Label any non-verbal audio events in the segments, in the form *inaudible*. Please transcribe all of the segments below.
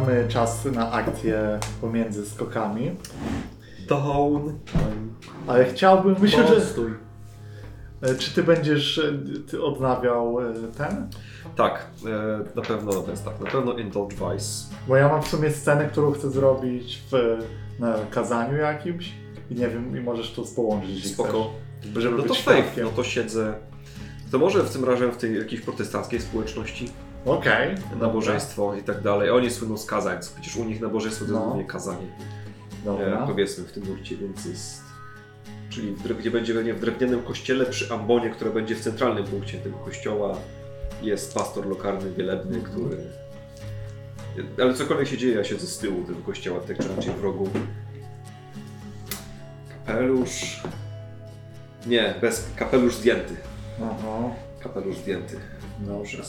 mamy czas na akcję pomiędzy skokami, Down. ale chciałbym, myślę, że... Postój. e, Czy ty będziesz e, ty odnawiał e, ten? Tak, na pewno to jest tak. Na pewno Indulge Vice. Bo ja mam w sumie scenę, którą chcę zrobić w na kazaniu jakimś i nie wiem, i możesz to połączyć, Spoko. chcesz. Żeby No to świadkiem. no to siedzę. To może w tym razem w tej jakiejś protestanckiej społeczności, Okej. nabożeństwo i tak dalej. Oni słyną z kazań, przecież u nich nabożeństwo to jest No. głównie kazanie. Dobra. E, powiedzmy w tym nurcie, więc jest... Czyli w, dre- gdzie będzie pewnie w drewnianym kościele przy ambonie, które będzie w centralnym punkcie tego kościoła, jest pastor lokalny, wielebny, Mhm. który... Ale cokolwiek się dzieje, ja siedzę z tyłu tego kościoła, tak czy raczej w rogu. Kapelusz... Nie, bez kapelusz zdjęty. Aha. Kapelusz zdjęty. Dobrze.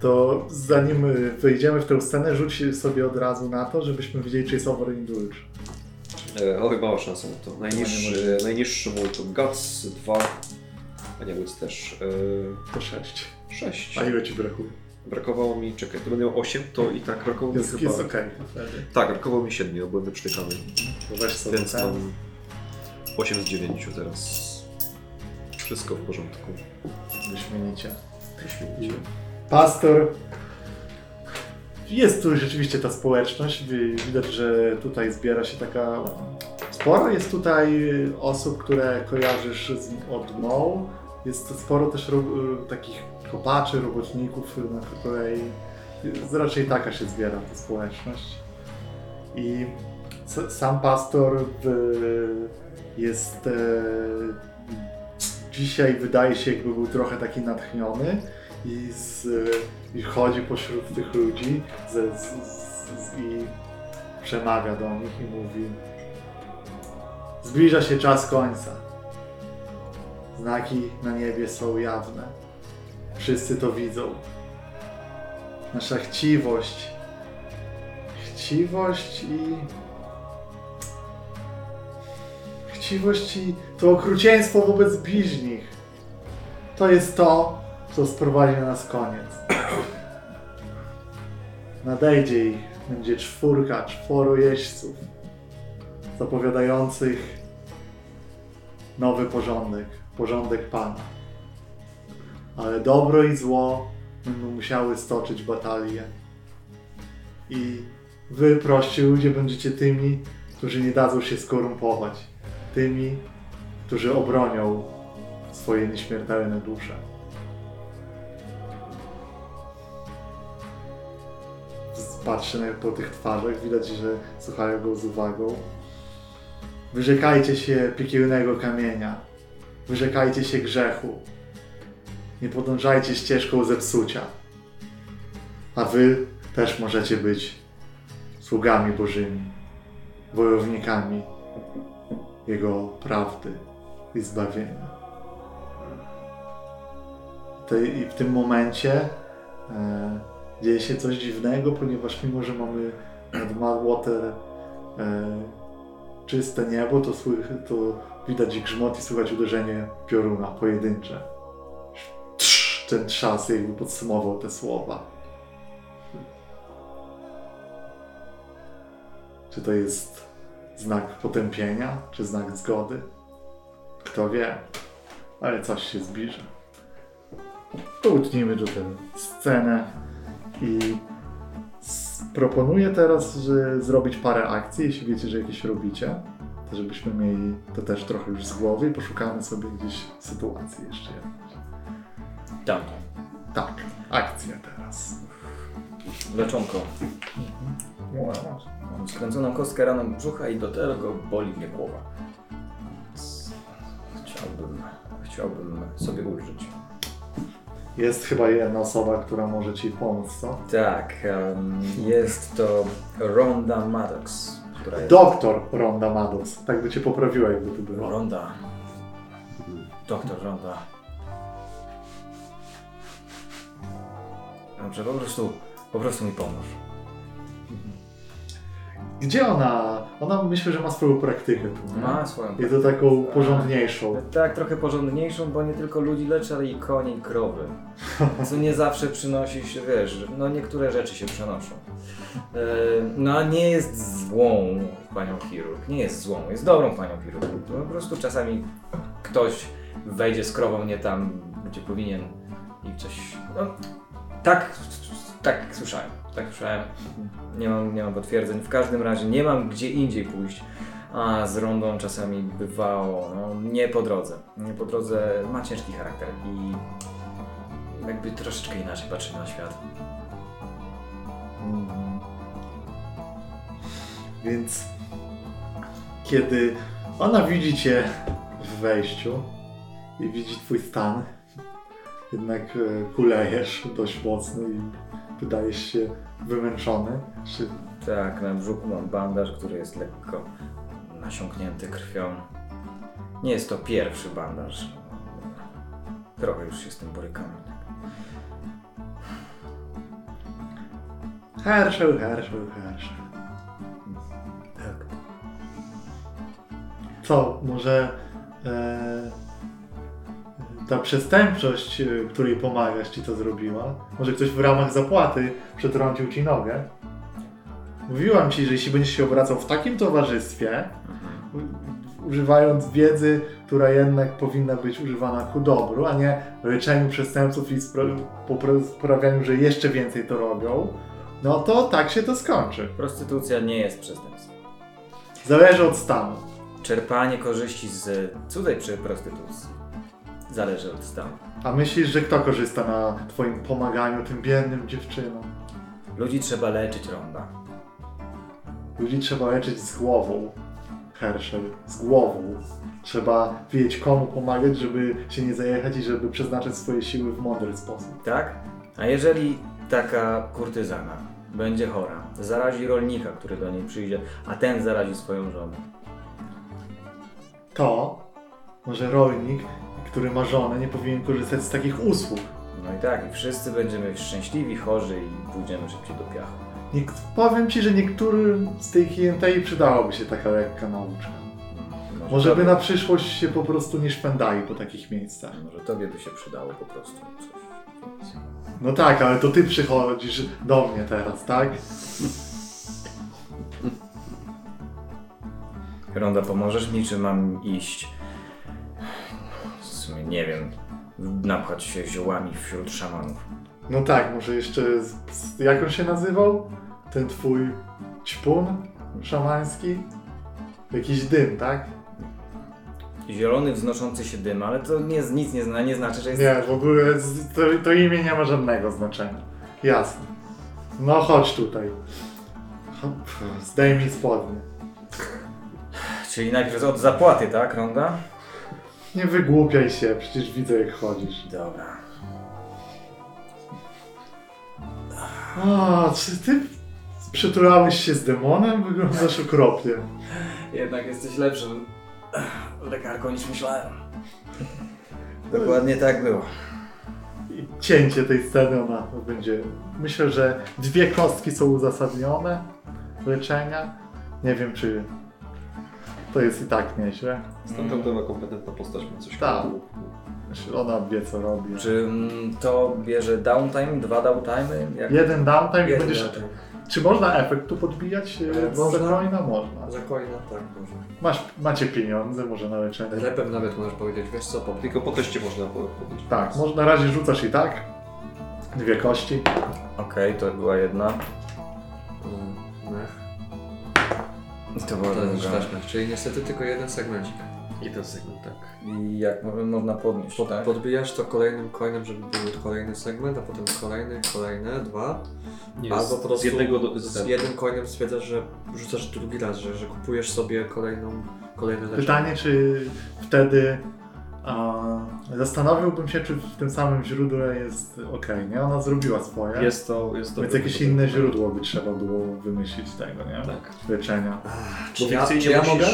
To zanim y, wejdziemy w tę scenę, rzuć sobie od razu na to, żebyśmy wiedzieli, czy jest overindulge. E, o, chyba ma szansę na to. Najniższy, najniższy mój to Guts 2, a nie Wits też. E, To 6. 6. A ile ci brakuje? Brakowało mi, czekaj, to będę miał 8, to i tak brakowało mi Jest, chyba... jest okej. Tak, brakowało mi 7, bo byłem wyprztykany. To weź sobie Więc ten. mam 8 z 9 teraz. Wszystko w porządku. Wyśmienicie. Wyśmienicie. Pastor. Jest tu rzeczywiście ta społeczność. Wi- Widać, że tutaj zbiera się taka. Sporo jest tutaj osób, które kojarzysz z, od MOł. Jest sporo też ro, takich kopaczy, robotników na kolei. Jest- Raczej taka się zbiera ta społeczność. I sam pastor jest. E, dzisiaj wydaje się, jakby był trochę taki natchniony i, z, i chodzi pośród tych ludzi z, z, i przemawia do nich i mówi Zbliża się czas końca. Znaki na niebie są jawne. Wszyscy to widzą. Nasza chciwość. Chciwość i... Chciwość i to okrucieństwo wobec bliźnich. To jest to, co sprowadzi na nas koniec. Nadejdzie ich, będzie czwórka, czworo jeźdźców, zapowiadających nowy porządek, porządek Pana. Ale dobro i zło będą musiały stoczyć batalię. I wy, prości ludzie, będziecie tymi, którzy nie dadzą się skorumpować. Tymi, którzy obronią swoje nieśmiertelne dusze. Patrzę na- po tych twarzach, widać, że słuchają go z uwagą. Wyrzekajcie się piekielnego kamienia. Wyrzekajcie się grzechu. Nie podążajcie ścieżką zepsucia. A wy też możecie być sługami Bożymi, wojownikami Jego prawdy i zbawienia. I w tym momencie e, dzieje się coś dziwnego, ponieważ mimo, że mamy nad Madwater e, czyste niebo, to, słych, to widać grzmot i słychać uderzenie pioruna pojedyncze. Ten trzask jakby podsumował te słowa. Czy to jest znak potępienia, czy znak zgody? Kto wie, ale coś się zbliża. Połutnijmy tu tę scenę i proponuję teraz, że zrobić parę akcji, jeśli wiecie, że jakieś robicie, to żebyśmy mieli to też trochę już z głowy i poszukamy sobie gdzieś sytuacji jeszcze jednej. Tam. Tak, akcja teraz. Leczonko. Mam skręconą kostkę raną brzucha i do tego boli mnie głowa. Chciałbym, chciałbym sobie ulżyć. Jest chyba jedna osoba, która może Ci pomóc, co? Tak, em, jest to Ronda Maddox, która jest... Doktor Ronda Maddox. Tak by Cię poprawiła, jakby tu było. Ronda. Doktor Ronda. Dobrze, po prostu, po prostu mi pomóż. Gdzie ona? Ona myślę, że ma swoją praktykę tu. Ma swoją I to taką porządniejszą. Tak, trochę porządniejszą, bo nie tylko ludzi leczy, ale i konie i krowy. *laughs* Co nie zawsze przynosi się, wiesz, no niektóre rzeczy się przenoszą. E, No a nie jest złą panią chirurg, nie jest złą, jest dobrą panią chirurg. Po prostu czasami ktoś wejdzie z krową nie tam, gdzie powinien i coś, no tak, tak słyszałem, tak słyszałem. Nie mam, nie mam potwierdzeń. W każdym razie nie mam gdzie indziej pójść. A z rondą czasami bywało, no, nie po drodze. Nie po drodze ma ciężki charakter i jakby troszeczkę inaczej patrzy na świat. Mhm. Więc kiedy ona widzi cię w wejściu i widzi twój stan, jednak e, kulejesz dość mocno i wydajesz się wymęczony. Czy Tak, na brzuchu mam bandaż, który jest lekko nasiąknięty krwią. Nie jest to pierwszy bandaż. Trochę już się z tym borykam. Herschel, Herschel, Herschel. Tak. Co, może e, ta przestępczość, e, której pomagasz, ci to zrobiła? Może ktoś w ramach zapłaty przetrącił ci nogę? Mówiłam ci, że jeśli będziesz się obracał w takim towarzystwie, używając wiedzy, która jednak powinna być używana ku dobru, a nie leczeniu przestępców i sprawianiu, że jeszcze więcej to robią, no to tak się to skończy. Prostytucja nie jest przestępstwem. Zależy od stanu. Czerpanie korzyści z cudzej przy prostytucji zależy od stanu. A myślisz, że kto korzysta na twoim pomaganiu tym biednym dziewczynom? Ludzi trzeba leczyć, Ronda. Ludzi trzeba leczyć z głową. Herschel, z głową. Trzeba wiedzieć komu pomagać, żeby się nie zajechać i żeby przeznaczyć swoje siły w mądry sposób. Tak? A jeżeli taka kurtyzana będzie chora, zarazi rolnika, który do niej przyjdzie, a ten zarazi swoją żonę. To może rolnik, który ma żonę, nie powinien korzystać z takich usług. No i tak, i wszyscy będziemy szczęśliwi, chorzy i pójdziemy szybciej do piachu. Nie, powiem ci, że niektórym z tej klienteli przydałaby się taka lekka nauczka. Może, Może by na przyszłość się po prostu nie szwendali po takich miejscach. może tobie by się przydało po prostu coś. No tak, ale to ty przychodzisz do mnie teraz, tak? Ronda, pomożesz mi, czy mam iść? Sumie nie wiem. Napchać się ziołami wśród szamanów. No tak, może jeszcze. Z, z, jak on się nazywał? Ten twój ćpun szamański? Jakiś dym, tak? Zielony, wznoszący się dym, ale to nie, nic nie, zna, nie znaczy, że jest... Nie, w ogóle to, to imię nie ma żadnego znaczenia. Jasne. No chodź tutaj. Zdejmij spodnie. Czyli najpierw od zapłaty, tak, Ronda? Nie wygłupiaj się, przecież widzę jak chodzisz. Dobra. A, czy ty przytulałeś się z demonem? Wyglądasz okropnie. Jednak jesteś lepszym lekarką niż myślałem. Dokładnie tak było. I cięcie tej sceny, ona będzie. Myślę, że dwie kostki są uzasadnione leczenia. Nie wiem, czy to jest i tak nieźle. Standardowa, kompetentna postać ma coś Tak. Myślę, Ona wie, co robi. Czy mm, to bierze downtime, dwa downtime'y? Jak... Jeden downtime i Jeden będziesz. latek. Czy można efekt tu podbijać? E, Z można. Zakoina można. Za coina tak może. Masz, macie pieniądze, może na leczenie. Repem nawet możesz powiedzieć, wiesz co, po Tylko po teście można po- powiedzieć. Tak, może na razie rzucasz i tak. Dwie kości. Okej, to była jedna. To była To jest druga. mech, czyli niestety tylko jeden segmencik. Jeden segment, tak. I jak mo- można podnieść, Pod, tak? Podbijasz to kolejnym coinem, żeby był kolejny segment, a potem kolejny, kolejne, dwa. Nie, Albo z, po prostu z jednego do, z jednym coinem stwierdzasz, że rzucasz drugi raz, że, że kupujesz sobie kolejną, kolejne leczenie. Pytanie, czy wtedy a, zastanowiłbym się, czy w tym samym źródle jest ok, nie? Ona zrobiła swoje. Jest to, jest to. Więc jakieś inne źródło by trzeba było wymyślić tego, nie? Tak. Leczenia. Ach, Bo Czy ja, czy ja musisz, mogę?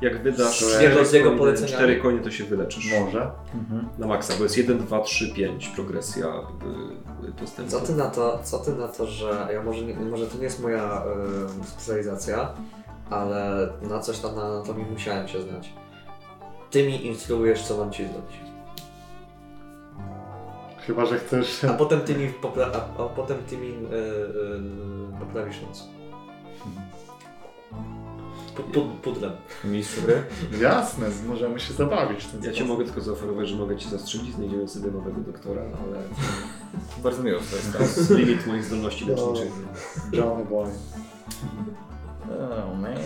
Jak wydasz Z jego- cztery z jego cztery konie, to się wyleczysz. Może. Mhm. Na maksa, bo jest 1, 2, 3, 5 progresja y, postępu. Co ty na to, co ty na to że ja może, może to nie jest moja y, specjalizacja, ale na coś tam na anatomii musiałem się znać. Ty mi instruujesz, co mam ci zrobić. Chyba, że chcesz... A potem ty mi, popra- a, a potem ty mi y, y, poprawisz noc. Pud, pud, pudrem. Mistrz gry? Jasne, możemy się zabawić w ten Ja Ci mogę tylko zaoferować, że mogę Ci zastrzelić, znajdziemy sobie nowego doktora, ale *laughs* Bardzo miło to jest *laughs* limit moich zdolności No. leczniczych. Johnny Boy. Oh man.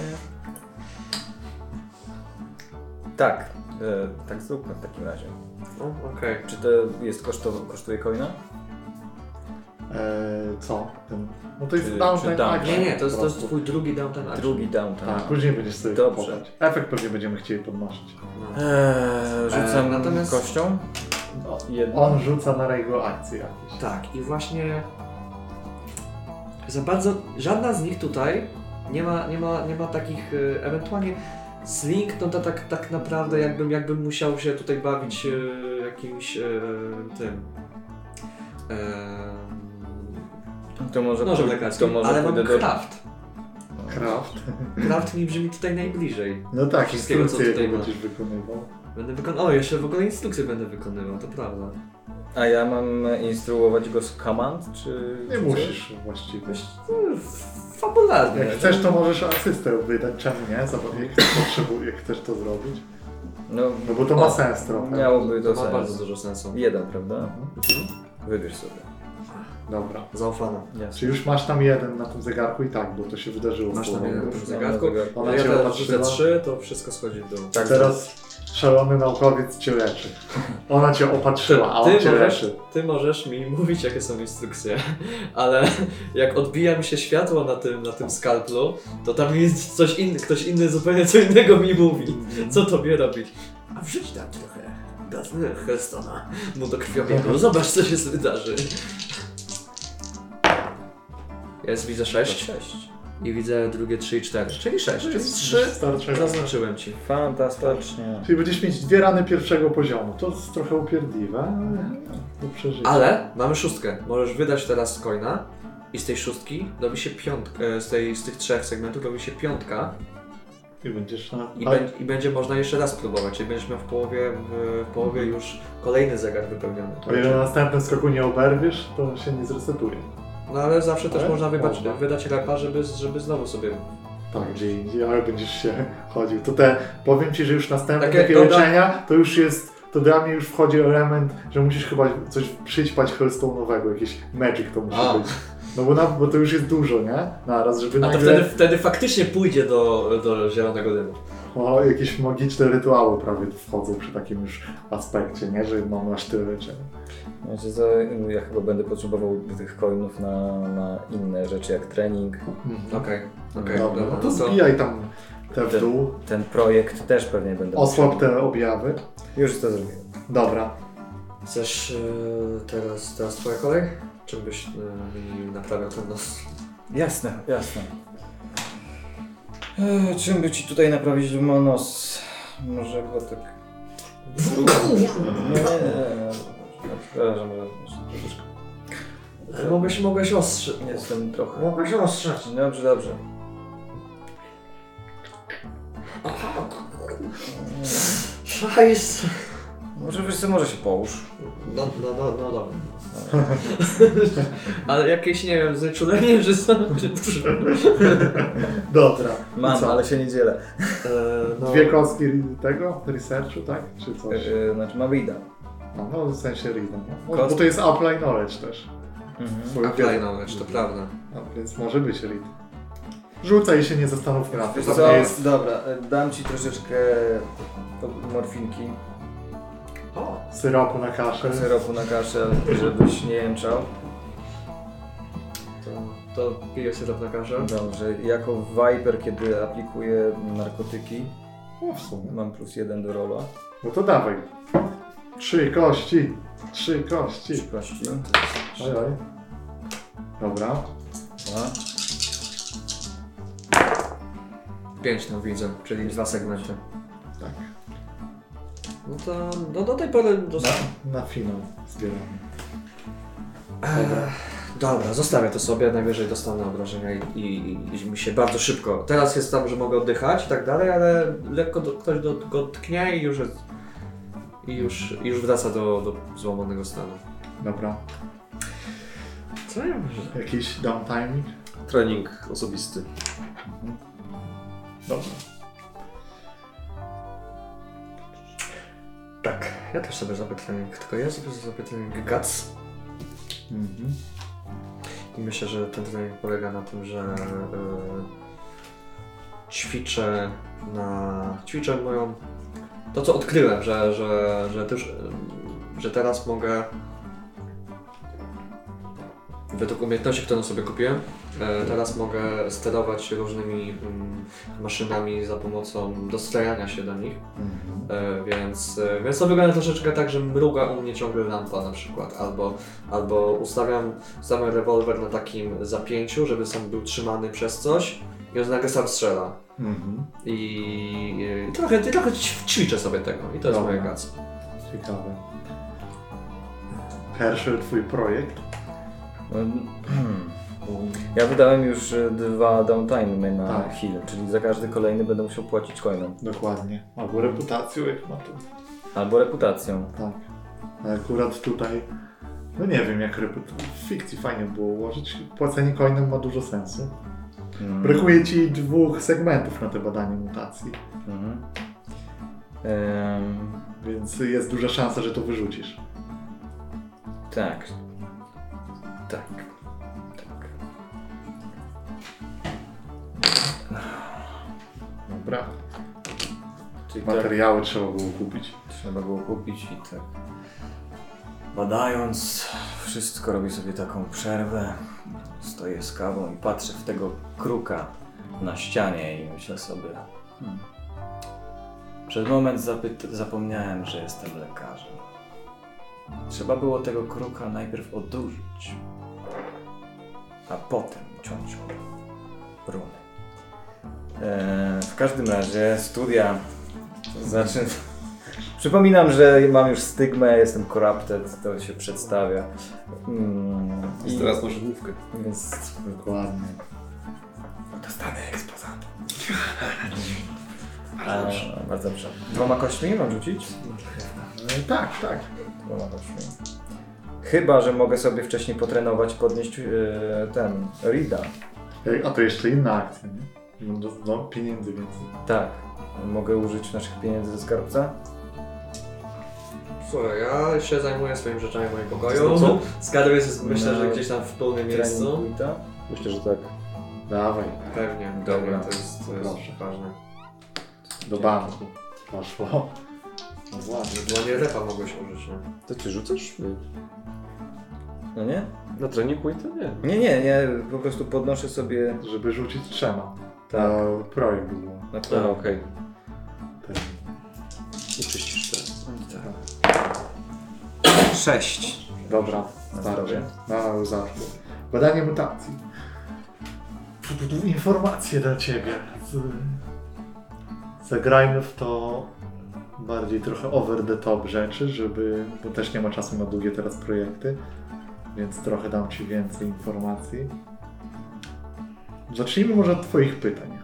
Tak, e, tak zróbmy w takim razie. No, okej. Czy to jest kosztowo, kosztuje coina? Eee, co? Ten... No to jest Czy- downtime czy down- action Nie, nie, to jest, po to jest prostu. twój drugi downtime action. Drugi downtime. Tak, później będziesz sobie Dobrze. kupować. Efekt pewnie będziemy chcieli podnosić. No. Eee, rzucam Eee, natomiast- kością. Jedną. On rzuca na jego akcje jakieś. Tak, i właśnie za bardzo żadna z nich tutaj nie ma, nie ma, nie ma takich e, ewentualnie Slink, no to tak, tak naprawdę jakbym, jakbym musiał się tutaj bawić e, jakimś e, tym. E, To może, nożem to może ale mam do... craft. Craft. Craft mi brzmi tutaj najbliżej. No tak, Wszystkiego, co tutaj będziesz wykonywał. Będę wykonywał. O, jeszcze w ogóle instrukcje będę wykonywał, to prawda. A ja mam instruować go z command, czy... Nie musisz właściwie. Fabularnie. Jak chcesz, to możesz asystę wydać, czemu nie? Zobacz, jak, potrzebu- jak chcesz to zrobić. No, No bo to ma O, sens trochę. miałoby to To ma sens. bardzo dużo sensu. Jeden, prawda? Mhm. Wybierz sobie. Dobra. Zaufana. Jasne. Czy już masz tam jeden na tym zegarku i tak, bo to się wydarzyło. Masz tam jeden na tym zegarku. na zegarku. Ona ja cię opatrzyła. trzy, to wszystko schodzi w dół. Tak, Teraz szalony naukowiec cię leczy. Ona cię opatrzyła, a on Ty cię możesz, leczy. ty możesz mi mówić, jakie są instrukcje, *laughs* ale jak odbija mi się światło na tym, na tym skalplu, to tam jest coś inny, ktoś inny zupełnie co innego mi mówi. Co tobie robić? A wrzuć tam trochę gazu Hellstona mu do krwiobiegu. Zobacz, co się wydarzy. Jest, widzę 6 Sześć. i widzę drugie 3 i 4, czyli 6, czyli jest 3 Starczająco. zaznaczyłem ci. Fantastycznie. Czyli będziesz mieć dwie rany pierwszego poziomu. To jest trochę upierdliwe, ale do przeżycia. Ale mamy szóstkę. Możesz wydać teraz coina i z tej szóstki robi się piątka, e, z, tej, z tych trzech segmentów robi się piątka I będziesz na... i, bę- i będzie można jeszcze raz próbować, czyli będziesz miał w połowie, w, w połowie już kolejny zegar wypełniony. O ile na następnym skoku nie oberwiesz, to się nie zresetuje. No ale zawsze też Ale można wybać, można. wydać repa, żeby, żeby znowu sobie... Tak, gdzie indziej, ale będziesz się chodził. To te, powiem Ci, że już następne Takie takie, doda- leczenia, to już jest, to dla mnie już wchodzi element, że musisz chyba coś przyćpać Hellstone'owego, jakiś magic to musi A. być. No bo, na, bo to już jest dużo, nie? Naraz, żeby A to nagle wtedy, wtedy faktycznie pójdzie do, do zielonego dymu. o, jakieś magiczne rytuały prawie wchodzą przy takim już aspekcie, nie? Że mam aż tyle leczenia. Znaczy, ja chyba będę potrzebował tych coinów na, na inne rzeczy jak trening. Okej, okej. Dobra, no to zbijaj tam te w Ten- dół, Ten projekt też pewnie będę osłab te objawy. Już to zrobiłem. Dobra. Chcesz e, teraz, teraz twoja kolej? Czym byś mi naprawiał ten nos? Jasne, jasne. Eee, czym by ci tutaj naprawić nos? Może go tak... Nie, nie, nie. Przepraszam, ale jeszcze troszeczkę. Mogłeś, mogłeś ostrzeć. Jestem trochę... Mogłeś ostrzeć. Dobrze, dobrze. Szajs. Może wiesz co, może się połóż. No, no, no, no dobra. *laughs* Ale jakieś, nie wiem, znieczulenie, że są... Dobra. I Mam, co? ale się nie dzielę. E, no, Dwie kostki tego researchu, tak? Czy coś? Eee, znaczy mam Rida. No, no w sensie reading. No. Kost- Bo to jest apply knowledge też. Mhm. Apply wiedzę. knowledge, to prawda. No, więc może być read. Rzucaj i się nie tym. Wiesz To co, jest... dobra, e, dam ci troszeczkę morfinki, O, syropu na kaszę. syropu na kaszę, żebyś nie jęczał. to, to piję syrop na kaszę. Dobrze, jako Viper, kiedy aplikuję narkotyki, No w sumie. mam plus jeden do rola. No to dawaj. Trzy kości. Trzy kości. Trzy kości. Oj, oj. Dobra. Dwa. Pięć tam widzę, czyli dwa segmenty. Tak. No to no do tej pory Na, na finał zbieramy. Eee, Dobra, zostawię to sobie, najwyżej dostanę obrażenia i, i, i mi się bardzo szybko. Teraz jest tam, że mogę oddychać i tak dalej, ale lekko do, ktoś do, go tknie i już jest, i już, i już wraca do, do złamanego stanu. Dobra. Co ja może? Jakiś downtiming? Trening osobisty. Dobra. Tak, ja też sobie zrobię trening, tylko ja sobie zrobię trening GATS Mhm. i myślę, że ten trening polega na tym, że e, ćwiczę na... ćwiczę moją... to co odkryłem, że, że, że też, że teraz mogę według umiejętności, którą sobie kupiłem, e, teraz mogę sterować różnymi mm, maszynami za pomocą dostrajania się do nich. Mhm. E, więc, e, więc to wygląda troszeczkę tak, że mruga u mnie ciągle lampa na przykład, albo, albo ustawiam, ustawiam rewolwer na takim zapięciu, żeby sam był trzymany przez coś i on nagle sam strzela. Mhm. I, i trochę, trochę ćw- ćwiczę sobie tego i to jest Dobra. moja gac. Ciekawe. Pierwszy twój projekt? *clears throat* Ja wydałem już e, dwa downtime na Tak. heal, czyli za każdy kolejny będę musiał płacić coinem. Dokładnie. Albo reputacją, jak ma to. Albo reputacją. Tak. A akurat tutaj, no nie wiem jak reputację. W fikcji fajnie było ułożyć. Płacenie coinem ma dużo sensu. Mm. Brakuje ci dwóch segmentów na te badanie mutacji, Mhm. Em, więc jest duża szansa, że to wyrzucisz. tak. Tak. Tak. Dobra. Czyli tak Materiały trzeba było kupić. trzeba było kupić i tak. Badając, wszystko robię sobie taką przerwę. Stoję z kawą i patrzę w tego kruka na ścianie i myślę sobie. Hmm. Przez moment zapomniałem, że jestem lekarzem. Trzeba było tego kruka najpierw odurzyć, a potem ciąć runy. Eee, w każdym razie studia zaczyn... Przypominam, że mam już stygmę, jestem corrupted, to się przedstawia. Mm, I teraz masz główkę. Więc Dokładnie. dostanę ekspozat. Bardzo dobrze. Bardzo dobrze. Dwoma kośćmi mam rzucić? E, tak, tak. Dwoma kośćmi. Chyba, że mogę sobie wcześniej potrenować, podnieść e, ten, Rida. A to jeszcze inna akcja, nie? No, no pieniędzy więcej. Tak. Mogę użyć naszych pieniędzy ze skarbca? Słuchaj, ja się zajmuję swoimi rzeczami w moim Co? pokoju. Skarb jest myślę, że gdzieś tam w pełnym miejscu. Myślę, że tak. Dawaj, Pewnie, Dobra. Dobra. to jest, to jest Proszę. ważne. do banku. Poszło. No ładnie. Dla mnie repa mogłeś użyć, no. To ty rzucasz? Nie. No nie? Na treningu i to nie. Nie, nie, nie. Po prostu podnoszę sobie... Żeby rzucić trzema. Tak. To projekt był. Na A, okej. Ten. I. Sześć. Dobra, zdrowie. Na zaszło. Badanie mutacji. Informacje dla Ciebie. Z- Zagrajmy w to bardziej trochę over the top rzeczy, żeby, bo też nie ma czasu na długie teraz projekty, więc trochę dam Ci więcej informacji. Zacznijmy może od Twoich pytań.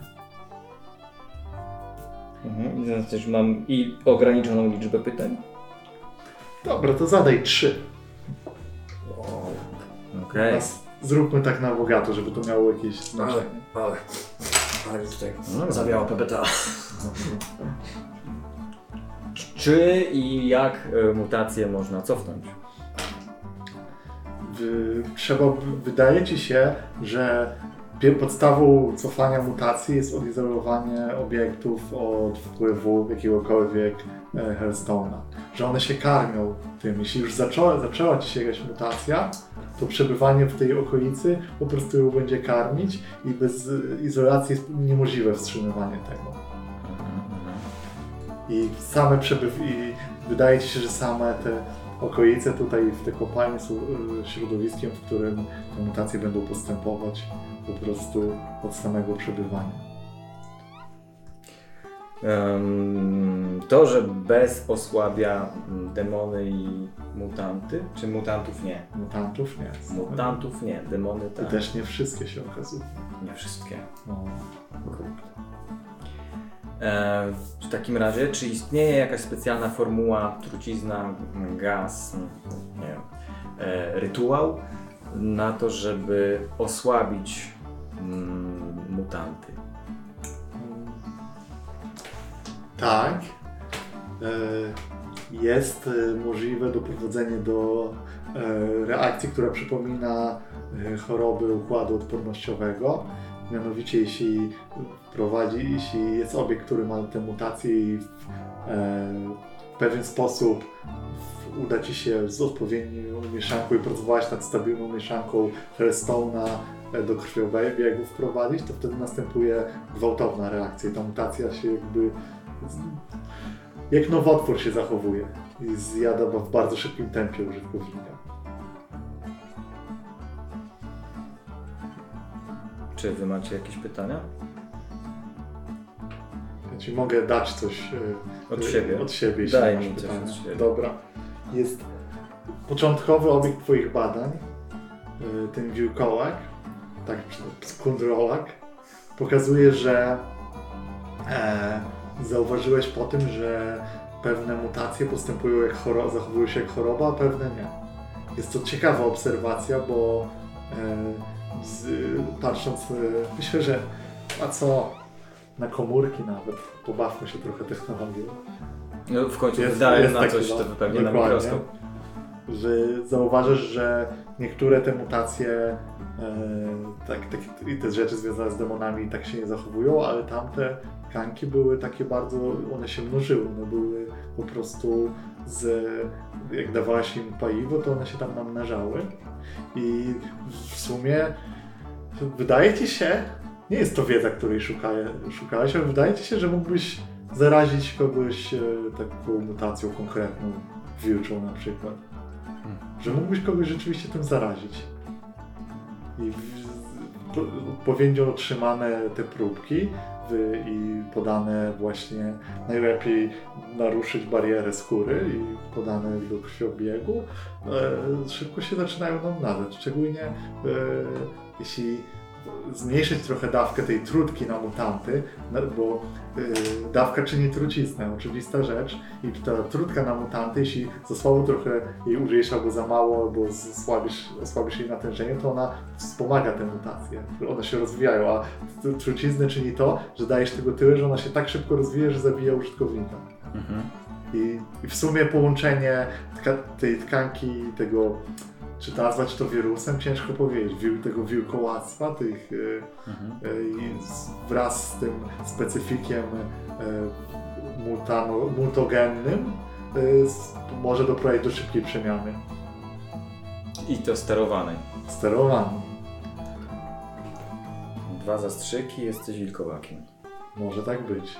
Mhm. I mam i ograniczoną liczbę pytań. Dobra, to zadaj trzy. Okej. Teraz Zróbmy tak na bogato, żeby to miało jakieś znaczenie. ale, ale tutaj No, zawiała PBTA. Czy i jak e, mutacje można cofnąć? Wy- trzeba, wydaje ci się, że podstawą cofania mutacji jest odizolowanie obiektów od wpływu jakiegokolwiek e, Hellstone'a. Że one się karmią tym. Jeśli już zaczęła, zaczęła ci się jakaś mutacja, to przebywanie w tej okolicy po prostu ją będzie karmić i bez e, izolacji jest niemożliwe wstrzymywanie tego. I same przebyw... i wydaje się, że same te okolice tutaj w te kopalnie są y, środowiskiem, w którym te mutacje będą postępować po prostu od samego przebywania. To, że bez osłabia mm, demony i mutanty, czy mutantów nie? Mutantów nie. Mutantów nie, demony I tak. też nie wszystkie się okazują. Nie wszystkie. No. E, w takim razie, czy istnieje jakaś specjalna formuła, trucizna, gaz, nie wiem, e, rytuał na to, żeby osłabić mutanty? Tak. E, Jest e, możliwe doprowadzenie do e, reakcji, która przypomina choroby układu odpornościowego. Mianowicie jeśli prowadzi, jeśli jest obiekt, który ma tę mutację i w, pewien sposób uda Ci się z odpowiednią mieszanką i pracować nad stabilną mieszanką Hellstone'a do krwiobiegu wprowadzić, to wtedy następuje gwałtowna reakcja i ta mutacja się jakby jak nowotwór się zachowuje i zjada w bardzo szybkim tempie użytkownika. Czy wy macie jakieś pytania? Ja Ci mogę dać coś e, Od e, siebie? Od siebie jeśli Daj mi coś pytania. od siebie. Dobra. Jest początkowy obiekt Twoich badań, e, ten wilkołak, tak skundrolak, pokazuje, że e, zauważyłeś po tym, że pewne mutacje postępują jak choroba, zachowują się jak choroba, a pewne nie. Jest to ciekawa obserwacja, bo e, z, patrząc, e, myślę, że a co na komórki nawet, pobawmy się trochę technologią, No, w końcu Jest- jest na taki, coś, no, to pewnie na mikroskop. że zauważysz, że niektóre te mutacje, tak, tak, i te rzeczy związane z demonami tak się nie zachowują, ale tamte tkanki były takie bardzo, one się mnożyły, one były po prostu z, jak dawałaś im paliwo, to one się tam namnażały i w sumie wydaje Ci się, nie jest to wiedza, której szukaje, szukałeś, ale wydaje Ci się, że mógłbyś zarazić kogoś e, taką mutacją konkretną, wilczą na przykład. Że mógłbyś kogoś rzeczywiście tym zarazić. I odpowiednio otrzymane te próbki i podane właśnie najlepiej naruszyć barierę skóry i podane do krwiobiegu, e, szybko się zaczynają namnażać. Szczególnie e, jeśli zmniejszyć trochę dawkę tej trutki na mutanty, bo dawka czyni truciznę, oczywista rzecz. I ta trutka na mutanty, jeśli za słabo trochę jej użyjesz albo za mało, albo osłabisz, osłabisz jej natężenie, to ona wspomaga te mutacje. One się rozwijają, a tr- truciznę czyni to, że dajesz tego tyle, że ona się tak szybko rozwija, że zabija użytkownika. Mhm. I, I w sumie połączenie tka, tej tkanki, tego, czy to nazwać to wirusem, ciężko powiedzieć, Wił, tego wilkołactwa, tych, y, Mhm. i z, wraz z tym specyfikiem y, mutano, mutogennym może doprowadzić do szybkiej przemiany. I to sterowanej. Sterowaną. Dwa zastrzyki, jesteś wilkołakiem. Może tak być.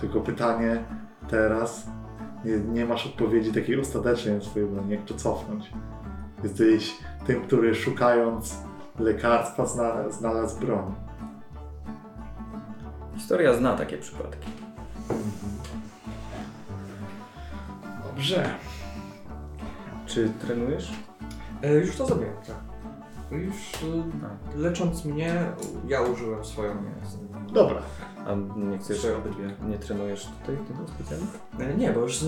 Tylko pytanie teraz, nie, nie masz odpowiedzi takiej ostatecznej na swoje pytanie, jak to cofnąć. Jesteś tym, który szukając lekarstwa zna, znalazł broń. Historia zna takie przypadki. Dobrze. Czy trenujesz? E, już to zrobiłem, tak. Już e, lecząc mnie, ja użyłem swoją Dobra. A nie chcesz, Swoje obydwie. nie trenujesz tutaj tego specjalnie? E, Nie, bo już, e,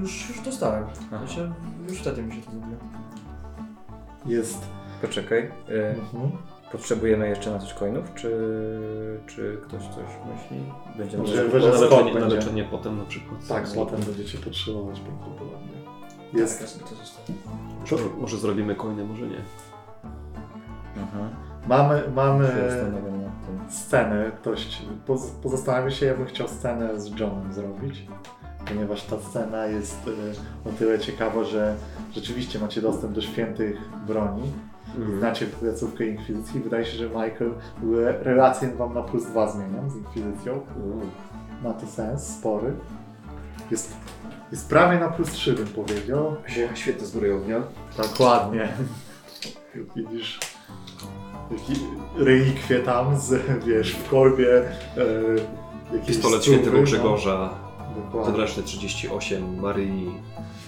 już, już dostałem. Aha. Znaczy, już wtedy mi się to zrobiło. Jest. Poczekaj. E, Mhm. potrzebujemy jeszcze na coś coinów, czy, czy ktoś coś myśli? Będzie Może może- weź- na, skąd leczenie, na będzie? leczenie potem na przykład. Tak, potem będziecie potrzebować prawdopodobnie. Jest. Tak, ja sobie to. Może, może zrobimy coiny, może nie. Mhm. Mamy, mamy scenę. Ktoś poz, pozastanawiam się, ja bym chciał scenę z Johnem zrobić. Ponieważ ta scena jest e, o tyle ciekawa, że rzeczywiście macie dostęp do świętych broni. Znacie placówkę Inkwizycji. Wydaje się, że Michael re- relację wam na plus dwa zmieniam z Inkwizycją. Mm. Ma to sens, spory. Jest, jest prawie na plus 3 bym powiedział. Świetne zbrojownia. Dokładnie. *laughs* Widzisz. Relikwie tam, z, wiesz, w kolbie. E, Pistolet struwy, świętego Grzegorza, No, podręczny 38, Maryi,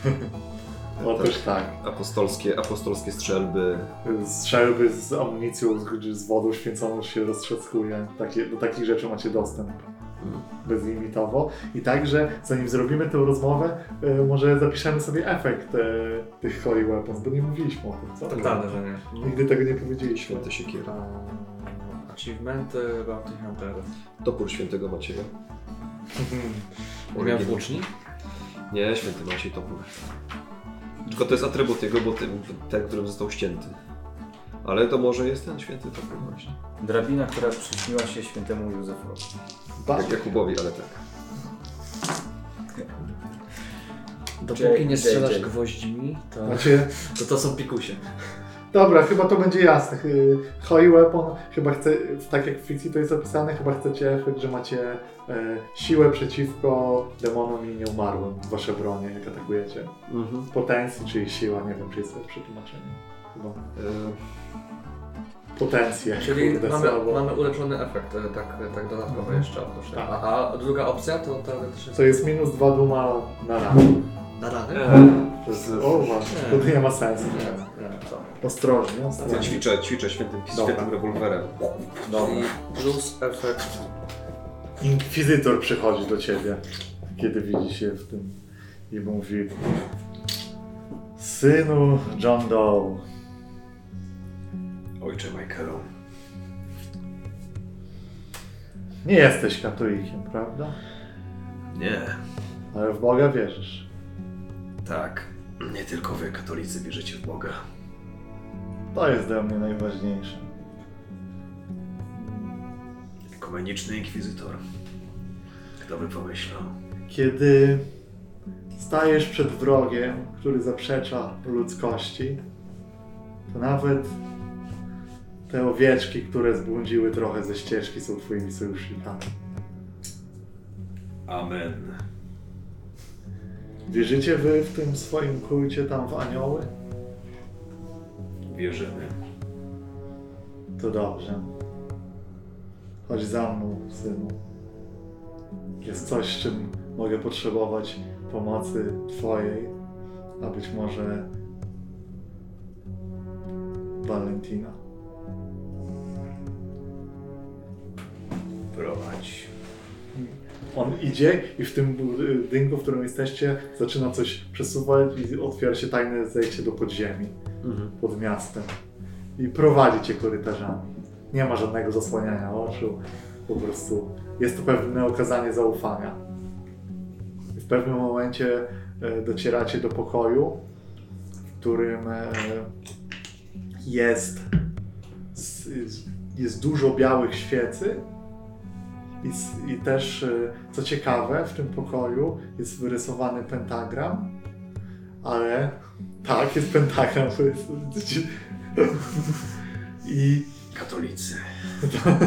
*laughs* Otóż tak. apostolskie, apostolskie strzelby. Strzelby z amunicją, z, z wodą święconą się roztrzaskuje. Takie, do takich rzeczy macie dostęp. Bezlimitowo. I także, zanim zrobimy tę rozmowę, e, może zapiszemy sobie efekt e, tych Holy Weapons, bo nie mówiliśmy o tym, co? Totalne, że nie. Nigdy tego nie powiedzieliśmy. Święte siekiery. Achievementy, Bounty Hunter. Topór świętego Macieja. *laughs* Miałem włóczni? Nie, święty Maciej topór. Tylko to jest atrybut jego, bo ten, ten, którym został ścięty. Ale to może jest ten święty topór właśnie. Drabina, która przyśniła się świętemu Józefowi. Jak Jakubowi, ale tak. Dopóki nie strzelasz JJ. gwoździmi, to, Znaczy, to to są pikusie. dobra, chyba to będzie jasne. Y, Holy Weapon, chyba chce, tak jak w fikcji to jest opisane, chyba chcecie efekt, że macie e, siłę przeciwko demonom i nieumarłym w wasze bronie, jak atakujecie. Mhm. Potencji, czyli siła, nie wiem, czy jest lepsze tłumaczenie. Chyba. E, Potencję. Czyli kurde, mamy, słabo. mamy ulepszony efekt, e, tak, tak dodatkowo Mhm. jeszcze oprócz Tak. A, a druga opcja to teoretycznie... To jest minus dwa duma na ranę. Na rany? e, To jest, o, właśnie, Nie. to nie ma sensu. Nie, nie, to. Ostrożnie, ja ostrożnie. ćwiczę, ćwiczę świętym, Dobra. świętym rewolwerem. Czyli plus efekt... Inkwizytor przychodzi do ciebie, kiedy widzi się w tym i mówi Synu John Doe, Ojcze Michaelu. nie jesteś katolikiem, prawda? Nie, Ale w Boga wierzysz. tak. Nie tylko wy, katolicy, wierzycie w Boga. To jest dla mnie najważniejsze. Ekumeniczny inkwizytor. Kto by pomyślał? Kiedy stajesz przed wrogiem, który zaprzecza ludzkości, to nawet te owieczki, które zbłądziły trochę ze ścieżki, są twoimi sojusznikami. Amen. Wierzycie wy w tym swoim kulcie tam w anioły? Wierzymy. To dobrze. Chodź za mną, synu. Jest coś, z czym mogę potrzebować pomocy Twojej, a być może Valentina. Prowadź. On idzie i w tym budynku, w którym jesteście, zaczyna coś przesuwać i otwiera się tajne zejście do podziemi. Mhm. pod miastem i prowadzi cię korytarzami. Nie ma żadnego zasłaniania oczu, po prostu jest to pewne okazanie zaufania. W pewnym momencie e, docieracie do pokoju, w którym e, jest, jest dużo białych świecy i, i też, e, co ciekawe, w tym pokoju jest wyrysowany pentagram, ale tak, jest pentagram. jest- *laughs* I, Katolicy.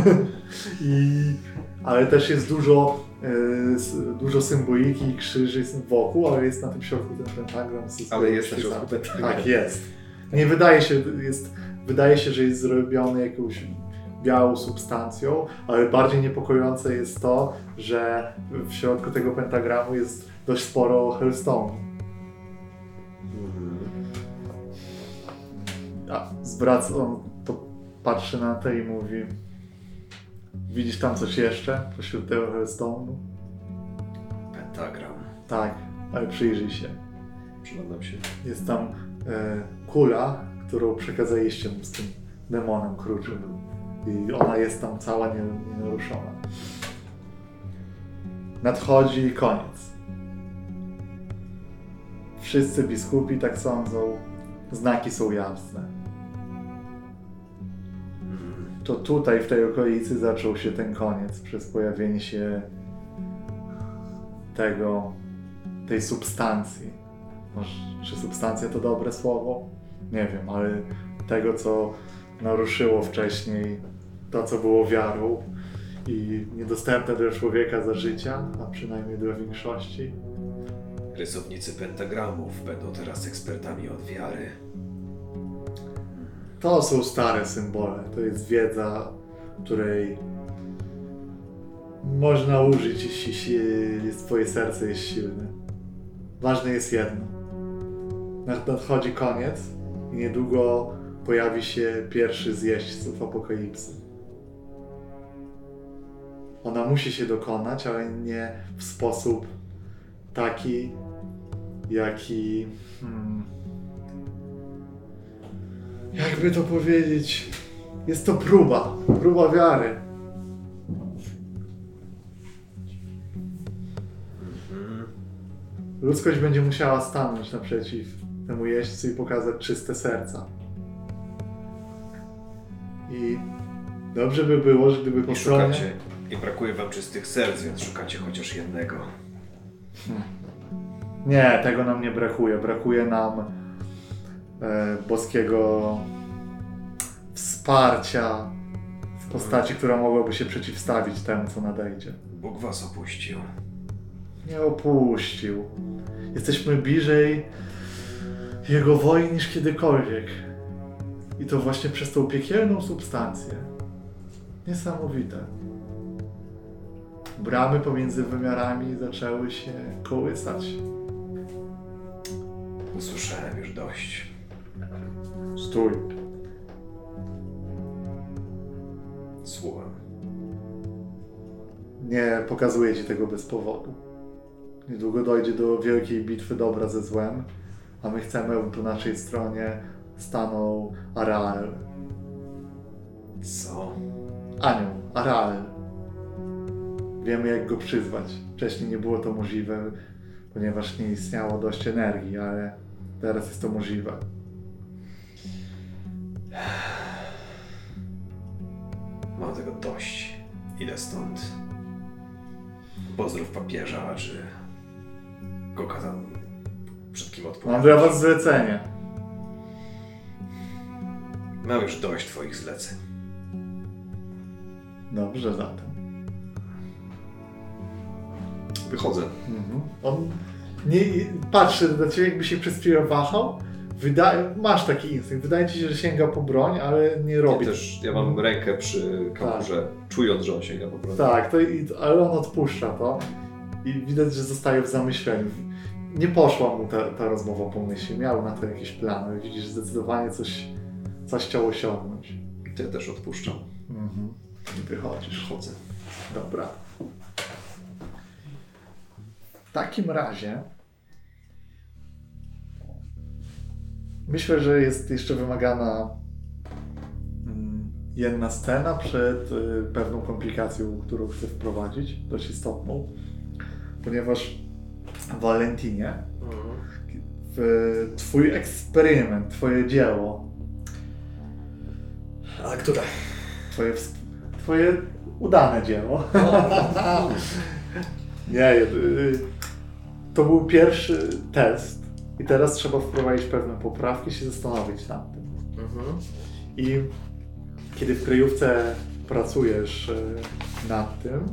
*laughs* i, ale też jest dużo, s- dużo symboliki i krzyży wokół, ale jest na tym środku ten pentagram. Ale jest na środku pentagram. Tak, jest. Nie wydaje się, jest, wydaje się, że jest zrobiony jakąś białą substancją, ale bardziej niepokojące jest to, że w środku tego pentagramu jest dość sporo hellstone. A zwraca, on to patrzy na to i mówi Widzisz tam coś jeszcze pośród tego Hellstone'u? Pentagram. Tak, ale przyjrzyj się. Przyglądam się. Jest tam e, kula, którą przekazaliście mu z tym demonem kruczym. I ona jest tam cała nie, nienaruszona. Nadchodzi koniec. Wszyscy biskupi tak sądzą. Znaki są jasne. To tutaj, w tej okolicy, zaczął się ten koniec przez pojawienie się tego, tej substancji. Czy substancja to dobre słowo? Nie wiem, ale tego, co naruszyło wcześniej to, co było wiarą i niedostępne dla człowieka za życia, a przynajmniej dla większości. Rysownicy pentagramów będą teraz ekspertami od wiary. To są stare symbole. To jest wiedza, której można użyć, jeśli twoje serce jest silne. Ważne jest jedno. Nad- Nadchodzi koniec i niedługo pojawi się pierwszy z jeźdźców apokalipsy. Ona musi się dokonać, ale nie w sposób taki, jaki. Hmm, jakby to powiedzieć? Jest to próba. Próba wiary. Ludzkość będzie musiała stanąć naprzeciw temu jeźdźcu i pokazać czyste serca. I dobrze by było, że gdyby po stronie... szukacie, i brakuje wam czystych serc, więc szukacie chociaż jednego. Nie, tego nam nie brakuje. Brakuje nam e, boskiego wsparcia w postaci, która mogłaby się przeciwstawić temu, co nadejdzie. Bóg was opuścił. Nie opuścił. Jesteśmy bliżej Jego woli niż kiedykolwiek. I to właśnie przez tą piekielną substancję. Niesamowite. Bramy pomiędzy wymiarami zaczęły się kołysać. Usłyszałem już dość. Stój. Słucham. Nie pokazuję ci tego bez powodu. Niedługo dojdzie do wielkiej bitwy dobra ze złem, a my chcemy, aby po naszej stronie stanął Arael. Co? Anioł, Arael. Wiemy, jak go przyzwać. Wcześniej nie było to możliwe, ponieważ nie istniało dość energii, ale teraz jest to możliwe. Mam tego dość. Idę stąd. Pozdrów papieża, czy go kazam przed kim Mam dla was zlecenie. Mam już dość twoich zleceń. Dobrze zatem. Wychodzę. Mhm. On nie, patrzy na ciebie, jakby się przez chwilę wahał. Wydaje, masz taki instynkt. Wydaje ci się, że sięga po broń, ale nie Ja robi. też, ja mam rękę przy kapurze, czując, że on sięga po prostu. Tak, to, ale on odpuszcza to i widać, że zostaje w zamyśleniu. Nie poszła mu ta, ta rozmowa po myśli, miał na to jakieś plany. Widzisz, zdecydowanie coś, coś chciał osiągnąć. Ty też odpuszczam. Mhm. I wychodzisz. Chodzę. Dobra. W takim razie myślę, że jest jeszcze wymagana mm, jedna scena przed y, pewną komplikacją, którą chcę wprowadzić, dość istotną, ponieważ w Valentinie twój eksperyment, twoje dzieło, A które? twoje, twoje udane dzieło, *laughs* *laughs* Nie, y, to był pierwszy test i teraz trzeba wprowadzić pewne poprawki, się zastanowić nad tym. Mhm. I kiedy w kryjówce pracujesz y, nad tym,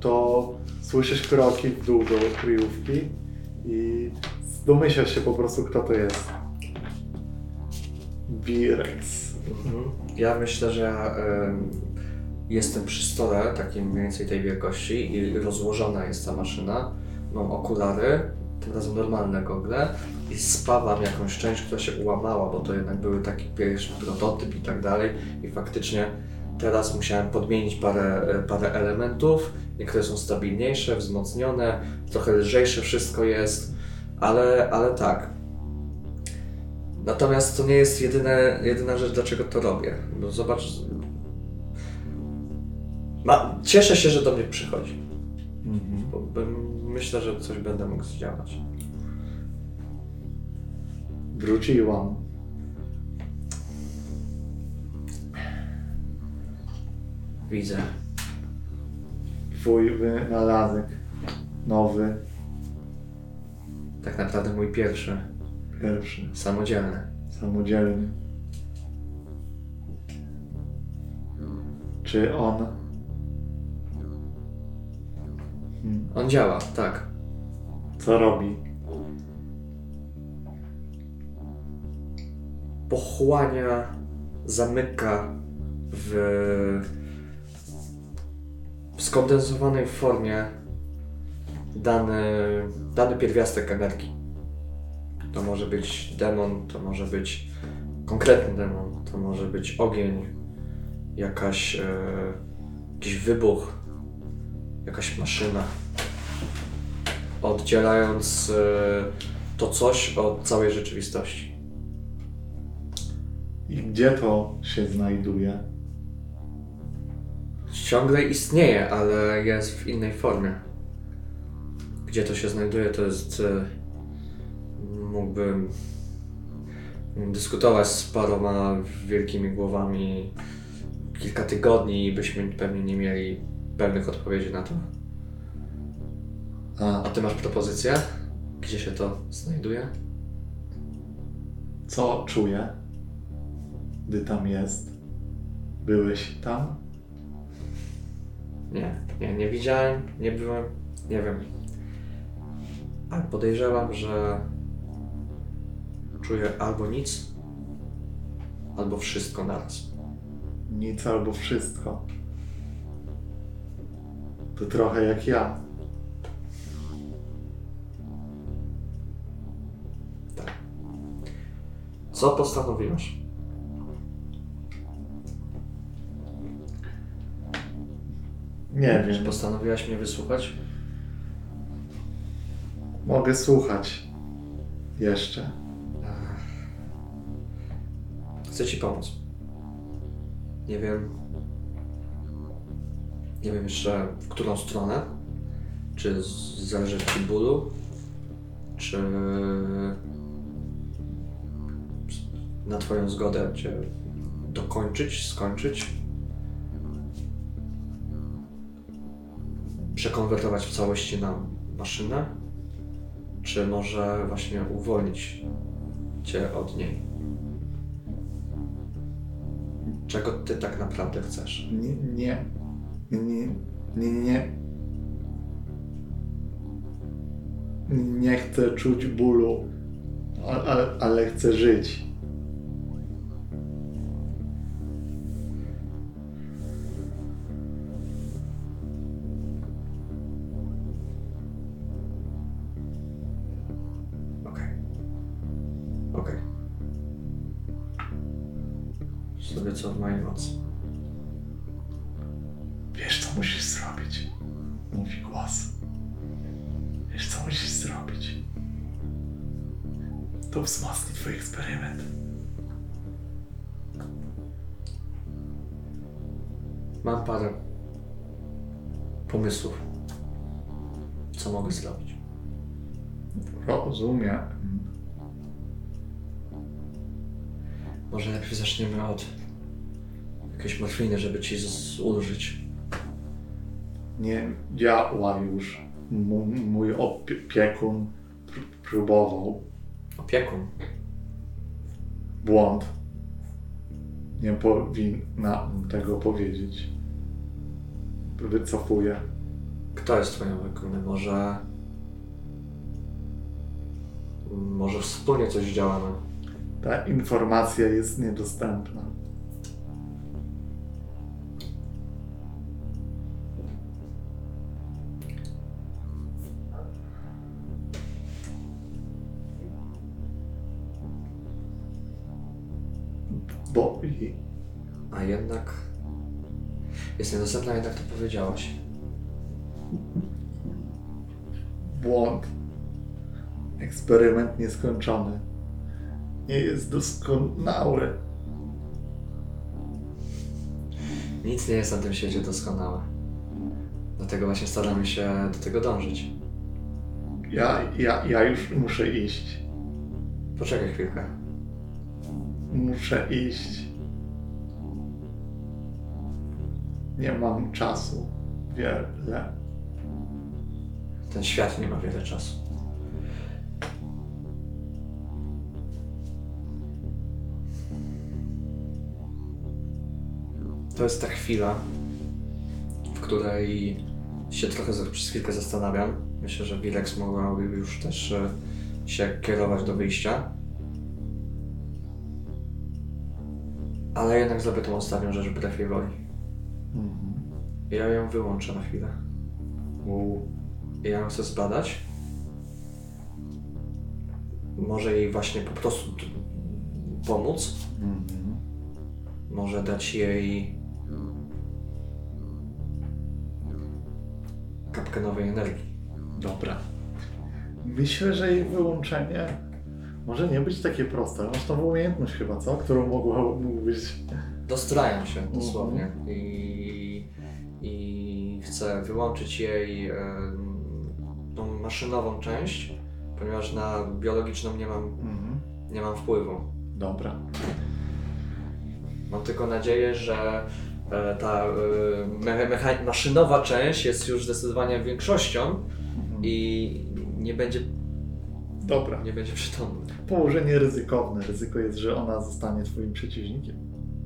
to słyszysz kroki w dół do kryjówki i domyślasz się po prostu, kto to jest. Birex. Mhm. Ja myślę, że ja em, jestem przy stole takim mniej więcej tej wielkości i rozłożona jest ta maszyna. Mam okulary, tym razem normalne gogle i spawam jakąś część, która się ułamała, bo to jednak były taki pierwszy prototyp i tak dalej. I faktycznie teraz musiałem podmienić parę, e, parę elementów. Niektóre są stabilniejsze, wzmocnione, trochę lżejsze wszystko jest, ale, ale tak, Natomiast to nie jest jedyne, jedyna rzecz, dlaczego to robię. Bo zobacz. Ma, cieszę się, że do mnie przychodzi. Mhm. Bo bym, myślę, że coś będę mógł zdziałać. Wróciłam. Widzę. Twój wynalazek. Nowy, Tak naprawdę mój pierwszy, pierwszy, samodzielny. samodzielny. Czy on. On działa, tak. Co robi? Pochłania zamyka w, w skondensowanej formie dany, dany pierwiastek energii. To może być demon, to może być konkretny demon, to może być ogień, jakaś, e, jakiś wybuch, jakaś maszyna. Oddzielając e, to coś od całej rzeczywistości. I gdzie to się znajduje? Ciągle istnieje, ale jest w innej formie. Gdzie to się znajduje, to jest. e, Mógłbym dyskutować z paroma wielkimi głowami kilka tygodni i byśmy pewnie nie mieli pewnych odpowiedzi na to. A A ty masz propozycję? Gdzie się to znajduje? co czuję, gdy tam jest? Byłeś tam? Nie, nie, nie widziałem, nie byłem, nie wiem. Ale podejrzewam, że czuję albo nic, albo wszystko naraz. Nic albo wszystko. To trochę jak ja. Tak. Co postanowiłeś? Nie Czy wiem. postanowiłaś mnie wysłuchać? Mogę słuchać. Jeszcze. Chcę ci pomóc. Nie wiem. Nie wiem jeszcze w którą stronę. Czy zależy ci bólu, czy na Twoją zgodę Cię dokończyć, skończyć. Przekonwertować w całości na maszynę, czy może właśnie uwolnić Cię od niej. Czego Ty tak naprawdę chcesz? Nie, nie, nie, nie, nie. Nie chcę czuć bólu, ale, ale, ale chcę żyć. Może najpierw zaczniemy od jakiejś morfiny, żeby ci z- ulżyć. Nie działa już. M- mój opiekun pr- próbował. Opiekun. Błąd. Nie powinna tego powiedzieć. Wycofuję. Kto jest twoim opiekunem? Może... Może wspólnie coś działamy. Ta informacja jest niedostępna. Bo i- A jednak... Jest niedostępna, jednak to powiedziałaś. błąd. Eksperyment nieskończony. Nie jest doskonały. Nic nie jest na tym świecie doskonałe. Dlatego właśnie staramy się do tego dążyć. Ja, ja, ja już muszę iść. Poczekaj chwilkę. Muszę iść. Nie mam czasu. Wiele. Ten świat nie ma wiele czasu. To jest ta chwila, w której się trochę za- przez chwilkę zastanawiam. Myślę, że Wilex mogłaby już też e, się kierować do wyjścia. Ale jednak zrobię tą ostatnią rzecz wbrew jej woli. Mhm. Ja ją wyłączę na chwilę. U, Ja ją chcę zbadać. Może jej właśnie po prostu pomóc. mhm. Może dać jej kapkę nowej energii. Dobra. Myślę, że jej wyłączenie może nie być takie proste. Masz tą umiejętność chyba, co? Którą mogła, mógłbyś... Dostrajam się dosłownie i, i chcę wyłączyć jej em, tą maszynową część, ponieważ na biologiczną nie mam, Mhm. nie mam wpływu. Dobra. Mam tylko nadzieję, że ta e, me, mecha- maszynowa część jest już zdecydowanie większością Mhm. i nie będzie, Dobra. nie będzie przytomna. Położenie ryzykowne. Ryzyko jest, że ona zostanie twoim przeciwnikiem.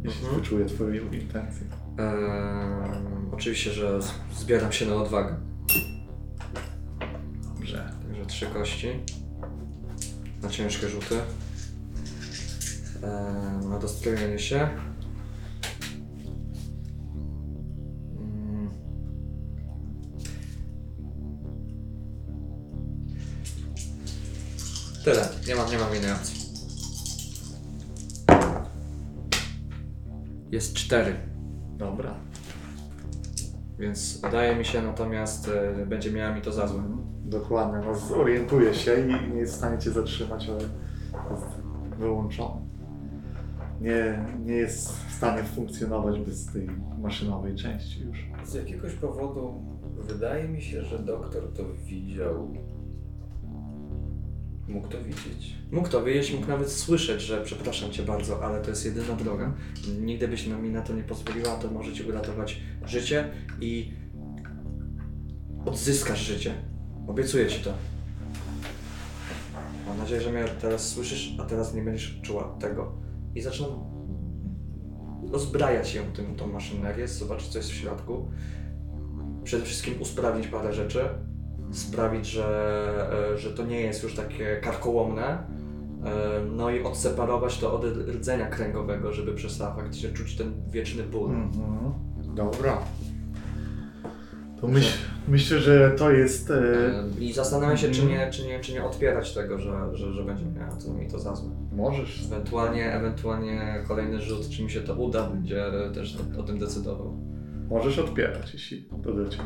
Jeśli Mhm. wyczuje twoją intencję. Oczywiście, że z- zbieram się na odwagę. Dobrze. Także trzy kości na ciężkie rzuty. Em, na dostrojenie się. Tyle. Nie mam, nie mam innej opcji. Jest cztery. Dobra. Więc wydaje mi się natomiast e, będzie miała mi to za złe. Dokładnie. No, zorientuje się i nie jest w stanie cię zatrzymać, ale jest wyłączony. Nie, nie jest w stanie funkcjonować bez tej maszynowej części już. Z jakiegoś powodu wydaje mi się, że doktor to widział. Mógł to widzieć. Mógł to wiedzieć, mógł nawet słyszeć, że przepraszam cię bardzo, ale to jest jedyna droga. Nigdy byś mi na to nie pozwoliła, to może ci uratować życie i odzyskasz życie. Obiecuję ci to. Mam nadzieję, że mnie teraz słyszysz, a teraz nie będziesz czuła tego. I zaczynam rozbrajać ją tym, tą maszynerię, zobaczyć co jest w środku. Przede wszystkim usprawnić parę rzeczy. Sprawić, że, e, że to nie jest już takie karkołomne. E, No i odseparować to od rdzenia kręgowego, żeby przestała faktycznie czuć ten wieczny ból. Mhm. Dobra. To myśl, myślę, że to jest. E, E, I zastanawiam się, czy Mhm. nie, czy nie, czy nie otwierać tego, że, że, że będzie miała to mi to za złe. możesz. Ewentualnie, ewentualnie kolejny rzut, czy mi się to uda, będzie też o, o tym decydował. Możesz odpierać, jeśli to do ciebie.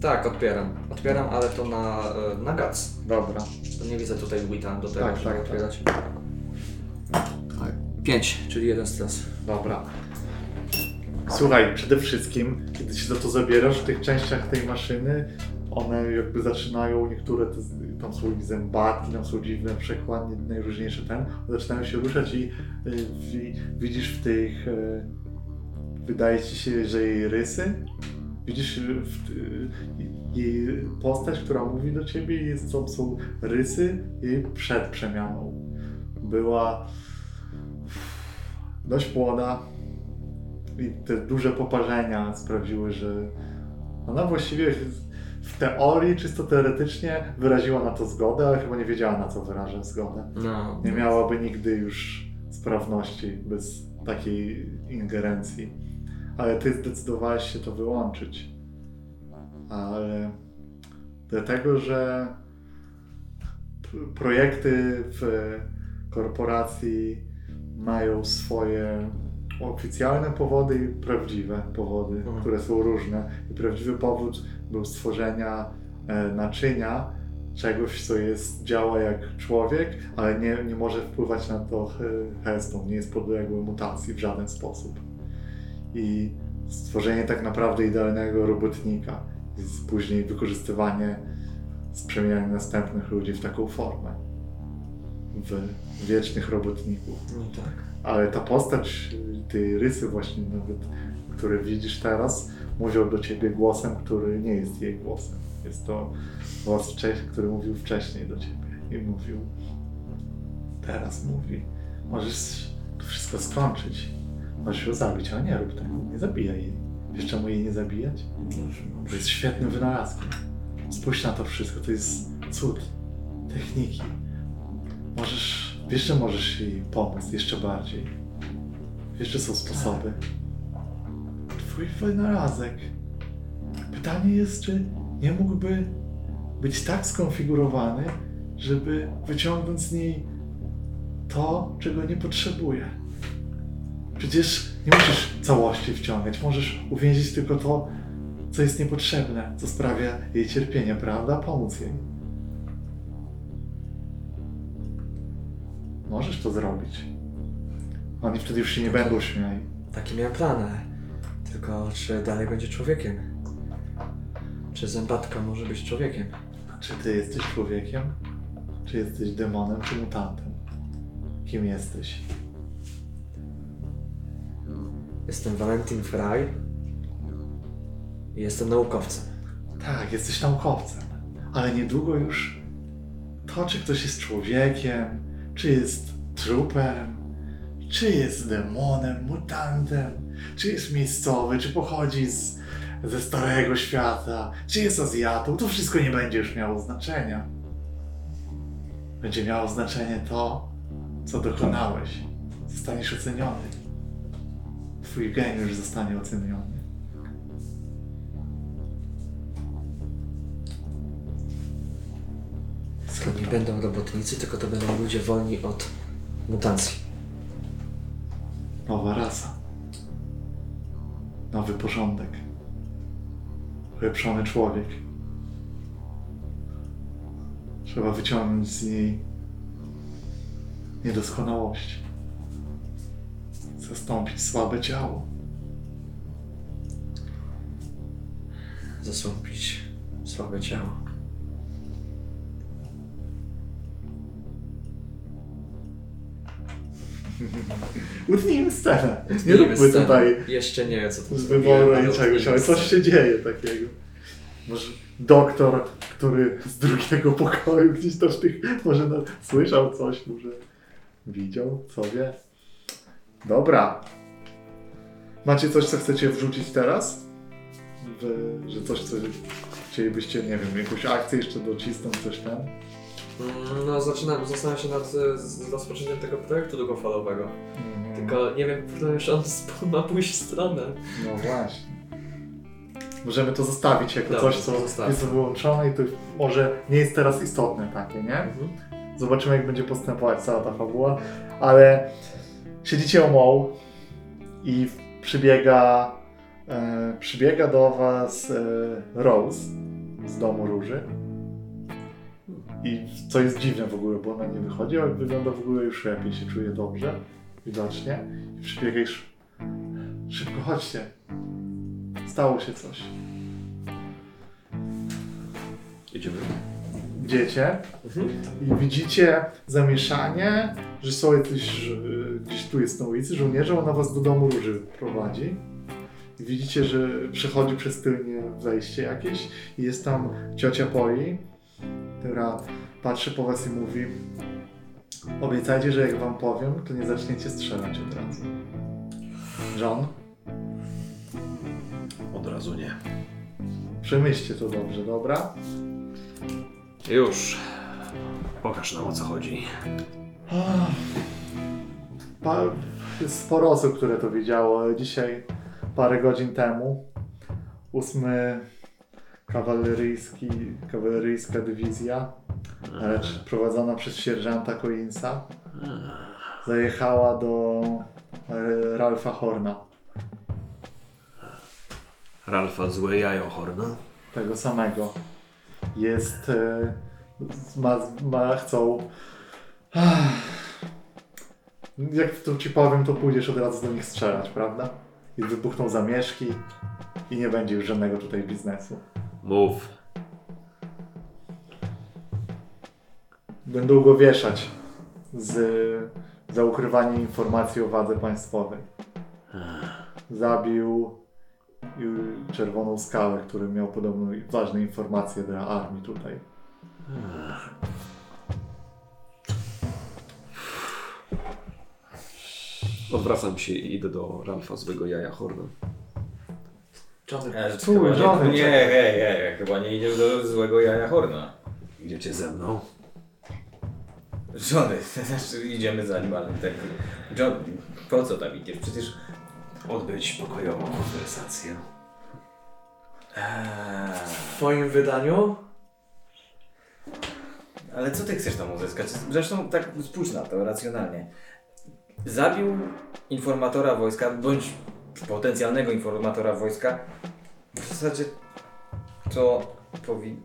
Tak, odpieram. Odpieram, ale to na, e, na gac. Dobra. To nie widzę tutaj wita do tego, Tak, żeby tak, otwierać. Tak. Pięć, czyli jeden stres. Dobra. Słuchaj, przede wszystkim, kiedy się za to zabierasz w tych częściach tej maszyny, one jakby zaczynają, niektóre te, tam są zębatki, tam są dziwne przekładnie, najróżniejsze ten, zaczynają się ruszać i, y, wi- widzisz w tych, y, wydaje ci się, że jej rysy, widzisz y, w, y, jej postać, która mówi do ciebie, jest, to są rysy jej przed przemianą. Była dość młoda i te duże poparzenia sprawiły, że ona właściwie w teorii, czysto teoretycznie wyraziła na to zgodę, ale chyba nie wiedziała na co wyraża zgodę. No. Nie miałaby nigdy już sprawności bez takiej ingerencji. Ale ty zdecydowałeś się to wyłączyć. Ale dlatego, że projekty w korporacji mają swoje oficjalne powody i prawdziwe powody, Mhm. które są różne. I prawdziwy powód był stworzenia e, naczynia, czegoś, co jest, działa jak człowiek, ale nie, nie może wpływać na to he- hestą, nie jest podległy mutacji w żaden sposób. I stworzenie tak naprawdę idealnego robotnika później wykorzystywanie sprzemiania następnych ludzi w taką formę. W wiecznych robotników. No tak. Ale ta postać, tej rysy właśnie nawet, które widzisz teraz, mówią do ciebie głosem, który nie jest jej głosem. Jest to głos, który mówił wcześniej do ciebie i mówił, teraz mówi, możesz to wszystko skończyć. Możesz ją zabić, ale nie rób tego, nie zabijaj jej. Wiesz czemu jej nie zabijać? To jest świetnym wynalazkiem. Spójrz na to wszystko, to jest cud techniki. Możesz Wiesz, że możesz jej pomóc jeszcze bardziej. Jeszcze są sposoby. Twój wynalazek. Pytanie jest, czy nie mógłby być tak skonfigurowany, żeby wyciągnąć z niej to, czego nie potrzebuje. Przecież nie musisz całości wciągać, możesz uwięzić tylko to, co jest niepotrzebne, co sprawia jej cierpienie, prawda? Pomóc jej. Możesz to zrobić. Oni wtedy już się nie będą śmiali. Taki miałem plan, ale tylko czy dalej będzie człowiekiem? Czy zębatka może być człowiekiem? Czy ty jesteś człowiekiem? Czy jesteś demonem, czy mutantem? Kim jesteś? Jestem Valentin Frey i jestem naukowcem. Tak, jesteś naukowcem, ale niedługo już to, czy ktoś jest człowiekiem, czy jest trupem, czy jest demonem, mutantem, czy jest miejscowy, czy pochodzi z, ze Starego Świata, czy jest Azjatą, to wszystko nie będzie już miało znaczenia. Będzie miało znaczenie to, co dokonałeś. Zostaniesz oceniony. Twój geniusz zostanie oceniony. To nie będą robotnicy, tylko to będą ludzie wolni od mutacji. Nowa rasa. Nowy porządek. Ulepszony człowiek. Trzeba wyciągnąć z niej niedoskonałości. Zastąpić słabe ciało. Zasąpić słabe ciało. *laughs* Utnijmy scenę. Nie róbmy scenę. tutaj Jeszcze nie wiem, co to z wyboru niczego, utnijmy ale coś się dzieje takiego. Może doktor, który z drugiego pokoju gdzieś w tych, może na, słyszał coś, może widział, co wie. Dobra. Macie coś, co chcecie wrzucić teraz? Że, że coś, co chcielibyście, nie wiem, jakąś akcję jeszcze docisnąć, coś tam? Mm, No, zaczynam, zastanawiam się nad e, z- rozpoczęciem tego projektu długofalowego. Mhm. Tylko nie wiem, w już on sp- *laughs* ma pójść stronę. No właśnie. Możemy to zostawić jako coś, co zostawmy. jest wyłączone i to może nie jest teraz istotne takie, nie? Zobaczymy, jak będzie postępować cała ta fabuła. Ale siedzicie o moł i przybiega, e, przybiega do was e, Rose z domu Róży. I co jest dziwne w ogóle, bo ona nie wychodzi, ale wygląda w ogóle już lepiej, się czuje dobrze, widocznie. I przybiega już szybko, chodźcie. Stało się coś. Jedziemy. Idziecie i widzicie zamieszanie, że są jacyś, y, gdzieś tu jest na ulicy żołnierze, ona was do domu róży prowadzi. I widzicie, że przechodzi przez tylnie wejście jakieś i jest tam ciocia Poli, która patrzy po was i mówi obiecajcie, że jak wam powiem, to nie zaczniecie strzelać od razu. John, Od razu nie. przemyślcie to dobrze, dobra? Już. Pokaż nam o co chodzi. Pa, jest sporo osób, które to widziało. Dzisiaj, parę godzin temu, ósmy kawaleryjski, kawaleryjska dywizja, lecz prowadzona przez sierżanta Collinsa, zajechała do e, Ralfa Horna, Ralfa złe jajo Horna. tego samego. Jest, e, ma, ma chcą... Jak to ci powiem, to pójdziesz od razu do nich strzelać, prawda? I wybuchną zamieszki i nie będzie już żadnego tutaj biznesu. Mów. Będą go wieszać z, za ukrywanie informacji o wadze państwowej. Zabił Czerwoną Skałę, który miał podobno ważne informacje dla armii tutaj. Odwracam się i idę do Ralfa złego jaja Horna. Johnny, chyba Johnny, nie, nie, hej, chyba nie idziesz do złego jaja Horna. Idziecie ze mną? Johnny, *laughs* znaczy idziemy za nim, ale tak... John, po co tam idziesz? Przecież... Odbyć pokojową konwersację. Eee, W twoim wydaniu? ale co ty chcesz tam uzyskać? Zresztą tak spójrz na to racjonalnie. Zabił informatora wojska, bądź potencjalnego informatora wojska. W zasadzie to powinien...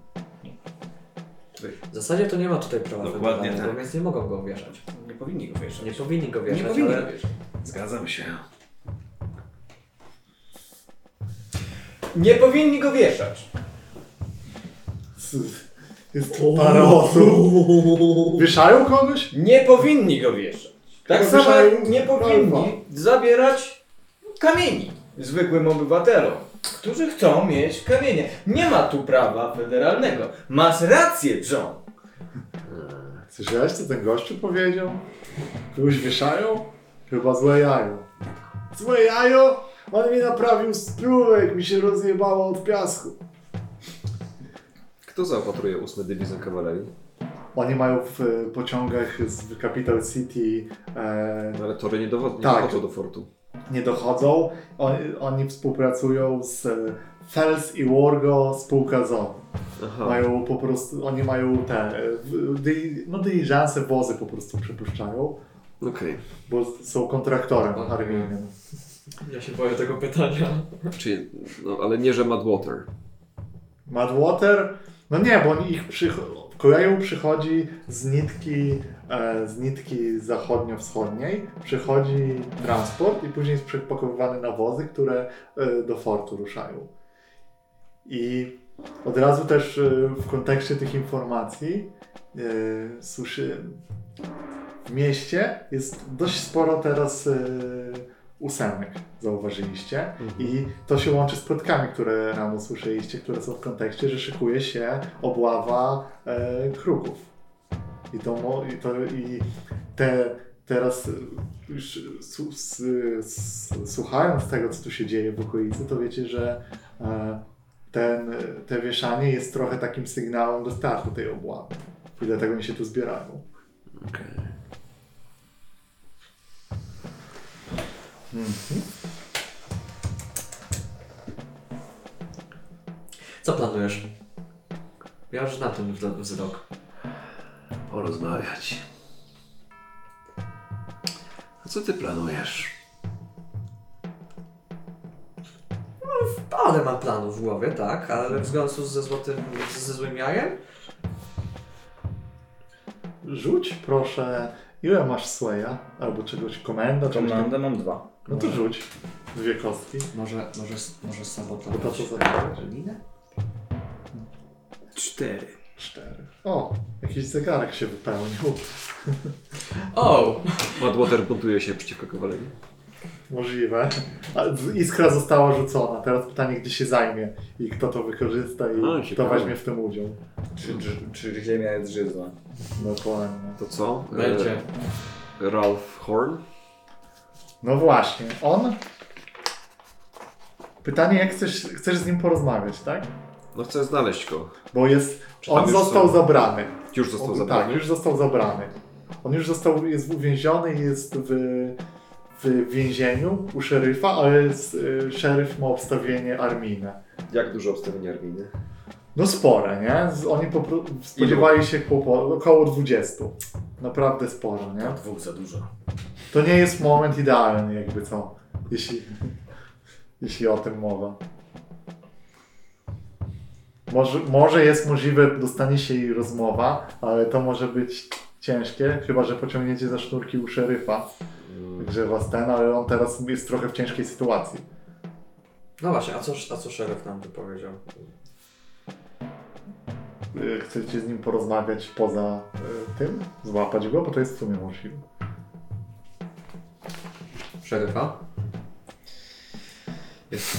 W zasadzie to nie ma tutaj prawa Dokładnie tak. więc nie mogą go wieszać. Nie powinni go wieszać. Nie powinni go Nie wieszać, powinni ale... go wieszać. Zgadzam się. Nie powinni go wieszać. Jest parę osób. Wieszają kogoś? Nie powinni go wieszać. Tak samo nie powinni zabierać kamieni zwykłym obywatelom, którzy chcą mieć kamienie. Nie ma tu prawa federalnego. Masz rację, John. Słyszałeś, co ten gościu powiedział? Kogoś wieszają? Chyba złe jajo. Złe jajo? On mi naprawił spluwek, mi się rozjebało od piasku. Kto zaopatruje 8 Dywizją Kawalerii? Oni mają w e, pociągach z Capital City, e, No ale tory nie, dowo- nie Tak. dochodzą do fortu. nie dochodzą. Oni, oni współpracują z e, Fels i Wargo spółka ZON. Aha. Mają po prostu, oni mają te, e, w- dy, no wozy po prostu przepuszczają, Okej. bo są kontraktorem Aha. armijnym. Ja się boję tego pytania. Czyli, no ale nie, że Madwater. Madwater? No nie, bo oni ich przycho- koleją przychodzi z nitki, e, z nitki zachodnio-wschodniej, przychodzi transport i później jest przepakowywany na wozy, które e, do fortu ruszają. I od razu też e, w kontekście tych informacji e, słyszy, w mieście jest dość sporo teraz e, ósemek, zauważyliście. I to się łączy z plotkami, które rano słyszeliście, które są w kontekście, że szykuje się obława e, kruków. I to, i, to i te teraz już su, s, s, słuchając tego, co tu się dzieje w okolicy, to wiecie, że e, ten, te wieszanie jest trochę takim sygnałem do startu tej obławy. I dlatego oni się tu zbierają. Okej. Co planujesz? Ja już na tym wz- wzrok. Porozmawiać. A co ty planujesz? Ale mam planów w głowie, tak, ale w związku ze złotym, ze złym jajem? Rzuć proszę, ile masz swaya? Albo czegoś, komenda? czegoś tam. Komandę mam dwa. No to rzuć. Dwie kostki. Może, może, może Bo sabotować. to co zabrałeś? Linę? Cztery. Cztery. O, jakiś zegarek się wypełnił. *laughs* O! Madwater buntuje się przeciwko kawalerii. Możliwe. A z- iskra została rzucona. Teraz pytanie, gdzie się zajmie i kto to wykorzysta i A, kto ciekawe. weźmie w tym udział. Czy, czy, czy ziemia jest żyzna? Dokładnie. To co? Będzie. E, Ralph Horn? No właśnie, on... Pytanie, jak chcesz, chcesz z nim porozmawiać, tak? No chcę znaleźć go. Bo jest... Czy tam On już został są- zabrany. Już został On- zabrany? Tak, już został zabrany. On już został, jest uwięziony jest w, w więzieniu u szeryfa, ale jest, y, szeryf ma obstawienie armijne. Jak dużo obstawienia armijne? No spore, nie? Z- Oni po, pro- spodziewali się kłopo- około 20. Naprawdę sporo, nie? Dwóch za dużo. To nie jest moment idealny, jakby co, jeśli, jeśli o tym mowa. Może, może jest możliwe dostanie się jej rozmowa, ale to może być ciężkie, chyba że pociągniecie za sznurki u szeryfa. Także was ten, ale on teraz jest trochę w ciężkiej sytuacji. No właśnie, a co, a co szeryf nam tu powiedział? Y, Chcecie z nim porozmawiać poza y, tym? Złapać go? Bo to jest w sumie możliwe. Szeryfa? Jest.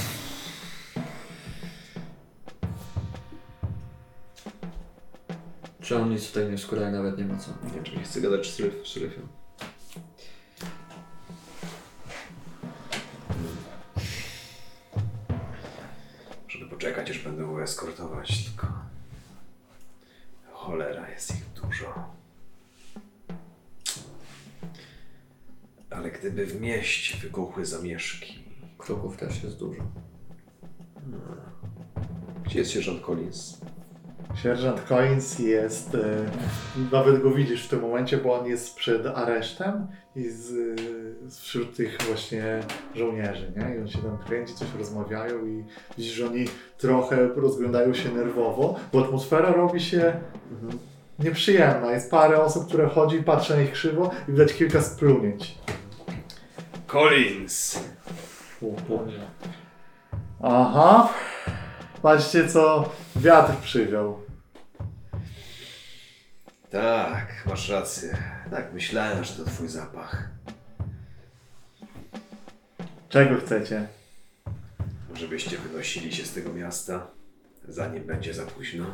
Czy on nic tutaj nie skóra nawet nie ma co? Nie czy nie chcę gadać z szeryf- szeryfem. Żeby poczekać, aż będę mógł eskortować, tylko... gdyby w mieście wybuchły zamieszki... Kruków też jest dużo. Gdzie jest sierżant Collins? Sierżant Coins jest, e, nawet go widzisz w tym momencie, bo on jest przed aresztem i z, z wśród tych właśnie żołnierzy, nie? I on się tam kręci, coś rozmawiają i widzisz, że oni trochę rozglądają się nerwowo, bo atmosfera robi się nieprzyjemna. Jest parę osób, które chodzi i patrzy na nich krzywo i widać kilka splunięć. Collins! Aha. Patrzcie, co wiatr przywiał. Tak, masz rację. Tak, myślałem, że to twój zapach. Czego chcecie? Żebyście wynosili się z tego miasta, zanim będzie za późno.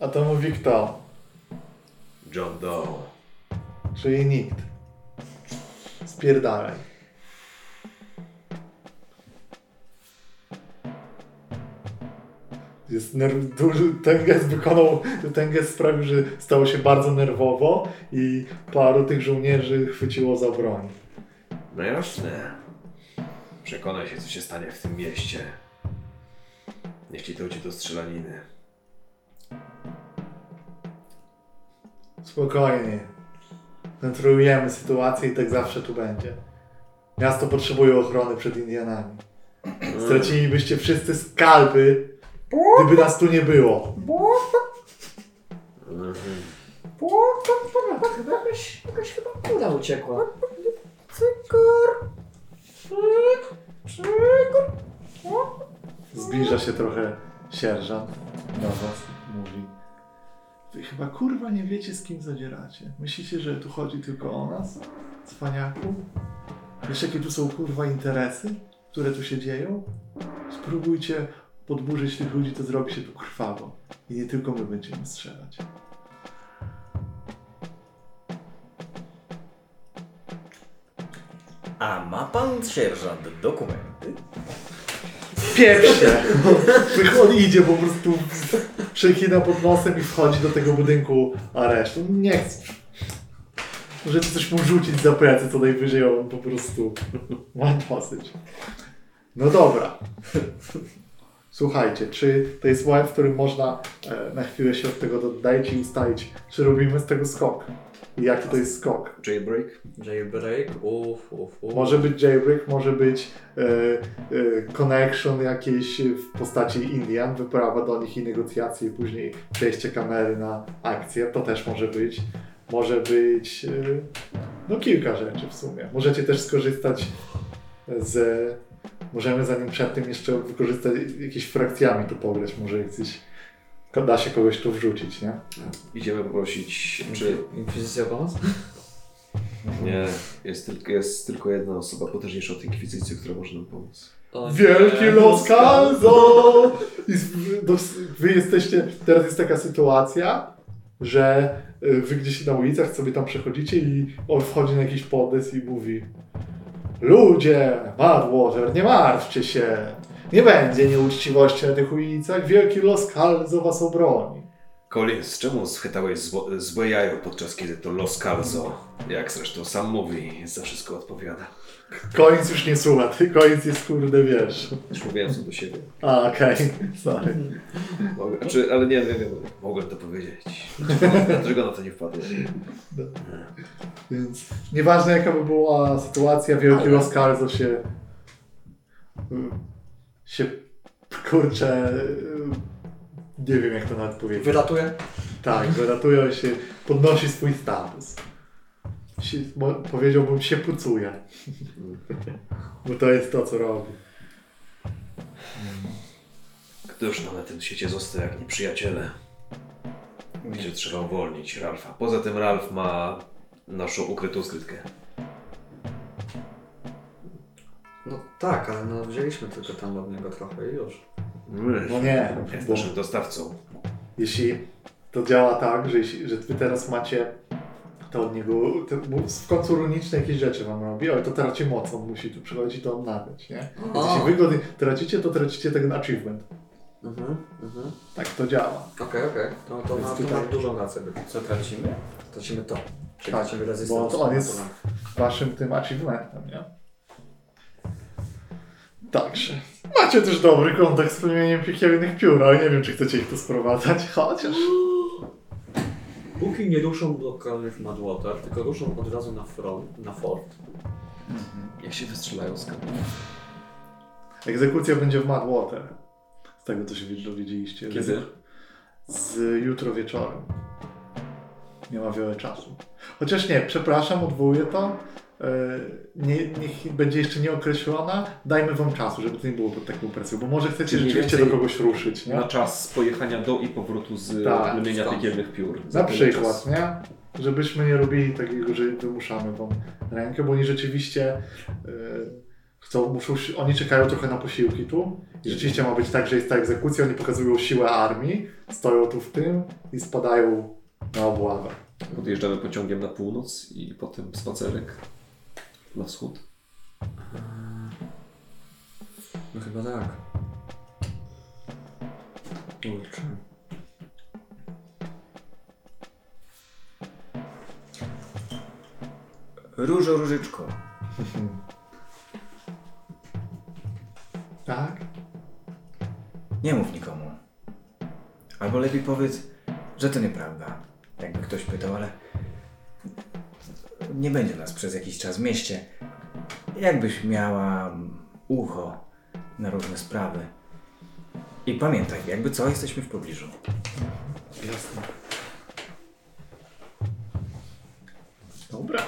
A to mówi kto? John Doe. Czyli nikt. Spierdalaj. Jest nerw... duży, ten gest wykonał, ten gest sprawił, że stało się bardzo nerwowo i paru tych żołnierzy chwyciło za broń. No jasne. Przekonaj się, co się stanie w tym mieście. Jeśli dojdzie do strzelaniny. Spokojnie. Kontrolujemy sytuację i tak zawsze tu będzie. Miasto potrzebuje ochrony przed Indianami. Stracilibyście wszyscy skalpy, gdyby nas tu nie było. Chyba jakaś, jakaś chyba kula uciekła. Zbliża się trochę sierżant do was, mówi. Wy chyba kurwa nie wiecie z kim zadzieracie. Myślicie, że tu chodzi tylko o nas? Cwaniaku? Wiesz jakie tu są kurwa interesy, które tu się dzieją? Spróbujcie podburzyć tych ludzi, to zrobi się tu krwawo. I nie tylko my będziemy strzelać. A ma pan sierżant dokumenty? Pierwsze! On idzie po prostu, przekina pod nosem i wchodzi do tego budynku aresztu. Nie chcę. Może coś mu rzucić za plecy, co najwyżej on po prostu ma dosyć. No dobra. Słuchajcie, czy to jest moment, w którym można e, na chwilę się od tego oddać i ustalić, czy robimy z tego skok? I jaki to jest skok? Jailbreak? Jailbreak? Uff, uff, uff. Może być jailbreak, może być e, e, connection jakieś w postaci Indian, wyprawa do nich i negocjacje i później przejście kamery na akcję, to też może być. Może być e, no kilka rzeczy w sumie. Możecie też skorzystać z możemy zanim przed tym jeszcze wykorzystać jakieś frakcjami tu pograć, może jakiś da się kogoś tu wrzucić, nie? Idziemy poprosić, czy... Inkwizycja pomoc? Nie, jest tylko, jest tylko jedna osoba potężniejsza od Inkwizycji, która może nam pomóc. O nie. Wielki Los wy jesteście, teraz jest taka sytuacja, że y, wy gdzieś na ulicach sobie tam przechodzicie i on wchodzi na jakiś podest i mówi Ludzie, Madwater, nie martwcie się. Nie będzie nieuczciwości na tych ulicach. Wielki Los Calzo was obroni. Collins, czemu schwytałeś zło, złe jajo podczas kiedy to Los Calzo, jak zresztą sam mówi, za wszystko odpowiada. Koniec już nie słucha, ty koniec jest kurde, wiesz. Już mówiłem co do siebie. A, okej, sorry. Mogę, znaczy, ale nie, nie, nie, mogłem to powiedzieć. Dlaczego na to nie wpadłem? Więc nieważne jaka by była sytuacja, wielki Ale- Los Calzo się się kurczę nie wiem jak to nawet powiedzieć. Wylatuje? Tak, wyratuje się, podnosi swój status. Mo- powiedziałbym się pucuje. Bo to jest to co robi. Któż nam na tym świecie został jak nieprzyjaciele? Będzie trzeba uwolnić Ralfa. Poza tym Ralf ma naszą ukrytą skrytkę. No tak, ale no wzięliśmy tylko tam od niego trochę i już. No nie, Jest bo naszym dostawcą. jeśli to działa tak, że, jeśli, że wy teraz macie to od niego, to, bo w końcu runiczne jakieś rzeczy wam robi, ale to traci moc, on musi tu przychodzić i to odnawiać, nie? Więc O. jeśli wy go tracicie, to tracicie ten achievement. Mhm, mhm. Tak to działa. Okej, okej. To, to, Więc ma, to tutaj- ma dużą rację. Co tracimy? Tracimy to. Tak, Tracimy bo rezystans. to on jest- waszym tym achievementem, nie? Także. Macie też dobry kontakt z plemieniem piekielnych piór, ale nie wiem, czy chcecie ich tu sprowadzać, chociaż. Póki nie ruszą lokalnie w Madwater, tylko ruszą od razu na front, na fort. Jak się wystrzelają z kamienia. Egzekucja będzie w Madwater. Z tego, co się dowiedzieliście. Kiedy? Z jutro wieczorem. Nie ma wiele czasu. Chociaż nie, przepraszam, odwołuję to. E, Nie, niech będzie jeszcze nieokreślona. Dajmy wam czasu, żeby to nie było pod taką presją, bo może chcecie Czyli rzeczywiście do kogoś ruszyć, nie? Na czas pojechania do i powrotu z Tak, plemienia piekielnych piór. Na przykład, czasu. nie? Żebyśmy nie robili takiego, że wymuszamy wam rękę, bo oni rzeczywiście e, chcą, muszą, oni czekają trochę na posiłki tu. I rzeczywiście ma być tak, że jest ta egzekucja, oni pokazują siłę armii, stoją tu w tym i spadają na obławę. Podjeżdżamy pociągiem na północ i potem spacerek na wschód. No chyba tak. Kurczę. Różo, różyczko. Tak? Nie mów nikomu. Albo lepiej powiedz, że to nieprawda. Jakby ktoś pytał, ale nie będzie nas przez jakiś czas w mieście. Jakbyś miała ucho na różne sprawy. I pamiętaj, jakby co, jesteśmy w pobliżu. Jasne. Dobra.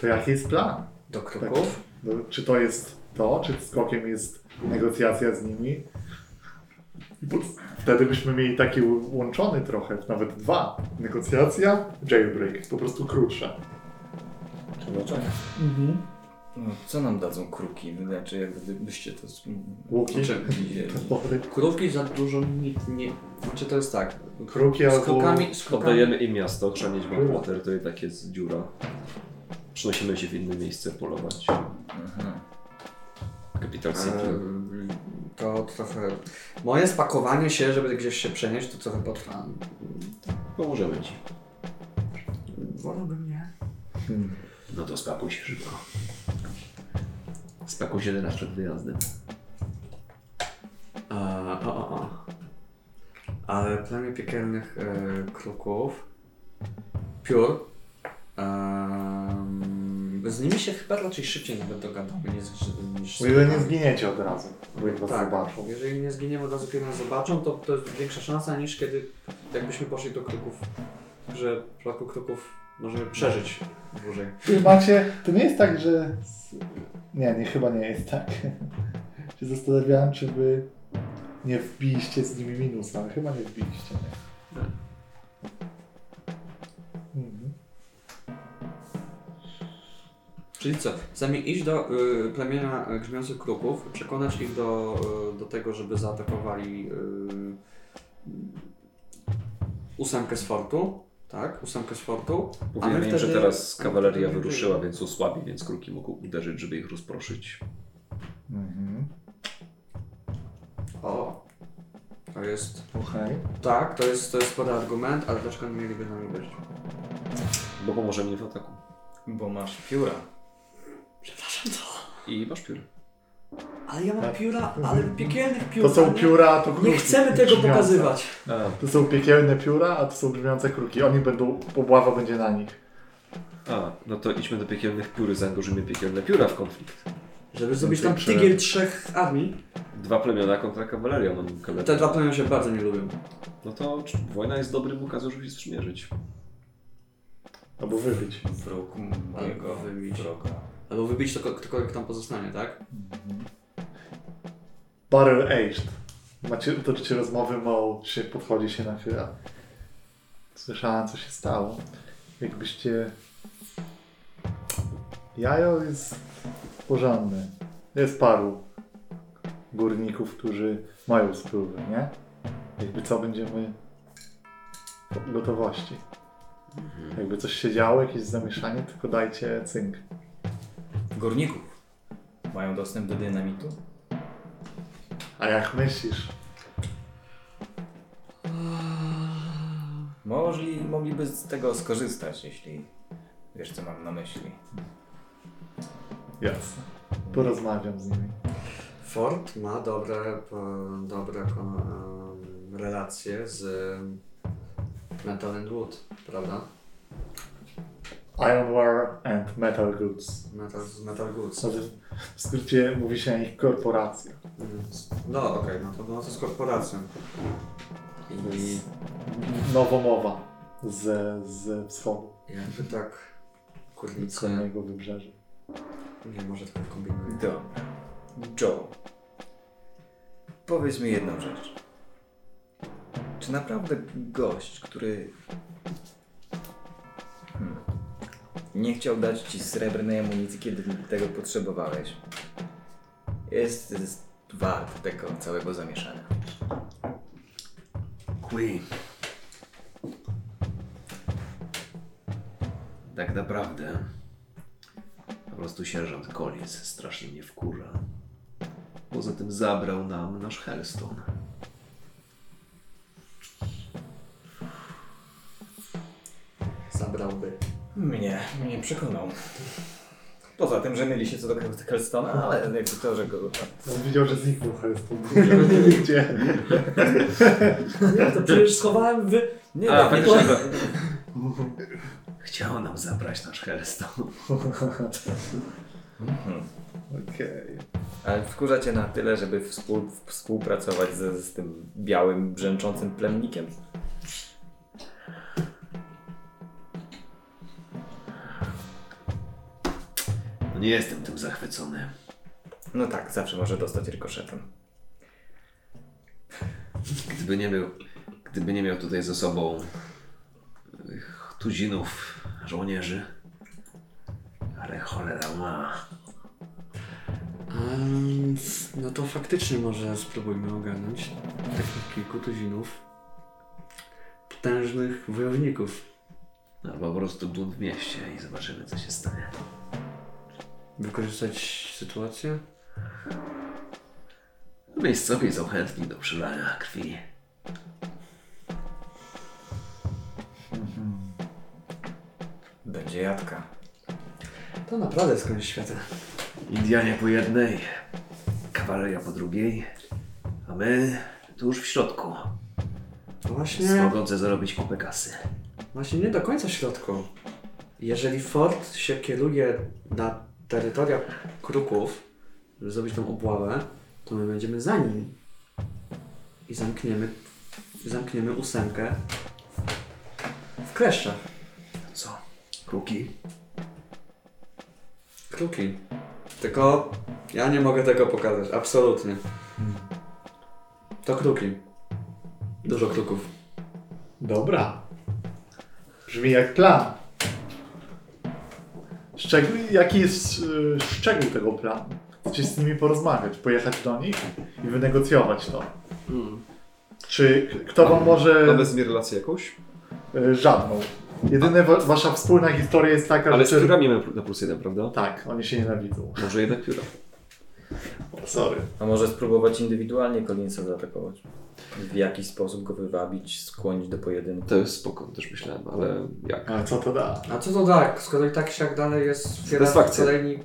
To jaki jest plan? Do kroków? No, Czy to jest to, czy skokiem jest negocjacja z nimi? Bo wtedy byśmy mieli taki łączony trochę, nawet dwa. Negocjacja, jailbreak, po prostu krótsze. No, co nam dadzą kruki? Znaczy, jakbyście to z- Łuki, *laughs* Krówki za dużo nic nie... Znaczy to jest tak. kruki Z albo... z krokami... Oddajemy im miasto, chrzanić Blackwater, to i tak jest dziura. Przenosimy się w inne miejsce polować. Mhm. Capital City. Eee, To trochę... Moje spakowanie się, żeby gdzieś się przenieść, to trochę potrwa. Pomożemy ci. Wolałbym nie. Hmm. No to spakuj się szybko. Spakuj się teraz przed wyjazdem. A, o, o, o. Ale plemię piekielnych e, kruków, piór, em, z nimi się chyba raczej szybciej nawet dogadamy niż, niż O ile nie zginiecie od razu, bo jak was Tak, zobaczą. jeżeli nie zginiemy od razu, kiedy nas zobaczą, to, to jest większa szansa niż kiedy jakbyśmy poszli do kruków, że w przypadku kruków możemy przeżyć dłużej. Wy macie, to nie jest tak, że... Nie, nie, chyba nie jest tak. *laughs* się zastanawiałem, czy wy nie wbiliście z nimi minusa, ale chyba nie wbiliście, nie? Nie. Mhm. Czyli co? Chcemy iść do y, plemienia grzmiących kruków, przekonać ich do, y, do tego, żeby zaatakowali y, ósemkę z fortu, tak? Ósemkę z my Powiemy im, że wtedy- teraz kawaleria wtedy- wyruszyła, więc osłabi, więc kruki mogą uderzyć, żeby ich rozproszyć. Mhm. O, to jest... Okej. Tak, to jest, to jest spory argument, ale dlaczego nie mieliby nami być? Bo pomożemy im w ataku. Bo masz pióra. Przepraszam, co? I masz piór. Ale ja mam Tak. pióra, ale piekielnych piór. To są a pióra, to kruki. Nie chcemy tego grzmiące. pokazywać. To są piekielne pióra, a to są grzmiące kruki. Oni będą, obława będzie na nich. A, no to idźmy do piekielnych piór, zaangażujmy piekielne pióra w konflikt. Żeby zrobić tam tygiel trzech armii. Dwa plemiona kontra kawaleria. No, kawaleria. Te dwa plemiona się bardzo nie lubią. no to czy wojna jest dobrym okazją, żeby się sprzymierzyć. Albo wybić. Wróg mojego wybić. wroga. Albo wybić to, ktokolwiek tam pozostanie, tak? Barrel aged. Macie, toczycie rozmowy, Mo się podchodzi się nachyla. Słyszałem, co się stało. Jakbyście... Jajo jest porządne. Jest paru górników, którzy mają spróby, nie? Jakby co, będziemy gotowości. Jakby coś się działo, jakieś zamieszanie, tylko dajcie cynk. Górników. Mają dostęp do dynamitu? A jak myślisz? Możli, mogliby z tego skorzystać, jeśli wiesz, co mam na myśli. Jasne. Porozmawiam z nimi. Ford ma dobre, po- dobre ko- em, relacje z Metal and Wood, prawda? Ironware and Metal Goods. Metal, Metal Goods. Znaczy, W skrócie mówi się na nich korporacja. Mm. No okej, no to no to z korporacją. I Nowomowa z, z wschodu, jakby tak z kurnicy, wschodniego wybrzeża. nie może tak kombinuję. Dobra. Joe. Powiedz mi jedną rzecz. Czy naprawdę gość, który nie chciał dać ci srebrnej amunicji, kiedy tego potrzebowałeś, jest, jest wart tego całego zamieszania? Queen. Tak naprawdę po prostu sierżant Collins strasznie mnie wkurza. Poza tym zabrał nam nasz Hellstone. Zabrałby. Mnie, mnie przekonał. Poza tym, że myli się co do Hellstona, ale jakby to, że go... On widział, że zniknął Hellstone. *laughs* Nie wie gdzie. Ja to przecież schowałem w... Nie, A, nie, faktycznie. Chciał nam zabrać nasz Hellstone. Mhm. Okej. Ale wkurza cię na tyle, żeby współ, współpracować z, z tym białym, brzęczącym plemnikiem? Nie jestem tym zachwycony. No tak, zawsze może dostać rykoszetem. Gdyby nie miał, gdyby nie miał tutaj ze sobą tych tuzinów żołnierzy. Ale cholera ma. Em, no to faktycznie może spróbujmy ogarnąć takich kilku tuzinów potężnych wojowników. Albo po prostu bunt w mieście i zobaczymy co się stanie. Wykorzystać sytuację? Miejscowi są chętni do przelania krwi. Będzie jadka. To naprawdę jest koniec świata. Indianie po jednej, kawaleria po drugiej, a my tuż w środku, właśnie, mogące zarobić kupę kasy. właśnie nie do końca w środku. Jeżeli Ford się kieruje na terytoria Kruków, żeby zrobić tą obławę, to my będziemy za nim. I zamkniemy, zamkniemy ósemkę w kleszczach. Co? Kruki? Kruki. Tylko ja nie mogę tego pokazać, absolutnie. To kruki. Dużo kruków. Dobra. Brzmi jak plan. Szczegół, jaki jest y, szczegół tego planu? Chcecie z nimi porozmawiać, pojechać do nich i wynegocjować to. Czy k- kto wam może... Mamy z nimi relację jakąś? y, Żadną. Jedyna wa- wasza wspólna historia jest taka, Ale z że... piórami mamy na plus jeden, prawda? Tak, oni się nienawidzą. Może jednak pióra. Sorry. A może spróbować indywidualnie Collinsa zaatakować? W jakiś sposób go wywabić, skłonić do pojedynku? To jest spoko, też myślałem, ale jak? Ale co to da? A co to tak? Skoro i tak siak dalej jest Satysfakcja. kolejni...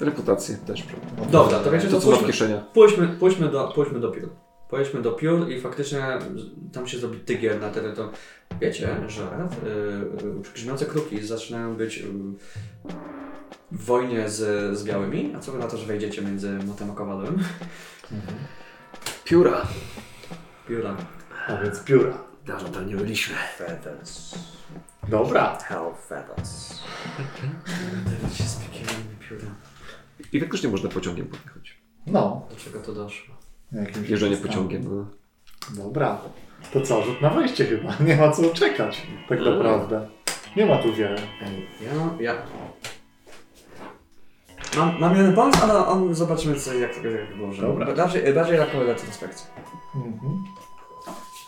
Reputację też, prawda? Dobra, to wiecie To co, co ma w pójdźmy, kieszeniach? pójdźmy, pójdźmy, do, pójdźmy do piór. Pojedźmy do piór i faktycznie tam się zrobi tygiel na terytorium. Wiecie, że yy, grzmiące kruki zaczynają być yy, w wojnie z, z białymi? A co wy na to, że wejdziecie między motem a kowalem? Pióra. Pióra. A więc pióra. Dawno tam nie byliśmy. Feathers. Dobra. Hell feathers. Teraz się spiekielimy pióra. I faktycznie można pociągiem podjechać. No. Do czego to doszło? Jakimś Jeżdżenie pociągiem, no. Dobra. To co, rzut na wejście chyba. *laughs* Nie ma co czekać, tak naprawdę. Nie ma tu wiele. Ja, ja... Mam, mam jeden pomysł, ale on zobaczymy co, jak, jak może. Dobra. Bardziej, bardziej jako retrospekcja. Mhm.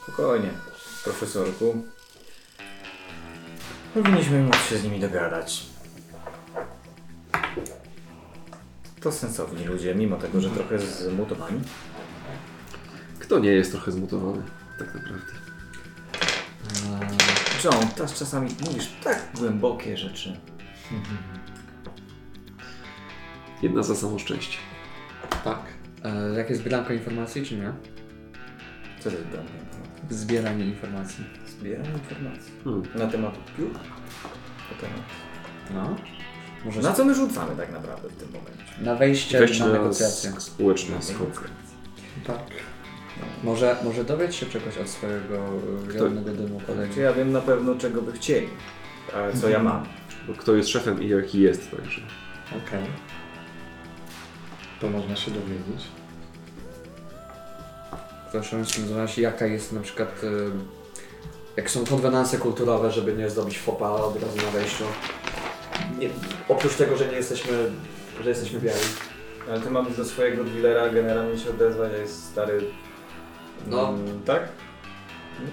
Spokojnie, profesorku. Powinniśmy móc się z nimi dogadać. To sensowni ludzie, mimo tego, że trochę zmutowani. Kto nie jest trochę zmutowany, tak naprawdę. John, też czasami mówisz tak głębokie rzeczy. *laughs* Jedna za samo szczęście. Tak. E, jak jest zbieranko informacji, czy nie? Co to jest dla mnie? Zbieranie informacji. Zbieram informacji. Hmm. Na temat piór? Na temat... No. Może Na co my rzucamy tak naprawdę w tym momencie? na wejście Wejść na na negocjacje. społeczny Na skok. Tak. Może, może dowiedz się czegoś od swojego wiolennego dymu kolegi. Czy ja wiem na pewno czego by chcieli, a co ja mam. Bo kto jest szefem i jaki jest, także. Okej. To można się dowiedzieć. Proszę zastanawiać jaka jest na przykład... E, jak są konwenanse kulturowe, żeby nie zrobić fopa od razu na wejściu. Nie, oprócz tego, że nie jesteśmy... że jesteśmy biali. Ale ty mamy do swojego dealera generalnie się odezwać, a jest stary... No. Mm, tak?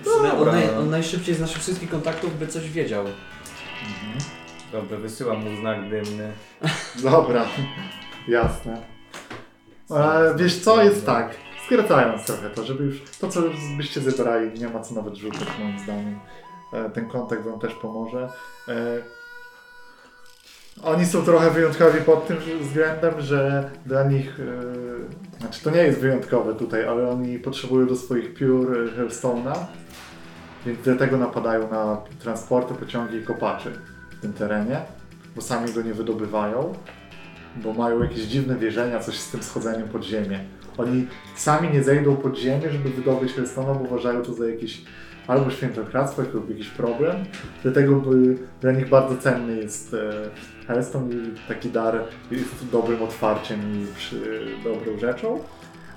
W sumie on, Dobra. naj, on najszybciej z naszych wszystkich kontaktów by coś wiedział. Dobra, wysyłam mu znak dymny. *laughs* Dobra, jasne. E, wiesz co, jest tak, skracając trochę to, żeby już to, co byście zebrali, nie ma co nawet rzucać moim zdaniem. E, ten kontakt wam też pomoże. E, oni są trochę wyjątkowi pod tym względem, że dla nich, e, znaczy to nie jest wyjątkowe tutaj, ale oni potrzebują do swoich piór e, Hellstone'a, więc dlatego napadają na transporty, pociągi i kopaczy w tym terenie, bo sami go nie wydobywają bo mają jakieś dziwne wierzenia, coś z tym schodzeniem pod ziemię. Oni sami nie zejdą pod ziemię, żeby wydobyć Hellstone'a, bo uważają to za jakieś albo świętokradztwo, lub jakiś problem. Dlatego by, dla nich bardzo cenny jest e, Hellstone i taki dar jest dobrym otwarciem i przy, dobrą rzeczą.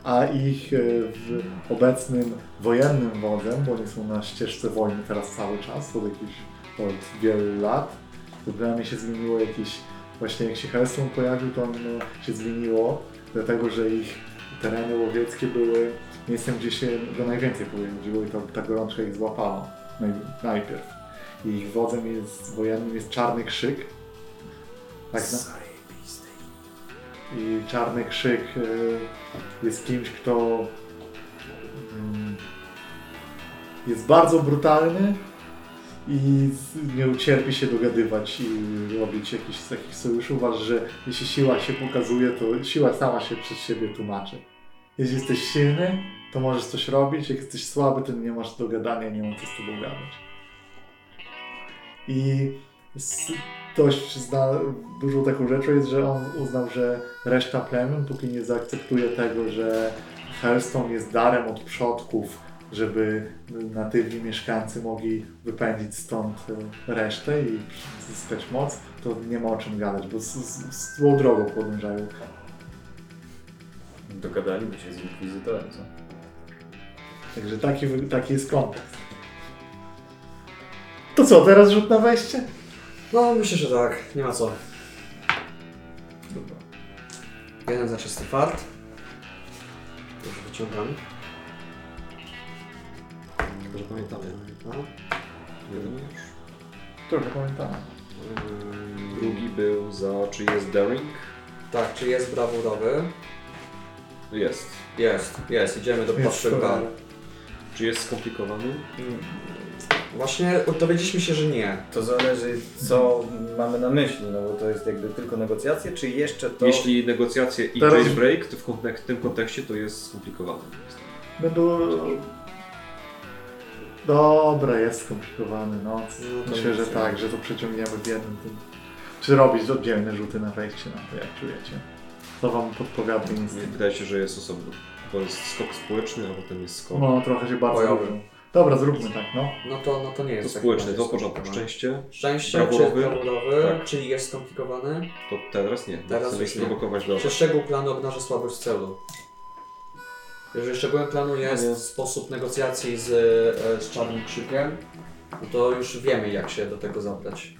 A ich e, w obecnym wojennym wodzem, bo oni są na ścieżce wojny teraz cały czas, od jakichś od wielu lat, to dla mnie się zmieniło jakieś Właśnie jak się Hellstone pojawił, to on się zmieniło, dlatego że ich tereny łowieckie były miejscem, gdzie się go najwięcej pojawiło i to, ta gorączka ich złapała naj, najpierw. I ich wodzem jest wojennym jest Czarny Krzyk. Tak, no? I Czarny Krzyk y, jest kimś, kto mm, jest bardzo brutalny, i nie ucierpi się dogadywać i robić jakichś takich sojuszy. Uważa, że jeśli siła się pokazuje, to siła sama się przez siebie tłumaczy. Jeśli jesteś silny, to możesz coś robić, jak jesteś słaby, to nie masz do gadania, nie ma co z tobą gadać. I dość zna, dużą taką rzeczą jest, że on uznał, że reszta plemion, póki nie zaakceptuje tego, że Hellstone jest darem od przodków, żeby natywni mieszkańcy mogli wypędzić stąd e, resztę i zyskać moc, to nie ma o czym gadać, bo z, z, z drogą podążają. Dogadaliby się z inkwizytorem, co? Także taki, taki jest kontekst. To co, teraz rzut na wejście? No, myślę, że tak. Nie ma co. Jeden za czysty fart. Już wyciągam. Tylko, że pamiętamy. No. Jeden już. Trochę pamiętam. Ym, Drugi był za, czy jest Daring? Tak, czy jest brawurowy? Jest. Jest, jest. Idziemy do Jest Paszyka. cholera. Czy jest skomplikowany? Właśnie dowiedzieliśmy się, że nie. To zależy co mamy na myśli, no bo to jest jakby tylko negocjacje, czy jeszcze to... Jeśli negocjacje i Teraz- jailbreak, to w, kontek- w tym kontekście to jest skomplikowane. Będą... Dobra, jest skomplikowany, no. No to Myślę, że nic. tak, że to przeciągniemy w jednym tym. Czy robić oddzielne rzuty na wejście na to, jak czujecie? To wam podpowiada Nie, instynkt. Wydaje się, że jest osobno. Bo jest skok społeczny, a potem jest skok. No, trochę się bardzo Bojowy. różnią. Dobra, zróbmy tak, no. No to, no to nie To jest. tak społeczny, to w porządku. Szczęście, Szczęście Brawurowy? czy brawurowy, Tak. czyli jest skomplikowany. to teraz nie. Teraz Chcemy już nie. sprowokować do Czy szczegół planu obnaża słabość celu? Jeżeli szczegółem planu jest Nie. sposób negocjacji z, e, z Czarnym Krzykiem, no to już wiemy jak się do tego zabrać.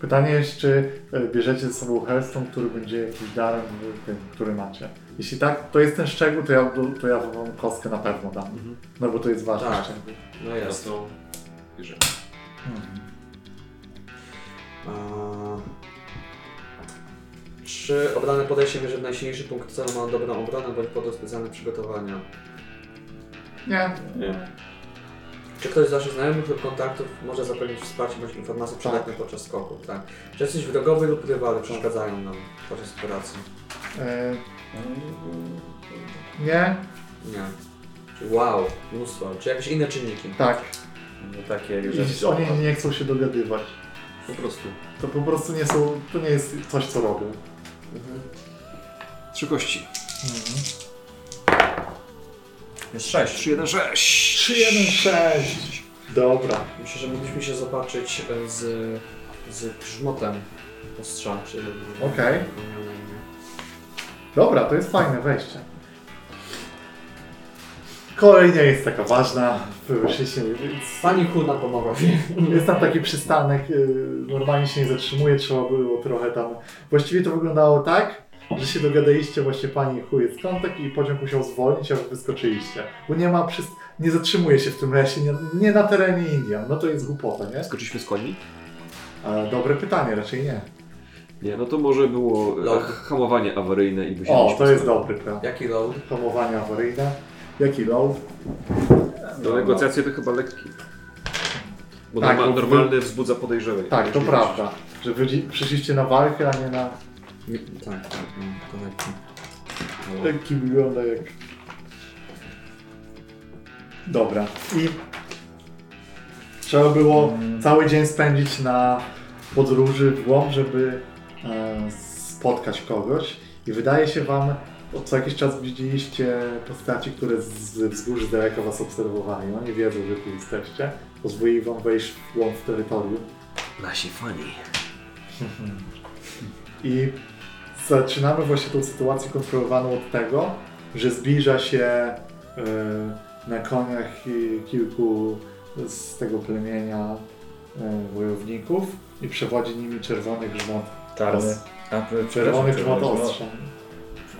Pytanie jest, czy e, bierzecie ze sobą Hellstone, który będzie jakimś darem, w tym, który macie. Jeśli tak, to jest ten szczegół, to ja, to ja wam kostkę na pewno dam. Mhm. No bo to jest ważny Tak. szczegół. No jest. to bierzemy. Mhm. A... Czy obrane podejście mierzy najsilniejszy punkt celu ma dobrą obronę bądź pod specjalne przygotowania? Nie. Nie. Czy ktoś z Waszych znajomych lub kontaktów może zapewnić wsparcie bądź informacje przydatne podczas skoku, tak? Czy jacyś wrogowie lub rywale przeszkadzają nam podczas operacji? E, nie? Nie. Wow, mnóstwo. Czy jakieś inne czynniki? Tak. No takie I rzeczy. oni nie chcą się dogadywać. Po prostu. To po prostu nie są, to nie jest coś, co robią. Mhm. Trzy kości. Jest sześć. 3, 1, 6. 3, 1, 6. Dobra. Myślę, że mogliśmy się zobaczyć e, z, z grzmotem ostrza, czy... Okej. Dobra, to jest fajne wejście. Kolej nie jest taka ważna. Więc Pani Hu nam pomogła. Jest tam taki przystanek, y, normalnie się nie zatrzymuje, trzeba było trochę tam... Właściwie to wyglądało tak, że się dogadaliście, właśnie pani chuj jest kontakt i pociąg musiał zwolnić, a wy wyskoczyliście. Bo nie ma przyst... nie zatrzymuje się w tym lesie, nie, nie na terenie Indian. No to jest głupota, nie? Skoczyliśmy z koni? Ale dobre pytanie, raczej nie. Nie, no to może było e, Load. hamowanie awaryjne i O, wysiedliśmy to jest z- dobry plan. Jaki load? Hamowanie awaryjne. Jaki low? Do negocjacji to chyba lekki. Bo Tak, norma- bo wy- normalny wzbudza podejrzenie. Tak, to prawda. Że wy dzi- przyszliście na walkę, a nie na... Nie, tak, tak, no, to lekki. Taki wygląda jak... Dobra. I trzeba było cały dzień spędzić na podróży w głąb, żeby e, spotkać kogoś. I wydaje się wam, co jakiś czas widzieliście postaci, które z wzgórzy z daleka was obserwowali. Oni wiedzą, że tu jesteście. Pozwolili wam wejść w głąb terytorium. Nasi fani. I zaczynamy właśnie tą sytuację kontrolowaną od tego, że zbliża się y, na koniach kilku z tego plemienia y, wojowników i przewodzi nimi czerwony grzmot. Czarny. A, Czerwony grzmot czerwony ostrzem.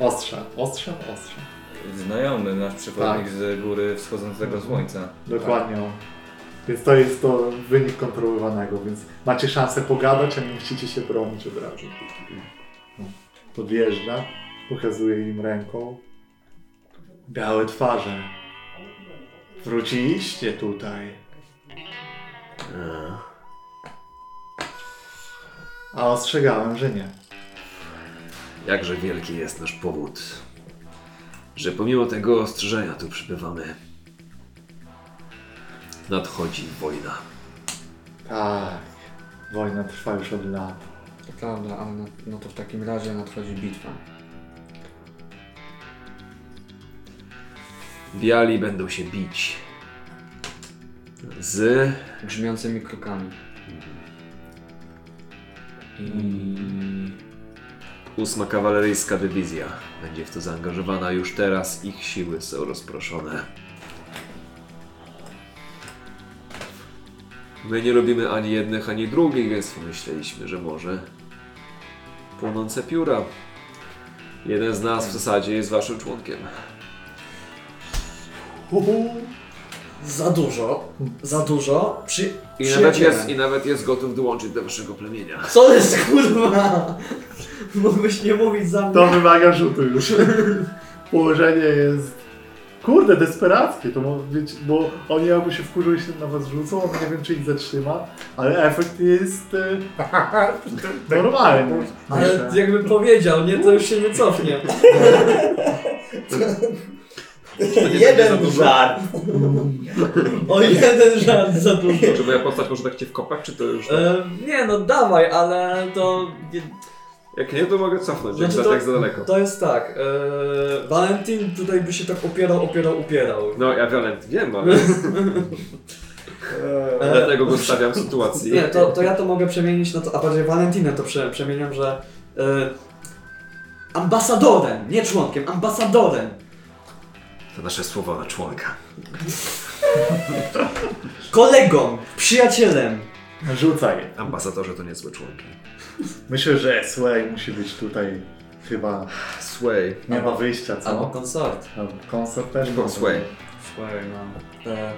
Ostrzem, ostrzem, ostrzem. Znajomy nasz przewodnik Tak. z góry wschodzącego słońca. Dokładnie. on. Więc to jest to wynik kontrolowanego, więc macie szansę pogadać, a nie musicie się bronić od razu. Podjeżdża, pokazuje im ręką. Białe twarze. Wróciliście tutaj. A, ostrzegałem, że nie. jakże wielki jest nasz powód, że pomimo tego ostrzeżenia tu przybywamy. Nadchodzi wojna. Tak. Wojna trwa już od lat. Prawda, ale no, no to w takim razie nadchodzi bitwa. Biali będą się bić z Grzmiącymi krokami. ósma kawaleryjska dywizja. Będzie w to zaangażowana już teraz. Ich siły są rozproszone. My nie robimy ani jednych, ani drugich, więc pomyśleliśmy, że może płonące pióra. Jeden z nas w zasadzie jest waszym członkiem. Uhu. Za dużo, za dużo. Przy, I nawet, jest, I nawet jest gotów dołączyć do waszego plemienia. Co jest kurwa? Mógłbyś nie mówić za mnie. To wymaga rzutu już. *laughs* Położenie jest... Kurde, desperackie, to może być, bo oni albo się wkurzą i się na was rzucą, albo nie wiem, czy ich zatrzyma, ale efekt jest e, *laughs* normalny. Ale Myślę. jakbym powiedział, nie, to już się nie cofnie. Jeden żart! O jeden żart za dużo. Czy moja postać może tak cię wkopać, czy to już... E, nie no, dawaj, ale to... Jak nie, to mogę cofnąć, jak Znaczy za to- tak za daleko. to jest tak, e, Valentin tutaj by się tak opierał, opierał, upierał. No, ja Violent wiem, ale *laughs* E, dlatego go stawiam w sytuacji. Nie, to, to ja to mogę przemienić na to, a bardziej Valentinę to prze, przemieniam, że e, ambasadorem, nie członkiem, ambasadorem. To nasze słowo na członka. Kolegą, przyjacielem. Rzucaj. Ambasadorzy to niezłe członki. Myślę, że Sway musi być tutaj chyba... Sway. Nie ma wyjścia, Albo co? konsort. Albo Koncert też Albo Sway. Słuchaj, no. E,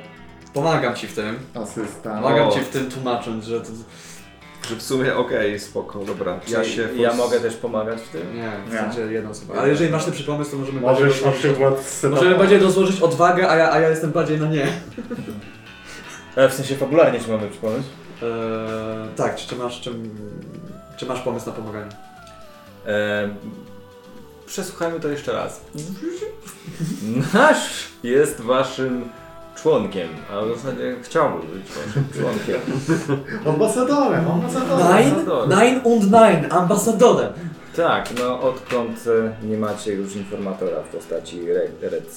pomagam ci w tym. Asysta. Pomagam O. ci w tym tłumacząc, że to... Że w sumie okej, spoko, dobra. Ja się... ja mogę też pomagać w tym? Nie, w Nie. sensie jedną osobę. Ale jeżeli masz lepszy pomysł, to możemy Możesz na rozłożyć- przykład Możemy bardziej rozłożyć odwagę, a ja, a ja jestem bardziej na nie. E, w sensie fabularnie, czy mamy przypomnieć? Eee, tak, czy, czy, masz, czy, czy masz pomysł na pomaganie? E, przesłuchajmy to jeszcze raz. *laughs* Nasz jest waszym członkiem, a w zasadzie chciałby być waszym członkiem. *laughs* Ambasadorem, ambasadorem. Ambasador. Nine und Nine, ambasadorem. Tak, no odkąd e, nie macie już informatora w postaci Re- Red.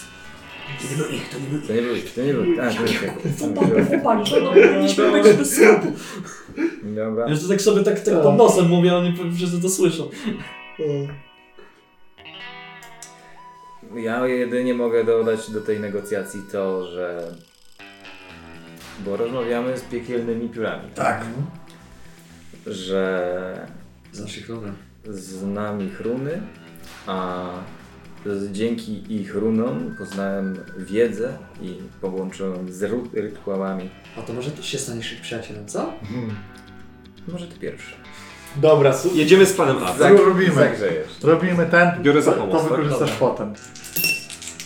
To nie był ich, to nie był ich. To nie był ich, to nie był. A, to nie był. Chłopaki, to powinniśmy być bez sklepu. Dobra. Jeszcze tak sobie tak, tak pod nosem mówię, oni wszyscy to słyszą. Ja jedynie mogę dodać do tej negocjacji to, że. Bo rozmawiamy z piekielnymi piórami. Tak. Że Znasz ich runę. znam ich runy, a z- dzięki ich runom poznałem wiedzę i połączyłem z ru- rytuałami. A to może ty się staniesz ich przyjacielem, co? Może ty pierwszy. Dobra, su- Jedziemy z planem A. Zag- robimy. Zagrzejesz. robimy ten, Biorę za to, pomoc, to tak? wykorzystasz Dobra. potem.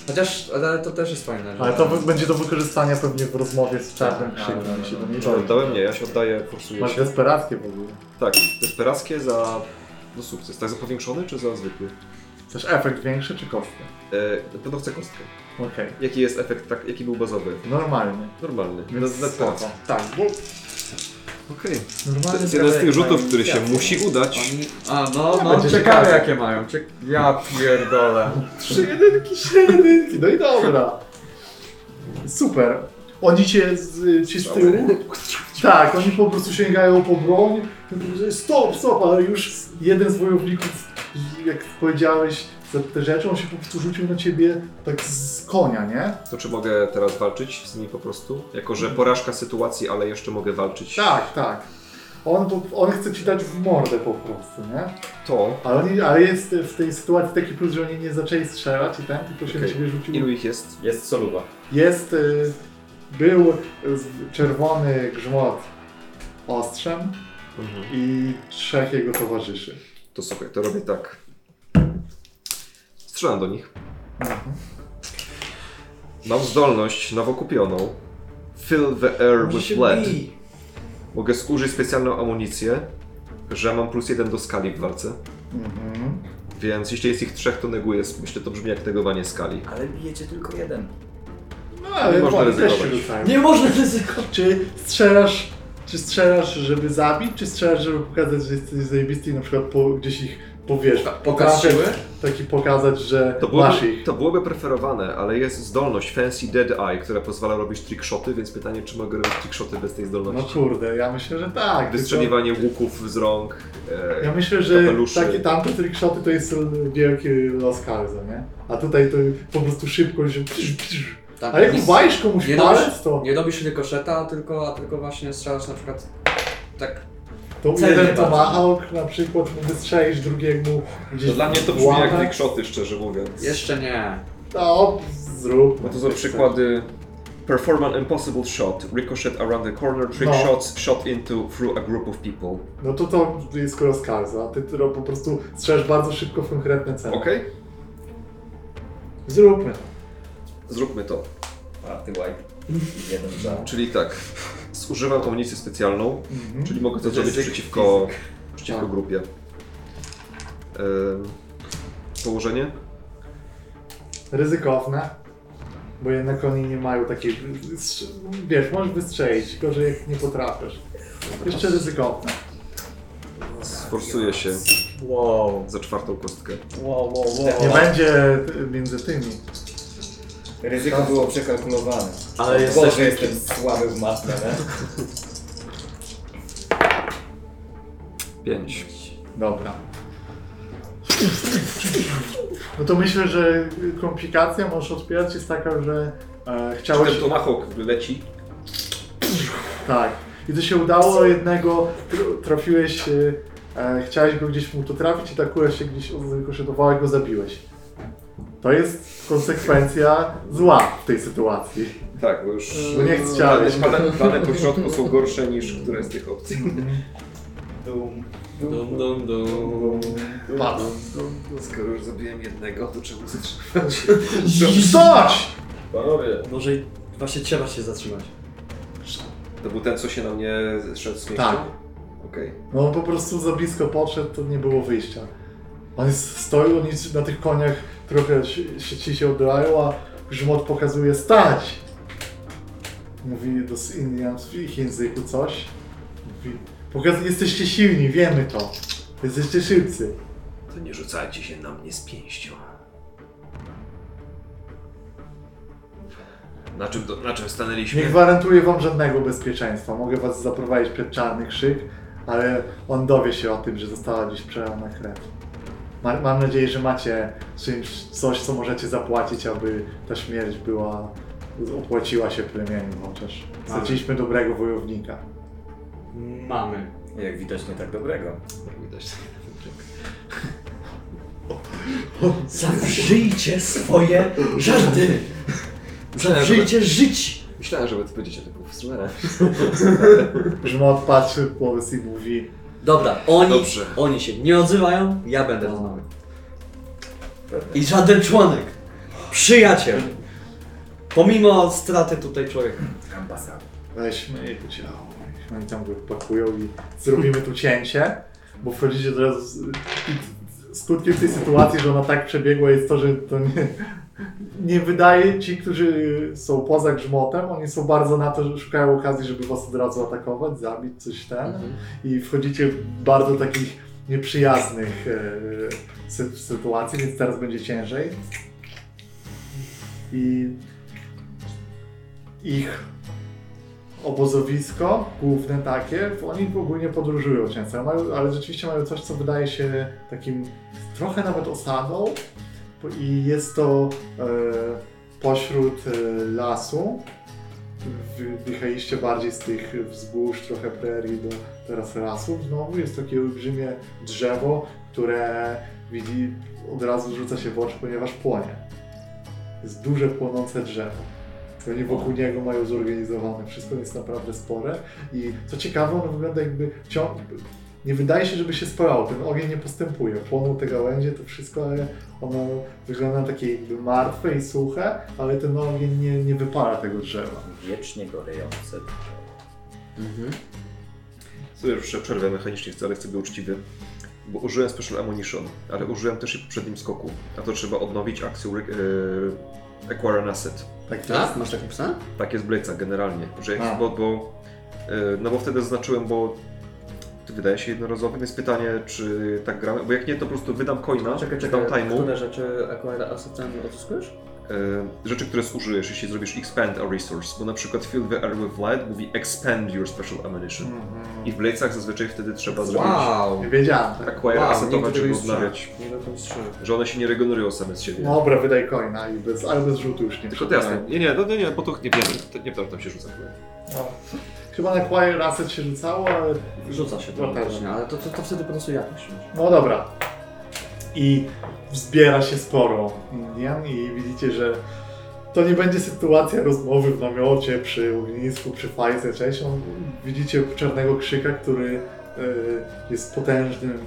Chociaż, ale to też jest fajne. że- Ale to wy- będzie do wykorzystania pewnie w rozmowie z czarnym Tak, krzykiem, jeśli do dojdzie. oddałem? Nie, ja się oddaję, forsuję Masz się. desperackie w ogóle. Tak, desperackie za no, sukces. Tak za powiększony czy za zwykły? Chcesz efekt większy czy kostkę? E, pewno chcę kostkę. Okej, Jaki jest efekt, tak, jaki był bazowy? normalny. Normalny. Więc Na- spoko. Tak, bo Okej. To normalny jest jeden z tych rzutów, który się musi udać. Oni... A, no, No, no, będzie ciekawe ciekawe. jakie mają. Ciek... Ja pierdolę. *laughs* trzy jedynki, trzy jedynki, no i dobra. Super. Oni cię z, ci z tyłu. Tak, oni po prostu sięgają po broń. Stop, stop, ale już jeden z wojowników, jak powiedziałeś, za te rzeczy, on się po prostu rzucił na ciebie tak z konia, nie? To czy mogę teraz walczyć z nimi po prostu? Jako, że porażka sytuacji, ale jeszcze mogę walczyć. Tak, tak. On, on chce ci dać w mordę po prostu, nie? To. Ale, oni, ale jest w tej sytuacji taki plus, że oni nie zaczęli strzelać i ten, tylko się Okej. na ciebie rzucił. Ilu ich jest? Jest soluba. Jest, y, był czerwony grzmot ostrzem Mhm. i trzech jego towarzyszy. To słuchaj, to robię tak. Strzelam do nich. Mam zdolność nowokupioną. Fill the air with blood. Mogę użyć specjalną amunicję, że mam plus jeden do skali w walce. Mhm. Więc jeśli jest ich trzech, to neguję. Myślę, to brzmi jak negowanie skali. Ale bijecie tylko jeden. No ale Nie można oni też się ryzykować. rzucają. Nie można ryzykować. Czy strzelasz, czy strzelasz, żeby zabić, czy strzelasz, żeby pokazać, że jesteś zajebisty i na przykład po, gdzieś ich powiesz? Pokaz siły? Taki pokazać, że To masz byłoby, ich. to byłoby preferowane, ale jest zdolność Fancy Dead Eye, która pozwala robić trickshoty, więc pytanie, czy mogę robić trickshoty bez tej No zdolności? kurde, ja myślę, że tak. tylko- Wystrzeliwanie łuków z rąk. E, Ja myślę, że kapeluszy. takie tamte trickshoty to jest wielki los Calzo, nie? A tutaj to po prostu szybko, że... Tak, A jak nic- komuś nie palec, robisz, to, nie robisz rykoszeta, tylko, a tylko właśnie strzelasz na przykład tak. to celnie jeden bardzo. tomahawk na przykład wystrzelisz drugiemu gdzieś To dla mnie to w brzmi jak łapę. trickshoty, szczerze mówiąc. Jeszcze nie. No, zrób. No to są przykłady. Perform an impossible shot, ricochet around the corner, trick No. shots, shot into through a group of people. No to to jest los Calzo, a ty, ty po prostu strzelasz bardzo szybko w konkretne cele. Okej? Zróbmy. Zróbmy to. A ty white. *laughs* Jeden za. Czyli tak, zużywam amunicję specjalną, Mhm. czyli mogę to zrobić Ryzyk przeciwko, przeciwko Tak. grupie. Położenie? Ryzykowne, bo jednak oni nie mają takiej... Wiesz, możesz wystrzelić, gorzej jak nie potrafisz. Jeszcze ryzykowne. Sforsuję się Wow. za czwartą kostkę. Wow, wow, Nie będzie między tymi. Ryzyko było przekalkulowane. Ale Boże, jestem słaby w matmę, nie? Pięć. Dobra. No to myślę, że komplikacja możesz odpierać jest taka, że e, Czy chciałeś... ten tomahawk leci? Tak. I to się udało jednego, tr- trafiłeś, e, e, chciałeś go gdzieś mu to trafić i ta kula się gdzieś odkoszydowała i go zabiłeś. To jest konsekwencja zła w tej sytuacji. Tak, bo już Bo nie chciałeś. Dane, dane po środku są gorsze niż któraś z tych opcji. Dum, Dum, dum, dum. Patrz. No skoro już zabiłem jednego, to czemu zatrzymać? Stać! Panowie. Może i właśnie trzeba się zatrzymać. To był ten, co się na mnie szedł z Tak. Okej. No on po prostu za blisko podszedł, to nie było wyjścia. On jest, stoi, oni na tych koniach trochę się, ci się oddalają, a Grzmot pokazuje stać! Mówi do Indian w ich języku coś. Mówi, pokaz, jesteście silni, wiemy to. Jesteście szybcy. To nie rzucajcie się na mnie z pięścią. Na czym, do, na czym stanęliśmy? Nie gwarantuję wam żadnego bezpieczeństwa. Mogę was zaprowadzić przed czarny krzyk, ale on dowie się o tym, że została dziś przelana krew. Ma, mam nadzieję, że macie czymś, coś, co możecie zapłacić, aby ta śmierć była, opłaciła się plemieniu chociaż. Straciliśmy dobrego wojownika. Mamy. Jak widać nie tak dobrego. Jak widać. *laughs* Zawrzyjcie swoje żarty! Zawrzyjcie żyć! Myślałem, że będziecie tego powstrzymać. Grzmot patrzy w głowę i mówi Dobra, oni, Dobrze. oni się nie odzywają, ja będę rozmawiał. I żaden członek, przyjaciel, pomimo straty tutaj człowieka. Ambasada. weźmy jego ciało. Oni tam go pakują i zrobimy tu cięcie, bo wchodzicie teraz... z- Skutkiem tej sytuacji, że ona tak przebiegła jest to, że to nie, nie wydaje ci, którzy są poza grzmotem, oni są bardzo na to, że szukają okazji, żeby was od razu atakować, zabić, coś ten. I wchodzicie w bardzo takich nieprzyjaznych e, sy- sytuacji, więc teraz będzie ciężej. I ich obozowisko główne takie, oni ogólnie podróżują często, mają, ale rzeczywiście mają coś, co wydaje się takim trochę nawet osadą i jest to e, pośród e, lasu. Wyjechaliście bardziej z tych wzgórz, trochę prerii do teraz lasów. Znowu jest takie olbrzymie drzewo, które widzi, od razu rzuca się w oczy, ponieważ płonie. Jest duże płonące drzewo. Oni wokół niego mają zorganizowane, wszystko jest naprawdę spore i co ciekawe, ono wygląda jakby ciąg... Nie wydaje się, żeby się spalało, ten ogień nie postępuje. Płoną te gałęzie, to wszystko, ale ono wygląda na takie jakby martwe i suche, ale ten ogień nie, nie wypala tego drzewa. Wiecznie gorejące. Mhm. Sobie już przerwę mechanicznie wcale chcę być uczciwy. Bo użyłem Special Ammunition, ale użyłem też i w poprzednim skoku. A to trzeba odnowić akcję e, Acquire an Asset. Tak jest. Tak? Masz takie psa? Tak jest w Blade'ach generalnie. Że jak, bo, bo, e, no bo wtedy zaznaczyłem, bo wydaje się jednorazowym. Jest pytanie, czy tak gramy, bo jak nie, to po prostu wydam coina, Czekaj, dam czekaj, time'u. które rzeczy Acquire Assetem odzyskujesz? e, rzeczy, które zużyjesz, jeśli zrobisz expand a resource, bo na przykład fill the air with light mówi expand your special ammunition. Mhm. I w Bladesach zazwyczaj wtedy trzeba zrobić Wow! Nie wiedziałem. Tak. acquire Wow, assetować, nigdy żeby nie odnawiać, Nie że one się nie regenerują same z siebie. Dobra, wydaj coina i bez, ale bez rzutu już nie Tylko jasne. Nie, nie, no, nie, nie, bo to nie wiem, to nie wiem, tam się rzuca. No. Chyba na Acquire Asset się rzucało, ale Rzuca się to No tak. faktycznie, ale to, to, to wtedy po prostu jakoś. No dobra. I zbiera się sporo Indian i widzicie, że to nie będzie sytuacja rozmowy w namiocie, przy ognisku, przy fajce, cześć. On, widzicie czarnego krzyka, który e, jest potężnym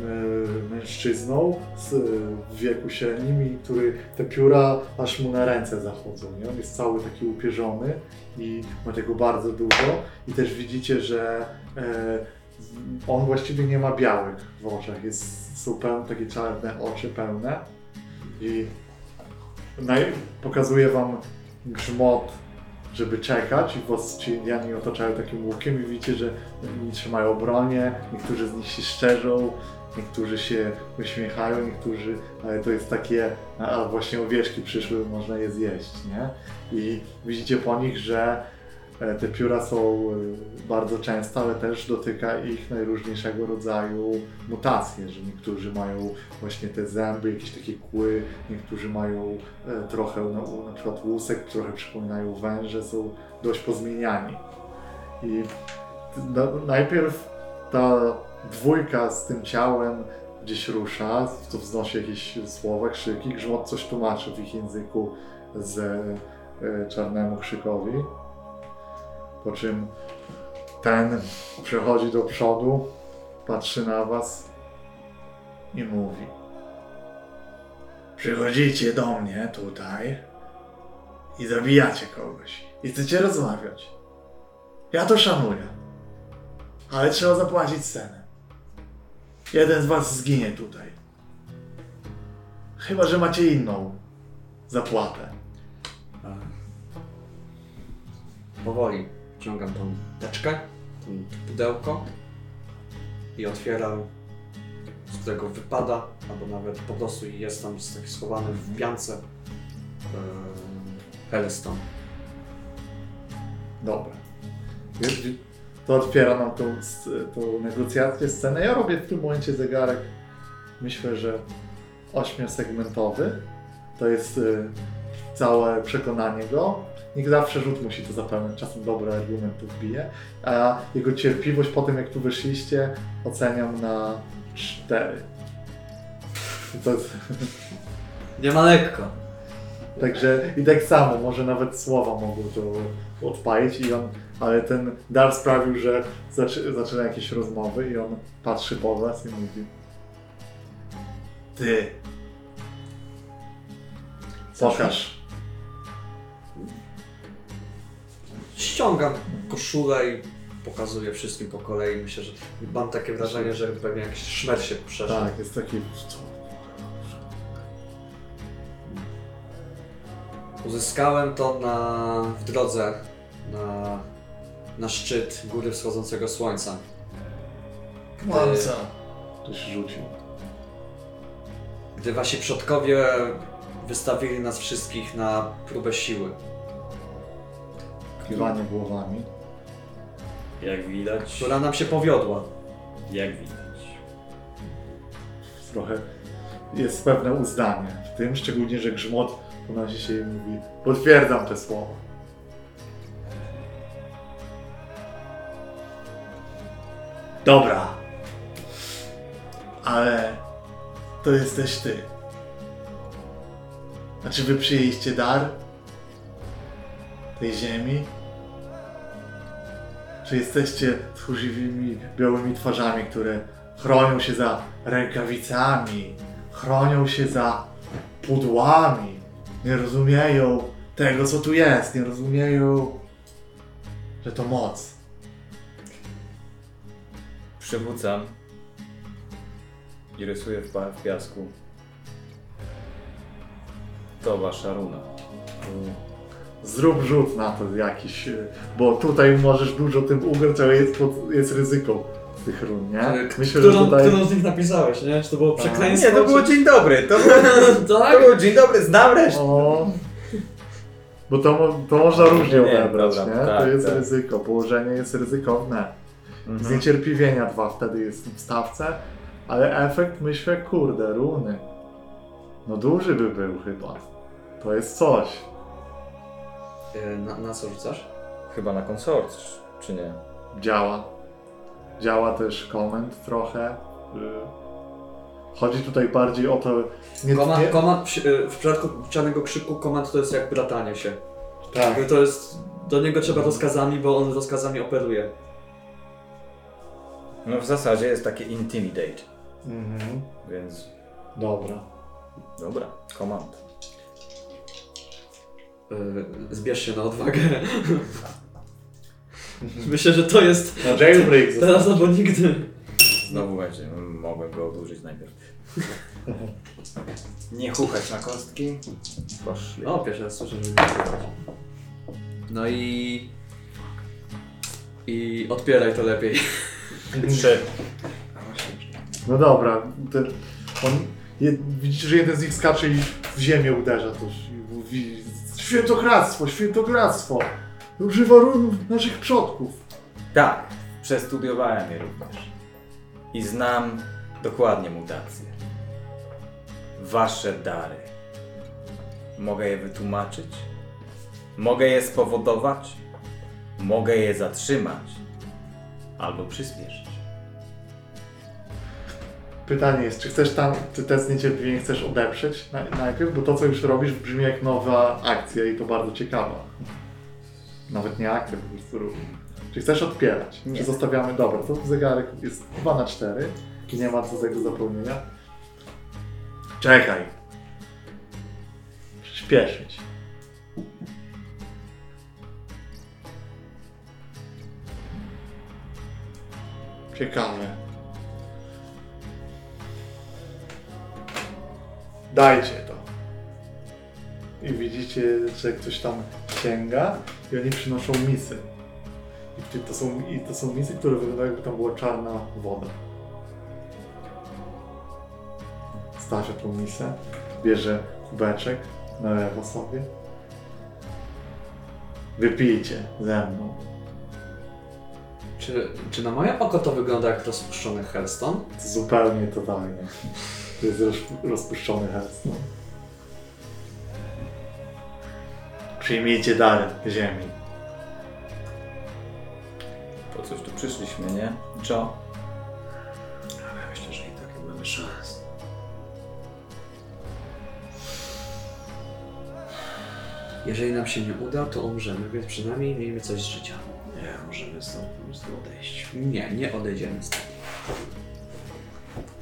e, mężczyzną z, w wieku średnim i który te pióra aż mu na ręce zachodzą. Nie? On jest cały taki upierzony i ma tego bardzo dużo. I też widzicie, że e, on właściwie nie ma białych w oczach, jest, są pełne, takie czarne oczy pełne. I pokazuje wam grzmot, żeby czekać. I was ci Indianie otaczają takim łukiem i widzicie, że oni trzymają bronię, niektórzy z nich się szczerzą, niektórzy się uśmiechają, niektórzy, ale to jest takie, a właśnie owieczki przyszły, można je zjeść, nie? I widzicie po nich, że E, Te pióra są e, bardzo częste, ale też dotyka ich najróżniejszego rodzaju mutacje, że niektórzy mają właśnie te zęby, jakieś takie kły, niektórzy mają e, trochę na, na przykład łusek, trochę przypominają węże, są dość pozmieniani. I na, najpierw ta dwójka z tym ciałem gdzieś rusza, to wznosi jakieś słowa, krzyki, grzmot coś tłumaczy w ich języku z e, czarnemu krzykowi. Po czym ten przechodzi do przodu, patrzy na was i mówi: Przychodzicie do mnie tutaj i zabijacie kogoś. I chcecie rozmawiać. Ja to szanuję. Ale trzeba zapłacić cenę. Jeden z was zginie tutaj. Chyba, że macie inną zapłatę. Powoli ciągam tą teczkę, to pudełko i otwieram, z którego wypada, albo nawet po prostu jest tam tak schowany w piance yy. Dobra. To otwiera nam tą, tą negocjację, scenę. Ja robię w tym momencie zegarek, myślę, że ośmiosegmentowy. To jest y, całe przekonanie go. Niech zawsze rzut musi to zapełnić, czasem dobry argument tu wbije. A jego cierpliwość po tym, jak tu wyszliście, oceniam na 4. To jest, *laughs* Nie ma lekko. Także i tak samo, może nawet słowa mogą to odpalić i on, ale ten dar sprawił, że zaczy, zaczyna jakieś rozmowy i on patrzy po was i mówi Ty Pokaż. Ściągam koszulę i pokazuję wszystkim po kolei. Myślę, że mam takie wrażenie, że pewnie jakiś szmer się przeszedł. Tak, jest taki Uzyskałem to na, w drodze na, na szczyt góry wschodzącego słońca. Kłamca. Ktoś rzucił. Gdy wasi przodkowie wystawili nas wszystkich na próbę siły. Kiwanie głowami. Jak widać. Która nam się powiodła. Jak widać. Trochę jest pewne uznanie w tym, szczególnie, że grzmot unosi się i mówi potwierdzam te słowa. Dobra. Ale to jesteś ty. Znaczy wy przyjęliście dar tej ziemi? Czy jesteście tchórzywymi, białymi twarzami, które chronią się za rękawicami, chronią się za pudłami, nie rozumieją tego, co tu jest, nie rozumieją, że to moc. Przywrócam i rysuję w, pa- w piasku. To wasza runa. Zrób rzut na to jakiś, y, bo tutaj możesz dużo tym ugrać, ale jest, pod, jest ryzyko tych run, nie? Myślę, że Którą, tutaj... którą z nich napisałeś, nie? Czy to było przekleństwo? Nie, to było dzień dobry. To było, *laughs* to Tak? było dzień dobry, znam resztę. O, bo to, mo- to można różnie Nie, odebrać, dobra, nie? to tak, jest tak. ryzyko, położenie jest ryzykowne. Mhm. Zniecierpliwienia dwa wtedy jest w stawce, ale efekt myślę, kurde, runy. No duży by był chyba. To jest coś. E, Na, na co rzucasz? Chyba na konsort, czy nie? Działa. Działa też komend trochę. Y, Chodzi tutaj bardziej o to. Nie, Komand, nie, komand, przy- e, w przypadku czarnego krzyku komand to jest jak bratanie się. tak. To jest, do niego trzeba rozkazami, bo on rozkazami operuje. No w zasadzie jest takie intimidate, Mhm. więc Dobra. dobra, komand. E, Zbierz się na odwagę. *laughs* Myślę, że to jest Na jailbreak *laughs* teraz albo nigdy. Znowu będzie, mogłem go odłożyć najpierw. *laughs* Nie chuchać na kostki. Poszli. O, pierwszy raz słyszę, że. No i... I odpieraj to lepiej. Trzy. No dobra. Ten, on, je, widzicie, że jeden z nich skacze i w ziemię uderza też. I mówi świętokradztwo, świętokradztwo. Używa run naszych przodków. Tak, przestudiowałem je również. I znam dokładnie mutacje. Wasze dary. Mogę je wytłumaczyć? Mogę je spowodować? Mogę je zatrzymać? Albo przyspieszyć. Pytanie jest, czy chcesz tam, czy te zniecierpliwienie chcesz odeprzeć na, najpierw, bo to co już robisz brzmi jak nowa akcja i to bardzo ciekawa. Nawet nie akcja, po prostu rób. Czy chcesz odpierać? Nie. Czy zostawiamy, dobra, to zegarek jest 2 na 4 i nie ma co tego zapełnienia. Czekaj. Przyspieszyć. Ciekawe. Dajcie to. I widzicie, że ktoś tam sięga i oni przynoszą misy. I to są, i to są misy, które wyglądają jakby tam była czarna woda. Stawia tą misę, bierze kubeczek, nalewa sobie. Wypijcie ze mną. Czy, czy na moje oko to wygląda jak rozpuszczony Hellstone? Zupełnie totalnie. To jest roz, rozpuszczony Hearthstone. Przyjmijcie dar ziemi. Po coś tu przyszliśmy, nie? Czo? Myślę, że i tak nie mamy szans. Jeżeli nam się nie uda, to umrzemy, więc przynajmniej miejmy coś z życia. Nie, możemy stąd po prostu odejść. Nie, nie odejdziemy stąd.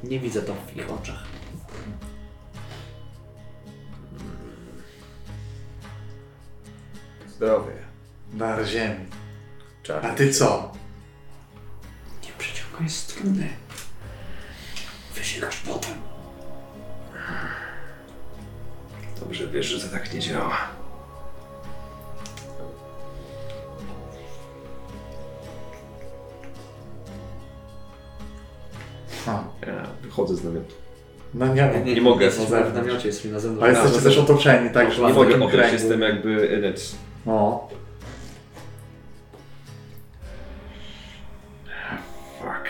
Nie widzę to w ich oczach. Zdrowie. Dar ziemi. Czarny. A ty co? Nie przeciągaj struny. Wysięgasz potem. Dobrze wiesz, że to tak nie działa. Ha. Ja wychodzę z namiotu. No nie, no. Nie mogę. Jesteśmy w namiocie, jesteśmy na zewnątrz. A jesteście też otoczeni, tak? że Nie mogę kręgu. jestem jakby in it. No. Fuck.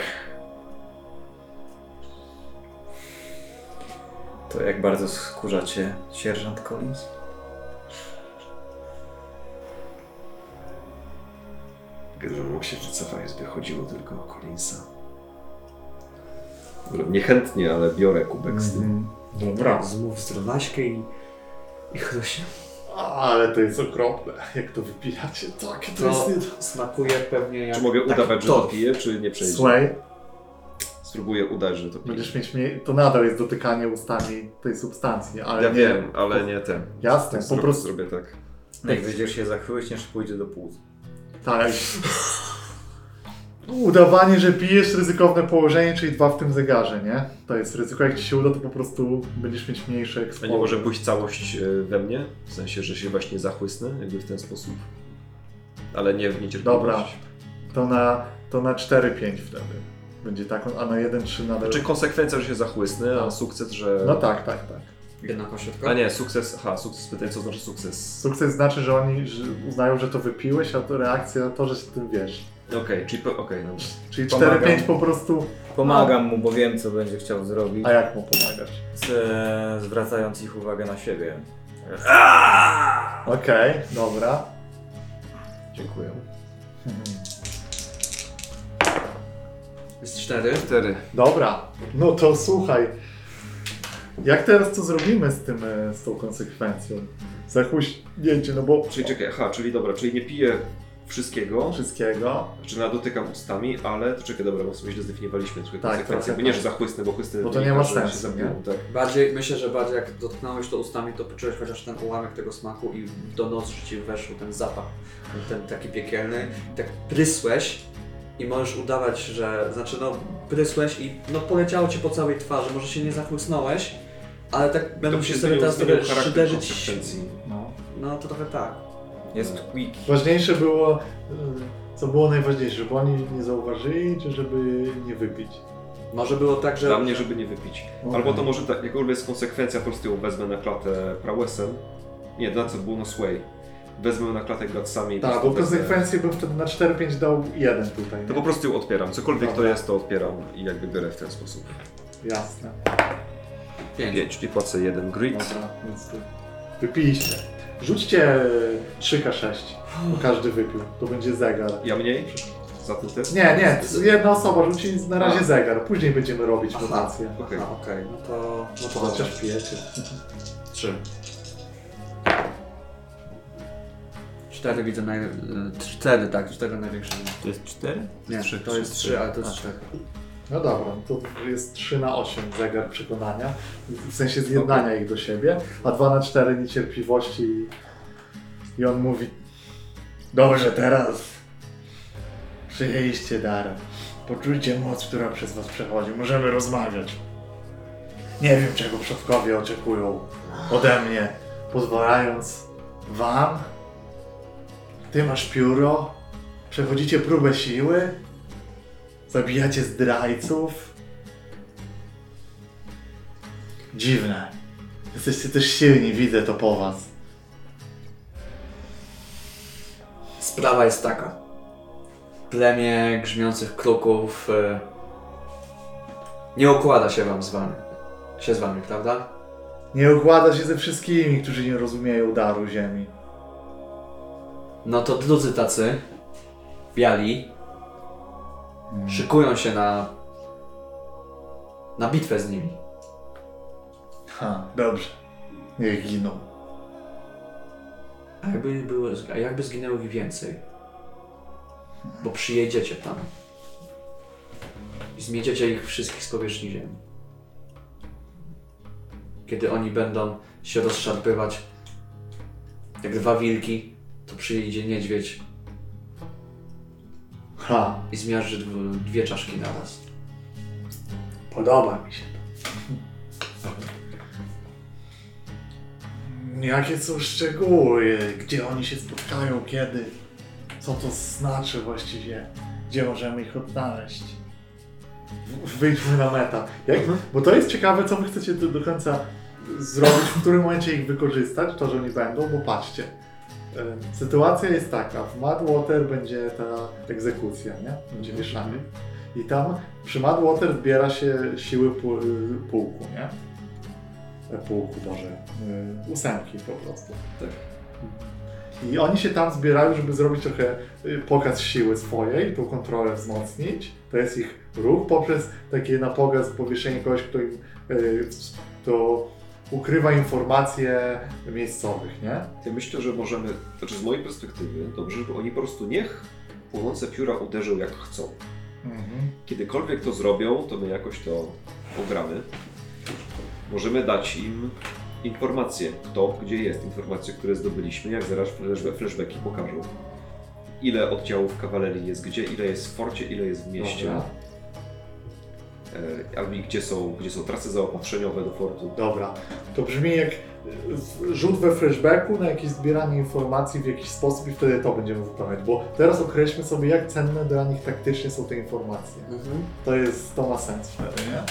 To jak bardzo skórzacie sierżant Collins? Gdybym mógł się wycofać, by chodziło tylko o Collinsa. Niechętnie, ale biorę kubek z tym. Mhm. Dobra. Zmów zdrowaśkę i, i chrośnie. Ale to jest okropne, jak to wypijacie. Takie to To jest... smakuje pewnie jak... Czy mogę udawać, że to piję, czy nie przejdzie? Słuchaj, Spróbuję udać, że to piję. będziesz mieć mniej... To nadal jest dotykanie ustami tej substancji, ale Ja nie... wiem, ale nie ten. Jasne, po Zrobię- prostu... Zrobię tak. Jak będziesz się zachwyśniesz, pójdzie do płuc. Tak. *laughs* Udawanie, że pijesz, ryzykowne położenie, czyli dwa w tym zegarze, nie? To jest ryzyko. Jak ci się uda, to po prostu będziesz mieć mniejsze A nie może pójść całość e, we mnie? W sensie, że się właśnie zachłysnę, jakby w ten sposób. Ale nie w niecierpliwość. Dobra. To na, to na 4-5 wtedy. Będzie tak, a na 1-3 nadal... Znaczy konsekwencja, że się zachłysnę, a No. sukces, że... No tak, tak, tak. Jednak ośrodka? A nie, sukces, aha, sukces, pytanie co znaczy sukces. Sukces znaczy, że oni że uznają, że to wypiłeś, a to reakcja to, że się tym wiesz. Okej, czyli, po- okej, no. Czyli Pomagam. 4-5 po prostu... Pomagam mu, bo wiem, co będzie chciał zrobić, A jak mu pomagasz? z, zwracając ich uwagę na siebie. Okej, dobra. Dziękuję. *laughs* Jest cztery. Cztery. Dobra, no to słuchaj. Jak teraz to zrobimy z tym, e, z tą konsekwencją? Zachłyśnięcie, no bo Czyli czekaj, aha, czyli dobra, czyli nie piję wszystkiego, wszystkiego. znaczy na dotykam ustami, ale to czekaj, dobra, bo sobie źle zdefiniowaliśmy trochę Tak, konsekwencje, trochę bo nie, tak. że zachłysnę, bo chłysnę Bo to nie ma się sensu, zapiłem, nie? Tak. Bardziej, myślę, że bardziej jak dotknąłeś to ustami, to poczułeś chociaż ten ułamek tego smaku i do nozdrzy ci weszł ten zapach, ten taki piekielny. Tak prysłeś i możesz udawać, że, znaczy no prysłeś i no poleciało ci po całej twarzy, może się nie zachłysnąłeś, ale tak się się sobie teraz trochę. No. No to trochę tak. Jest quick. Ważniejsze było, e, co było najważniejsze, żeby oni nie zauważyli, czy żeby nie wypić. Może było tak, że... Dla mnie, żeby nie wypić. Okej. Albo to może tak, jakkolwiek jest konsekwencja, po prostu ją wezmę na klatę prałesem. Nie, na co było na sway. Wezmę na klatę gratsami. i po Tak, bo konsekwencję bym wtedy na 4-5 dał jeden tutaj. To nie? po prostu ją odpieram. Cokolwiek to Dobra. jest, to odpieram i jakby biorę w ten sposób. Jasne. Pięć. 5, czyli płacę jeden grit. Dobra, więc to wypijcie. Rzućcie 3K6, bo każdy wypił. To będzie zegar. Ja mniej? Za ten test? Nie, nie, jedna osoba rzuci na razie A. zegar. Później będziemy robić Aha. mutację. Okej. Aha, okej, no to... No to Chociaż pijecie. Trzy. Cztery widzę naj... y, Cztery, tak, cztery największe. To jest cztery? Nie, Trzy, to trzy, jest trzy. trzy, ale to jest A. cztery. No dobra, to jest 3 na 8 zegar przekonania, w sensie zjednania ich do siebie, a 2 na 4 niecierpliwości i, i on mówi Dobrze, teraz przyjęliście dar Poczujcie moc, która przez was przechodzi. Możemy rozmawiać. Nie wiem, czego przodkowie oczekują ode mnie, pozwalając wam. Ty masz pióro, przechodzicie próbę siły, zabijacie zdrajców. Dziwne. Jesteście też silni, widzę to po was. Sprawa jest taka. Plemię grzmiących kruków e, nie układa się wam z wami. Się z wami, prawda? Nie układa się ze wszystkimi, którzy nie rozumieją daru ziemi. No to drudzy tacy, biali, szykują się na na bitwę z nimi. Ha, dobrze. Niech giną. A jakby, były, a jakby zginęło ich więcej? Bo przyjedziecie tam. I zmieciecie ich wszystkich z powierzchni ziemi. Kiedy oni będą się rozszarpywać jak dwa wilki, to przyjedzie niedźwiedź Ha, i zmiażdży dw- dwie czaszki naraz. podoba mi się to. Jakie są szczegóły? Gdzie oni się spotkają? Kiedy? Co to znaczy właściwie? Gdzie możemy ich odnaleźć? W- Wyjdźmy na meta. Jak, bo to jest ciekawe, co wy chcecie do, do końca zrobić, w którym momencie ich wykorzystać, to, że oni będą, bo patrzcie. E, Sytuacja jest taka, w Madwater będzie ta egzekucja, nie? Będzie wieszanie. I tam przy Madwater zbiera się siły pu- pułku, nie? E, Pułku, Boże, y, ósemki po prostu. Tak. I oni się tam zbierają, żeby zrobić trochę y, pokaz siły swojej, tą kontrolę wzmocnić. To jest ich ruch poprzez takie na pokaz powieszenie kogoś, kto im y, to ukrywa informacje miejscowych, nie? Ja myślę, że możemy, znaczy z mojej perspektywy, dobrze, żeby oni po prostu niech płonące pióra uderzą jak chcą. Kiedykolwiek to zrobią, to my jakoś to ogramy. Możemy dać im informacje, kto, gdzie jest, informacje, które zdobyliśmy, jak zaraz flashba- flashbacki pokażą. Ile oddziałów kawalerii jest gdzie, ile jest w forcie, ile jest w mieście. Dobra. E, albo i gdzie są, gdzie są trasy zaopatrzeniowe do fortu. Dobra, to brzmi jak rzut we flashbacku na jakieś zbieranie informacji w jakiś sposób i wtedy to będziemy wypełniać, bo teraz określmy sobie, jak cenne dla nich taktycznie są te informacje. To jest, to ma sens wtedy, nie?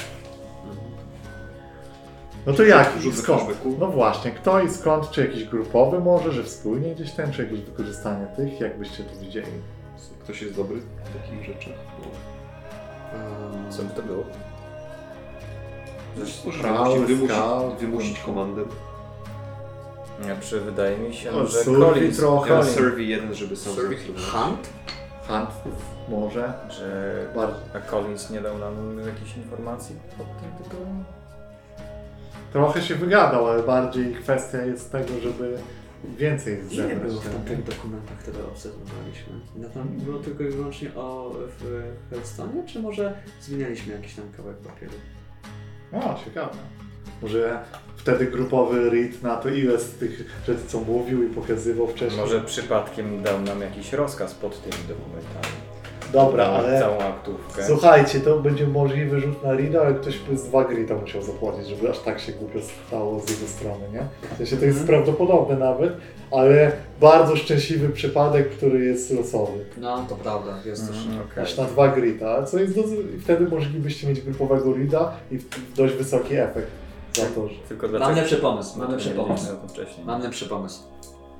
No to jak? Rzut we Skąd? No właśnie, kto i skąd? Czy jakiś grupowy może, że wspólnie gdzieś ten, czy jakieś wykorzystanie tych? Jak byście to widzieli? Ktoś jest dobry w takich rzeczach? No. Co by to było? Wymusić, wymusić, no. komandę. Nie, czy wydaje mi się, O, że survey Collins, trochę. Ja Collins survey jeden, żeby sam Survey. Hunt? Hunt może? że Bardzo. a Collins nie dał nam jakichś informacji pod tym tytułem? Trochę się wygadał, ale bardziej kwestia jest tego, żeby więcej Ile zebrać. było w nie? tamtych dokumentach, które obserwowaliśmy? No tam było tylko i wyłącznie o w Hearthstone, czy może zmienialiśmy jakiś tam kawałek papieru? O, ciekawe. Może wtedy grupowy read na to, ile z tych rzeczy, co mówił i pokazywał wcześniej. Może przypadkiem dał nam jakiś rozkaz pod tymi dokumentami. Dobra, ale Całą aktówkę. słuchajcie, to będzie możliwy rzut na reada, ale ktoś by z dwa grita musiał zapłacić, żeby aż tak się głupio stało z jego strony, nie? W sensie to jest prawdopodobne nawet, ale bardzo szczęśliwy przypadek, który jest losowy. No, to prawda, jest też. Mhm, okej. Aż na dwa grita, co jest do... i wtedy moglibyście mieć grupowego reada i w- dość wysoki efekt za to, że... Tylko Mam lepszy pomysł, mam lepszy pomysł. Mam lepszy pomysł.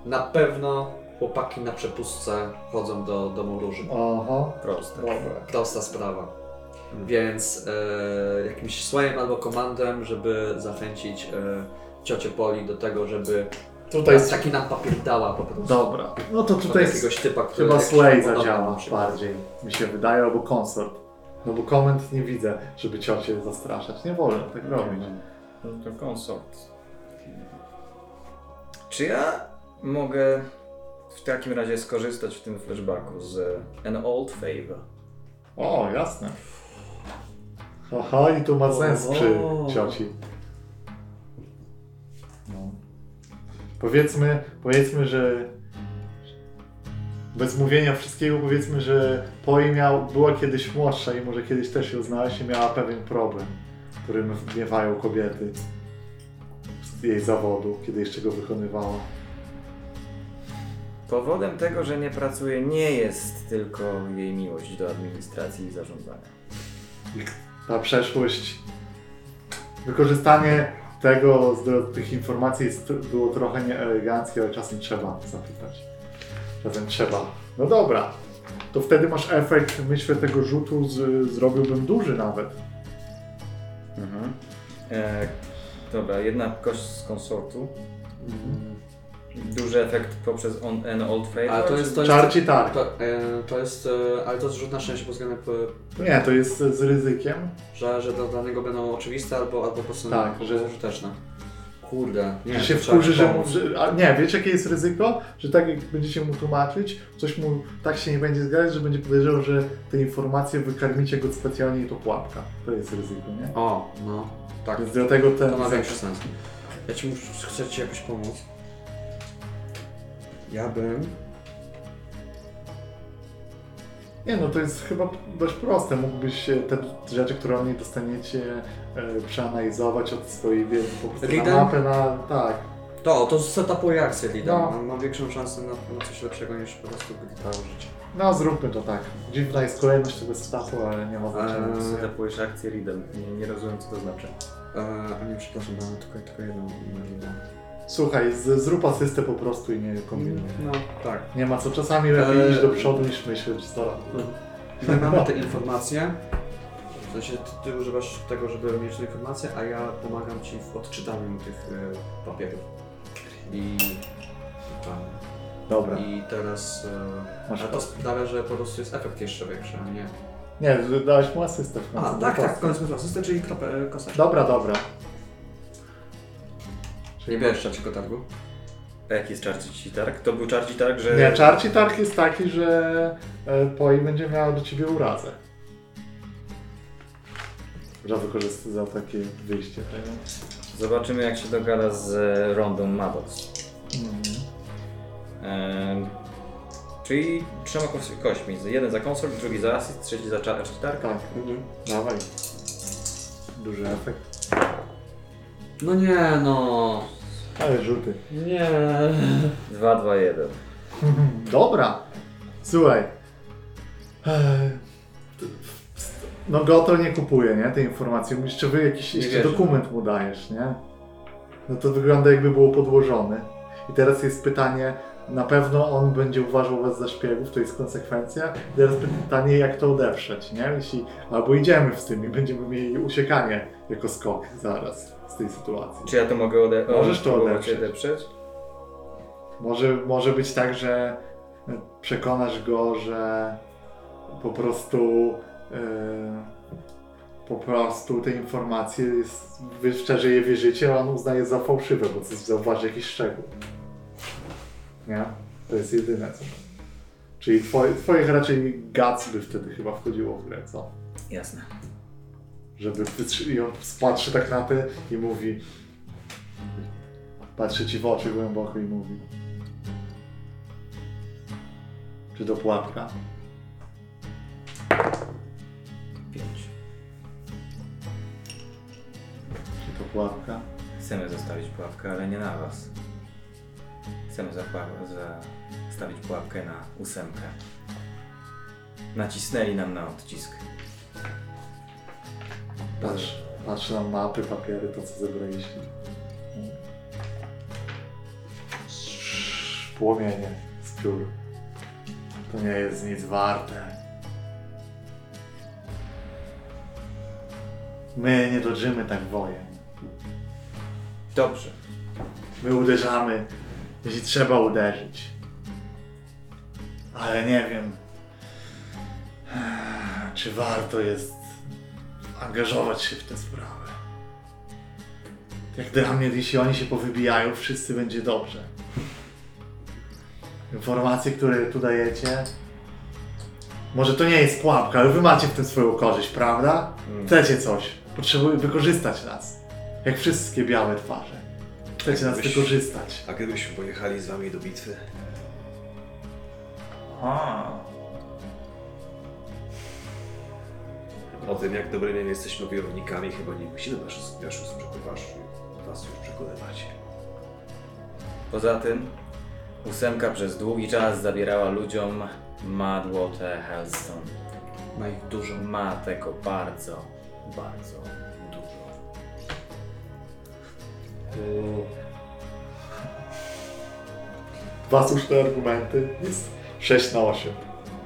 Na pewno chłopaki na przepustce chodzą do domu róży. Aha, Proste. dobra. Prosta sprawa. Hmm. Więc e, jakimś słojem albo komandem, żeby zachęcić e, ciocię Poli do tego, żeby Tutaj nas taki nam papier dała po prostu. Dobra, no to tutaj jakiegoś typa, który chyba podobny zadziała bardziej, mi się wydaje, albo Consort. No bo komend nie widzę, żeby ciocie zastraszać. Nie wolno tak robić. No to konsort. Czy ja mogę w takim razie skorzystać w tym flashbacku z An Old Favor? O, jasne. Aha, i to ma sens przy O. cioci. No. Powiedzmy, powiedzmy, że bez mówienia wszystkiego powiedzmy, że Poi miał, była kiedyś młodsza i może kiedyś też ją znałeś i miała pewien problem, którym miewają kobiety z jej zawodu, kiedy jeszcze go wykonywała. Powodem tego, że nie pracuje, nie jest tylko jej miłość do administracji i zarządzania. Ta przeszłość, wykorzystanie tego, z- tych informacji jest, było trochę nieeleganckie, ale czasem trzeba zapytać. Czasem trzeba. No dobra, to wtedy masz efekt, myślę, tego rzutu z, zrobiłbym duży nawet. Mhm. E, dobra, jedna kość z konsortu. Duży efekt poprzez on, an old favor. Ale to jest, to jest, Czarci tak. to, e, to jest, e, ale to jest rzut na szczęście pod względem, e, Nie, to jest z ryzykiem. że, że dla danego będą oczywiste albo, albo po prostu Tak, że... że- użyteczne. Kurde, nie że to się trzeba wkurzy, że, mu, pomóc. że a Nie, wiecie jakie jest ryzyko? Że tak jak będziecie mu tłumaczyć, coś mu tak się nie będzie zgadzać, że będzie podejrzewał, że te informacje wykarmicie go specjalnie i to pułapka. To jest ryzyko, nie? O, no, tak. Więc dlatego ten... To ma większy sens. Ja ci muszę, chcę ci jakoś pomóc. Ja bym... Nie no, to jest chyba dość proste. Mógłbyś te rzeczy, które od niej dostaniecie, e, przeanalizować od swojej wiedzy po prostu na mapę, na... tak. To, to setupuje akcję Lida. No. Mam, mam większą szansę na, na coś lepszego niż po prostu Glita użyć. No zróbmy to tak. Dziwna jest kolejność tego setupu, ale nie ma znaczenia. Eee, Setupujesz akcję readem. Nie, nie rozumiem co to znaczy. E, a nie, przepraszam, mam tylko, tylko jedną Lida. Słuchaj, z, zrób asystę po prostu i nie kombinuj. No, tak. Nie ma co, czasami lepiej iść do przodu niż myśleć 100 razy. My mamy te informacje. W sensie ty, ty używasz tego, żeby mieć te informacje, a ja pomagam ci w odczytaniu tych e, papierów. I. tak. Dobra. I teraz. E, Masz a to sprawia, że po prostu jest efekt jeszcze większy, a nie. Nie, dałeś mu asystę w końcu. A, tak, tak, w końcu asystę, czyli kropę, e, kosteczkę. Dobra, dobra. Nie bierzesz trzeciego targu. A jaki jest Charci Targ? To był Charci Targ, że... Nie, czarci targ jest taki, że e, Poi będzie miała do ciebie urazę. Że wykorzystać za takie wyjście. Zobaczymy jak się dogada z e, Rondą Maddox. Mhm. Ehm, czyli trzema kośćmi. Jeden za konsol, drugi za asyst, trzeci za Charci Targ. Tak, Mhm. dawaj. Duży efekt. No nie, no. Ale rzuty. Nie. 2, 2, 1. Dobra. Słuchaj. Eee, No Goto nie kupuje, nie? Tej informacji. Jeszcze wy jakiś Nie jeszcze wierzę. dokument mu dajesz, nie? No to wygląda jakby było podłożone. I teraz jest pytanie, na pewno on będzie uważał was za szpiegów, to jest konsekwencja. I teraz pytanie, jak to odeprzeć, nie? Jeśli, albo idziemy z tym i będziemy mieli uciekanie jako skok zaraz tej sytuacji. Czy ja to mogę ode- Możesz to odeprzeć. odeprzeć? Może, może być tak, że przekonasz go, że po prostu e, po prostu te informacje jest, wy szczerze je wierzycie, a on uznaje za fałszywe, bo coś zauważy jakiś szczegół. Nie? To jest jedyne co. Czyli twoje, twoich raczej guts by wtedy chyba wchodziło w grę, co? Jasne. Żeby i on patrzy tak na ty i mówi patrzy ci w oczy głęboko i mówi czy to pułapka? 5. Czy to pułapka? Chcemy zostawić pułapkę, ale nie na was. Chcemy zastawić pułapkę na ósemkę. Nacisnęli nam na odcisk. Patrz, patrz na mapy, papiery, to co zebraliśmy. Płomienie z piór. To nie jest nic warte. My nie dodrzymy tak wojen. Dobrze. My uderzamy, jeśli trzeba uderzyć. Ale nie wiem, czy warto jest angażować się w tę sprawę. Jak dla mnie, jeśli oni się powybijają, wszyscy będzie dobrze. Informacje, które tu dajecie, może to nie jest pułapka, ale wy macie w tym swoją korzyść, prawda? Mm. Chcecie coś, potrzebują wykorzystać nas. Jak wszystkie białe twarze. Chcecie nas wykorzystać. A gdybyśmy pojechali z wami do bitwy? Aha. O tym, jak dobrymi jesteśmy wojownikami, chyba nie musimy was, was, was, was już przekonywać. Poza tym ósemka przez długi czas zabierała ludziom Madwater Hellstone. Ma ich dużo. Ma tego bardzo, bardzo dużo. Dwa słuszne argumenty. Jest 6 na 8.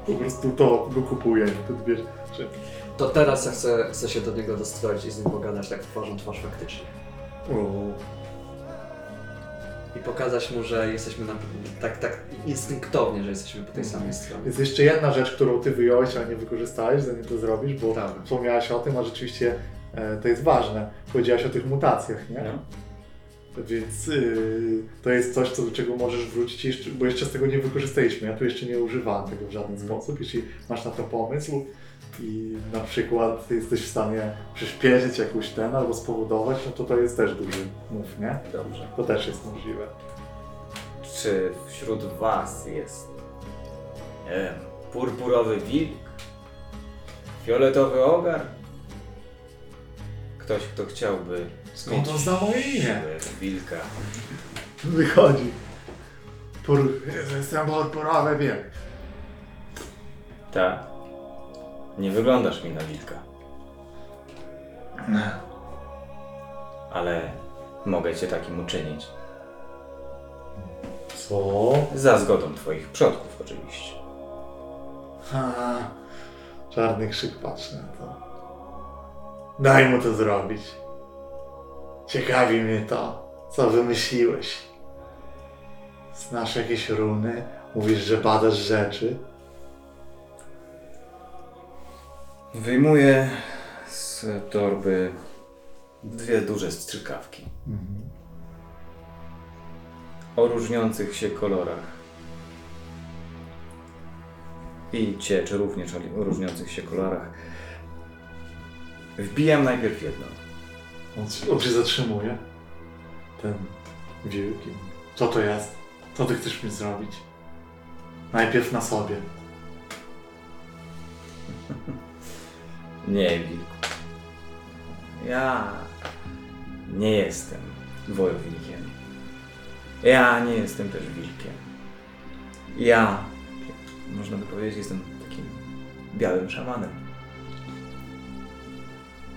Po prostu to go kupuję. To wiesz, że... To teraz ja chcę, chcę się do niego dostroić i z nim pogadać tak twarzą twarz faktycznie. I pokazać mu, że jesteśmy na, tak, tak instynktownie, że jesteśmy po tej samej stronie. Jest jeszcze jedna rzecz, którą ty wyjąłeś, ale nie wykorzystałeś, zanim to zrobisz, bo Tak. wspomniałaś o tym, a rzeczywiście e, to jest ważne. Powiedziałaś o tych mutacjach, nie? No. Więc yy, to jest coś, co, do czego możesz wrócić, jeszcze, bo jeszcze z tego nie wykorzystaliśmy. Ja tu jeszcze nie używałem tego w żaden sposób. Jeśli masz na to pomysł i na przykład jesteś w stanie przyspieszyć jakąś ten albo spowodować, no to to jest też duży move, nie? Dobrze. To też jest możliwe. Czy wśród was jest, nie wiem, purpurowy wilk? Fioletowy ogar? Ktoś, kto chciałby Skąd on zna moje imię? wilka. Wychodzi. Pur... Jestem purpurowy wiek. Tak. Nie wyglądasz mi na wilka. Ale mogę cię takim uczynić. Co? Za zgodą twoich przodków oczywiście. Ha, czarny krzyk patrzy na to. Daj mu to zrobić. Ciekawi mnie to, co wymyśliłeś. Znasz jakieś runy? Mówisz, że badasz rzeczy? Wyjmuję z torby dwie duże strzykawki o różniących się kolorach. I ciecz również o różniących się kolorach. Wbijam najpierw jedną. On, się- on się zatrzymuje. Ten wielki. Co to jest? Co ty chcesz mi zrobić? Najpierw na sobie. *laughs* Nie, wilku. Ja nie jestem wojownikiem. Ja nie jestem też wilkiem. Ja, można by powiedzieć, jestem takim białym szamanem.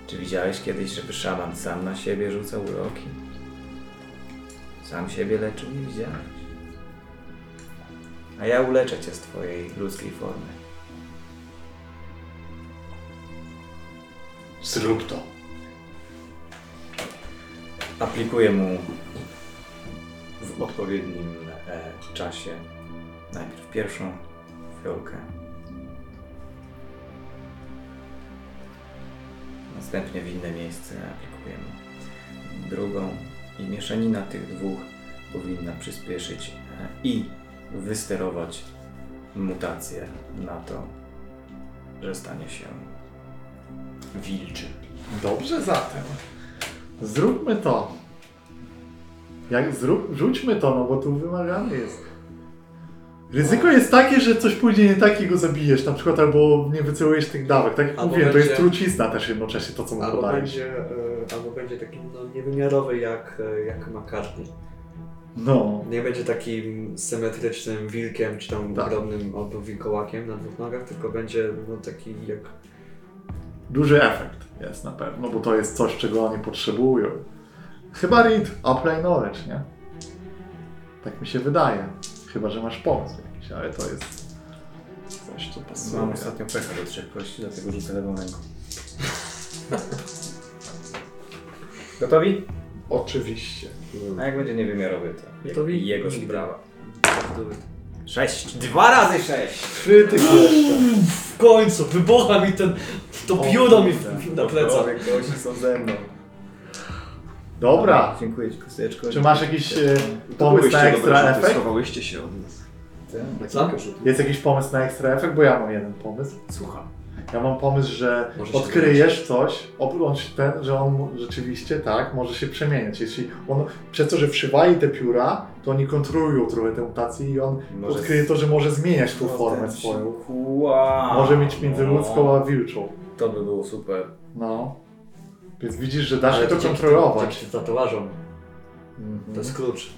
Czy widziałeś kiedyś, żeby szaman sam na siebie rzucał uroki? Sam siebie leczył, nie widziałeś. A ja uleczę cię z twojej ludzkiej formy. Zrób to. aplikuję mu w odpowiednim e, czasie. Najpierw pierwszą fiolkę, następnie w inne miejsce aplikuję mu drugą. I mieszanina tych dwóch powinna przyspieszyć e, i wysterować mutację na to, że stanie się wilczy. Dobrze zatem. Zróbmy to. Jak zrób, rzućmy to, no bo tu wymagane jest. Ryzyko jest takie, że coś pójdzie nie tak i go zabijesz, na przykład albo nie wycelujesz tych dawek. Tak jak Albo mówiłem, to jest będzie- trucizna też jednocześnie to, co mu Albo podajesz. będzie, e, albo będzie taki no, niewymiarowy jak, e, jak McCartney. No. Nie będzie takim symetrycznym wilkiem, czy tam Tak. ogromnym albo wilkołakiem na dwóch nogach, tylko będzie no, taki jak Duży efekt jest na pewno, bo to jest coś, czego oni potrzebują. Chyba read, apply knowledge, nie? Tak mi się wydaje. Chyba, że masz pomysł jakiś, ale to jest coś, co pasuje. Mam ostatnio pecha do trzech kości, dlatego rzucę lewą ręką. *laughs* Gotowi? Oczywiście. A jak będzie niewymiarowy, to Gotowi? jego sprawa. Sześć. Dwa razy sześć. Krytyk jeszcze. W końcu, wybucha mi ten, to pióro mi w- na plecach. kości są ze mną. Dobra. Dziękuję Ci, kosteczko. Czy masz jakiś e, pomysł na dobre ekstra rzuty, efekt? schowałyście się od nas. Ty? Na Co? kilka rzutów. Jest jakiś pomysł na ekstra efekt? Bo ja mam jeden pomysł. Słucham. Ja mam pomysł, że Może się odkryjesz coś, oprócz ten, że on mu- rzeczywiście tak może się przemieniać. Jeśli on przez to, że wszywali te pióra, to oni kontrolują trochę tę mutację i on Może odkryje to, że może zmieniać tą formę swoją. Wow. Może mieć międzyludzką a wilczą. To by było super. No. Więc widzisz, że da się to dzięki kontrolować. Dzięki tatuażom. Mhm. To jest klucz.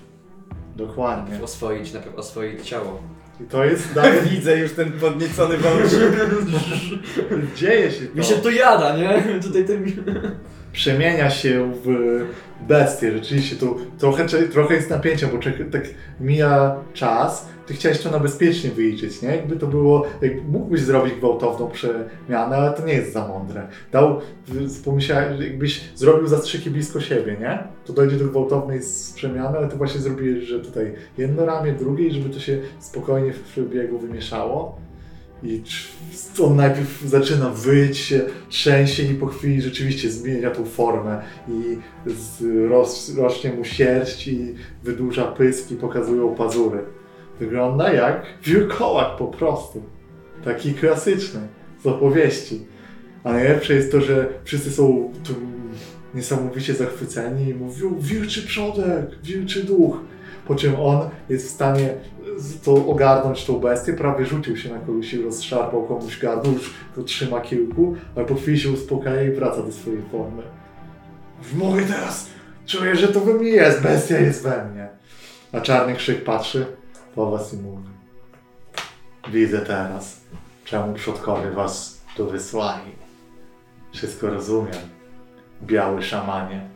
Dokładnie. Oswoić, najpierw oswoić ciało. I to jest dalej. *laughs* Widzę już ten podniecony wąsik. *laughs* Dzieje się to. Mi się to jada, nie? *laughs* Tutaj ten... przemienia się w bestię. Rzeczywiście to trochę, trochę jest napięcia, bo czek- tak mija czas. Ty chciałeś to na bezpiecznie wyliczyć, nie? Jakby to było, jak mógłbyś zrobić gwałtowną przemianę, ale to nie jest za mądre. Dał, że jakbyś zrobił zastrzyki blisko siebie, nie? To dojdzie do gwałtownej przemiany, ale ty właśnie zrobiłeś, że tutaj jedno ramię, drugie, i żeby to się spokojnie w przebiegu wymieszało. I on najpierw zaczyna wyć się, trzęsie i po chwili rzeczywiście zmienia tą formę i roz, rośnie mu sierść i wydłuża pyski, pokazują pazury. Wygląda jak wilkołak po prostu. Taki klasyczny z opowieści. A najlepsze jest to, że wszyscy są tu niesamowicie zachwyceni i mówią wilczy przodek, wilczy duch. Po czym on jest w stanie to ogarnąć tą bestię, prawie rzucił się na kogoś i rozszarpał komuś gardło, już go trzyma kilku, ale po chwili się uspokaja i wraca do swojej formy. Mogę teraz, czuję, że to we mnie jest, bestia jest we mnie. A czarny krzyk patrzy po was i mówi. Widzę teraz, czemu przodkowie was tu wysłali. Wszystko rozumiem. Biały szamanie.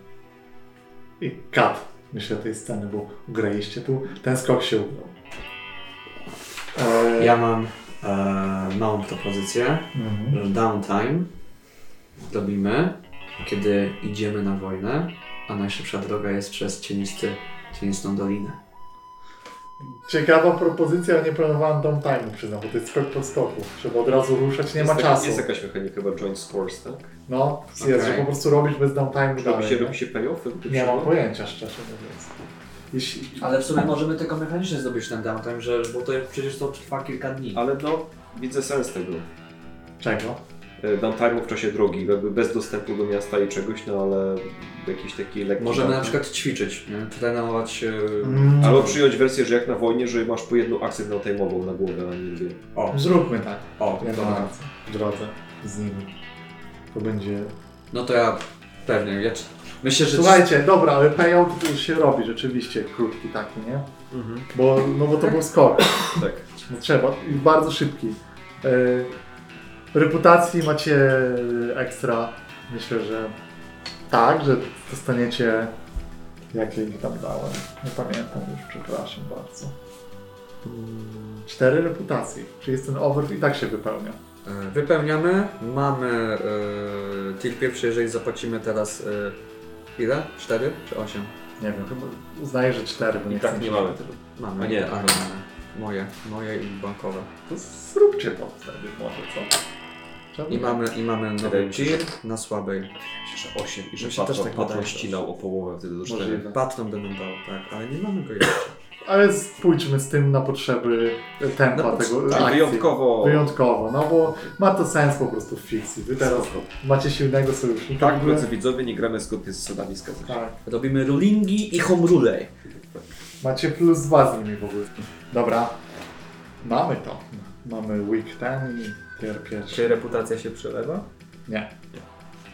I kat, myślę, tej sceny, bo graliście tu. Ten skok się udał. Eee, Ja mam e, małą propozycję, mhm. że downtime robimy, kiedy idziemy na wojnę, a najszybsza droga jest przez cienisty, cienistą dolinę. Ciekawa propozycja, ale nie planowałem downtime'u, przyznam, bo to jest skok po skoku. Trzeba od razu ruszać, nie jest ma taka, czasu. Jest jakaś mechanika chyba joint scores, tak? No, jest, Okej. że po prostu robisz bez downtime'u Robi dalej. się, nie? robi się payoffy? Nie mam pojęcia, szczerze mówiąc. Jeśli... Ale w sumie możemy tylko mechanicznie zrobić ten downtime, że, bo to przecież to trwa kilka dni. Ale no, widzę sens tego. Czego? E, Downtime'u w czasie drogi, jakby bez dostępu do miasta i czegoś, no ale jakiś taki lekki Możemy na downtime. przykład ćwiczyć, nie? trenować. e, Mm, Albo przyjąć wersję, że jak na wojnie, że masz po jedną akcję downtime'ową na głowę, a nie dwie. O, Zróbmy tak. o, Ja w drodze z nimi. To będzie... No to ja pewnie. Ja, myślę, że. Słuchajcie, dobra, ale payout już się robi rzeczywiście krótki taki, nie? Bo, no bo to był skok. Tak. No trzeba. I bardzo szybki. E, reputacji macie ekstra. Myślę, że tak, że dostaniecie. Jakie ich tam dałem? Nie pamiętam już, przepraszam bardzo. Cztery reputacje, czyli jest ten over i tak się wypełnia. E, Wypełniamy. Mamy e, tier pierwszy, jeżeli zapłacimy teraz. E, ile? 4 czy 8? Nie wiem, chyba uznaję, że cztery, bo nie I tak nie mamy tego. Mamy. A nie, tak, aha. mamy. Moje, moje i bankowe. To zróbcie to wtedy może, co? I mamy, i mamy nowy tier na słabej. Myślę, że 8 i że Mi się też patron, tak patron wydaje. ścinał o połowę wtedy do 4. Możliwe. Patron by nam dał, tak, ale nie mamy go jeszcze. Ale spójrzmy z tym na potrzeby tempa Na potrze- tego Tak, akcji. wyjątkowo. Wyjątkowo, no bo ma to sens po prostu w fikcji. Wy teraz macie silnego sojusznika. Tak, drodzy widzowie, nie gramy zgodnie z zasadami. Tak. Robimy rulingi i home rule. Macie plus dwa z nimi w ogóle. Dobra. Mamy to. Mamy week ten i tier pierwszy. Czy reputacja się przelewa? Nie.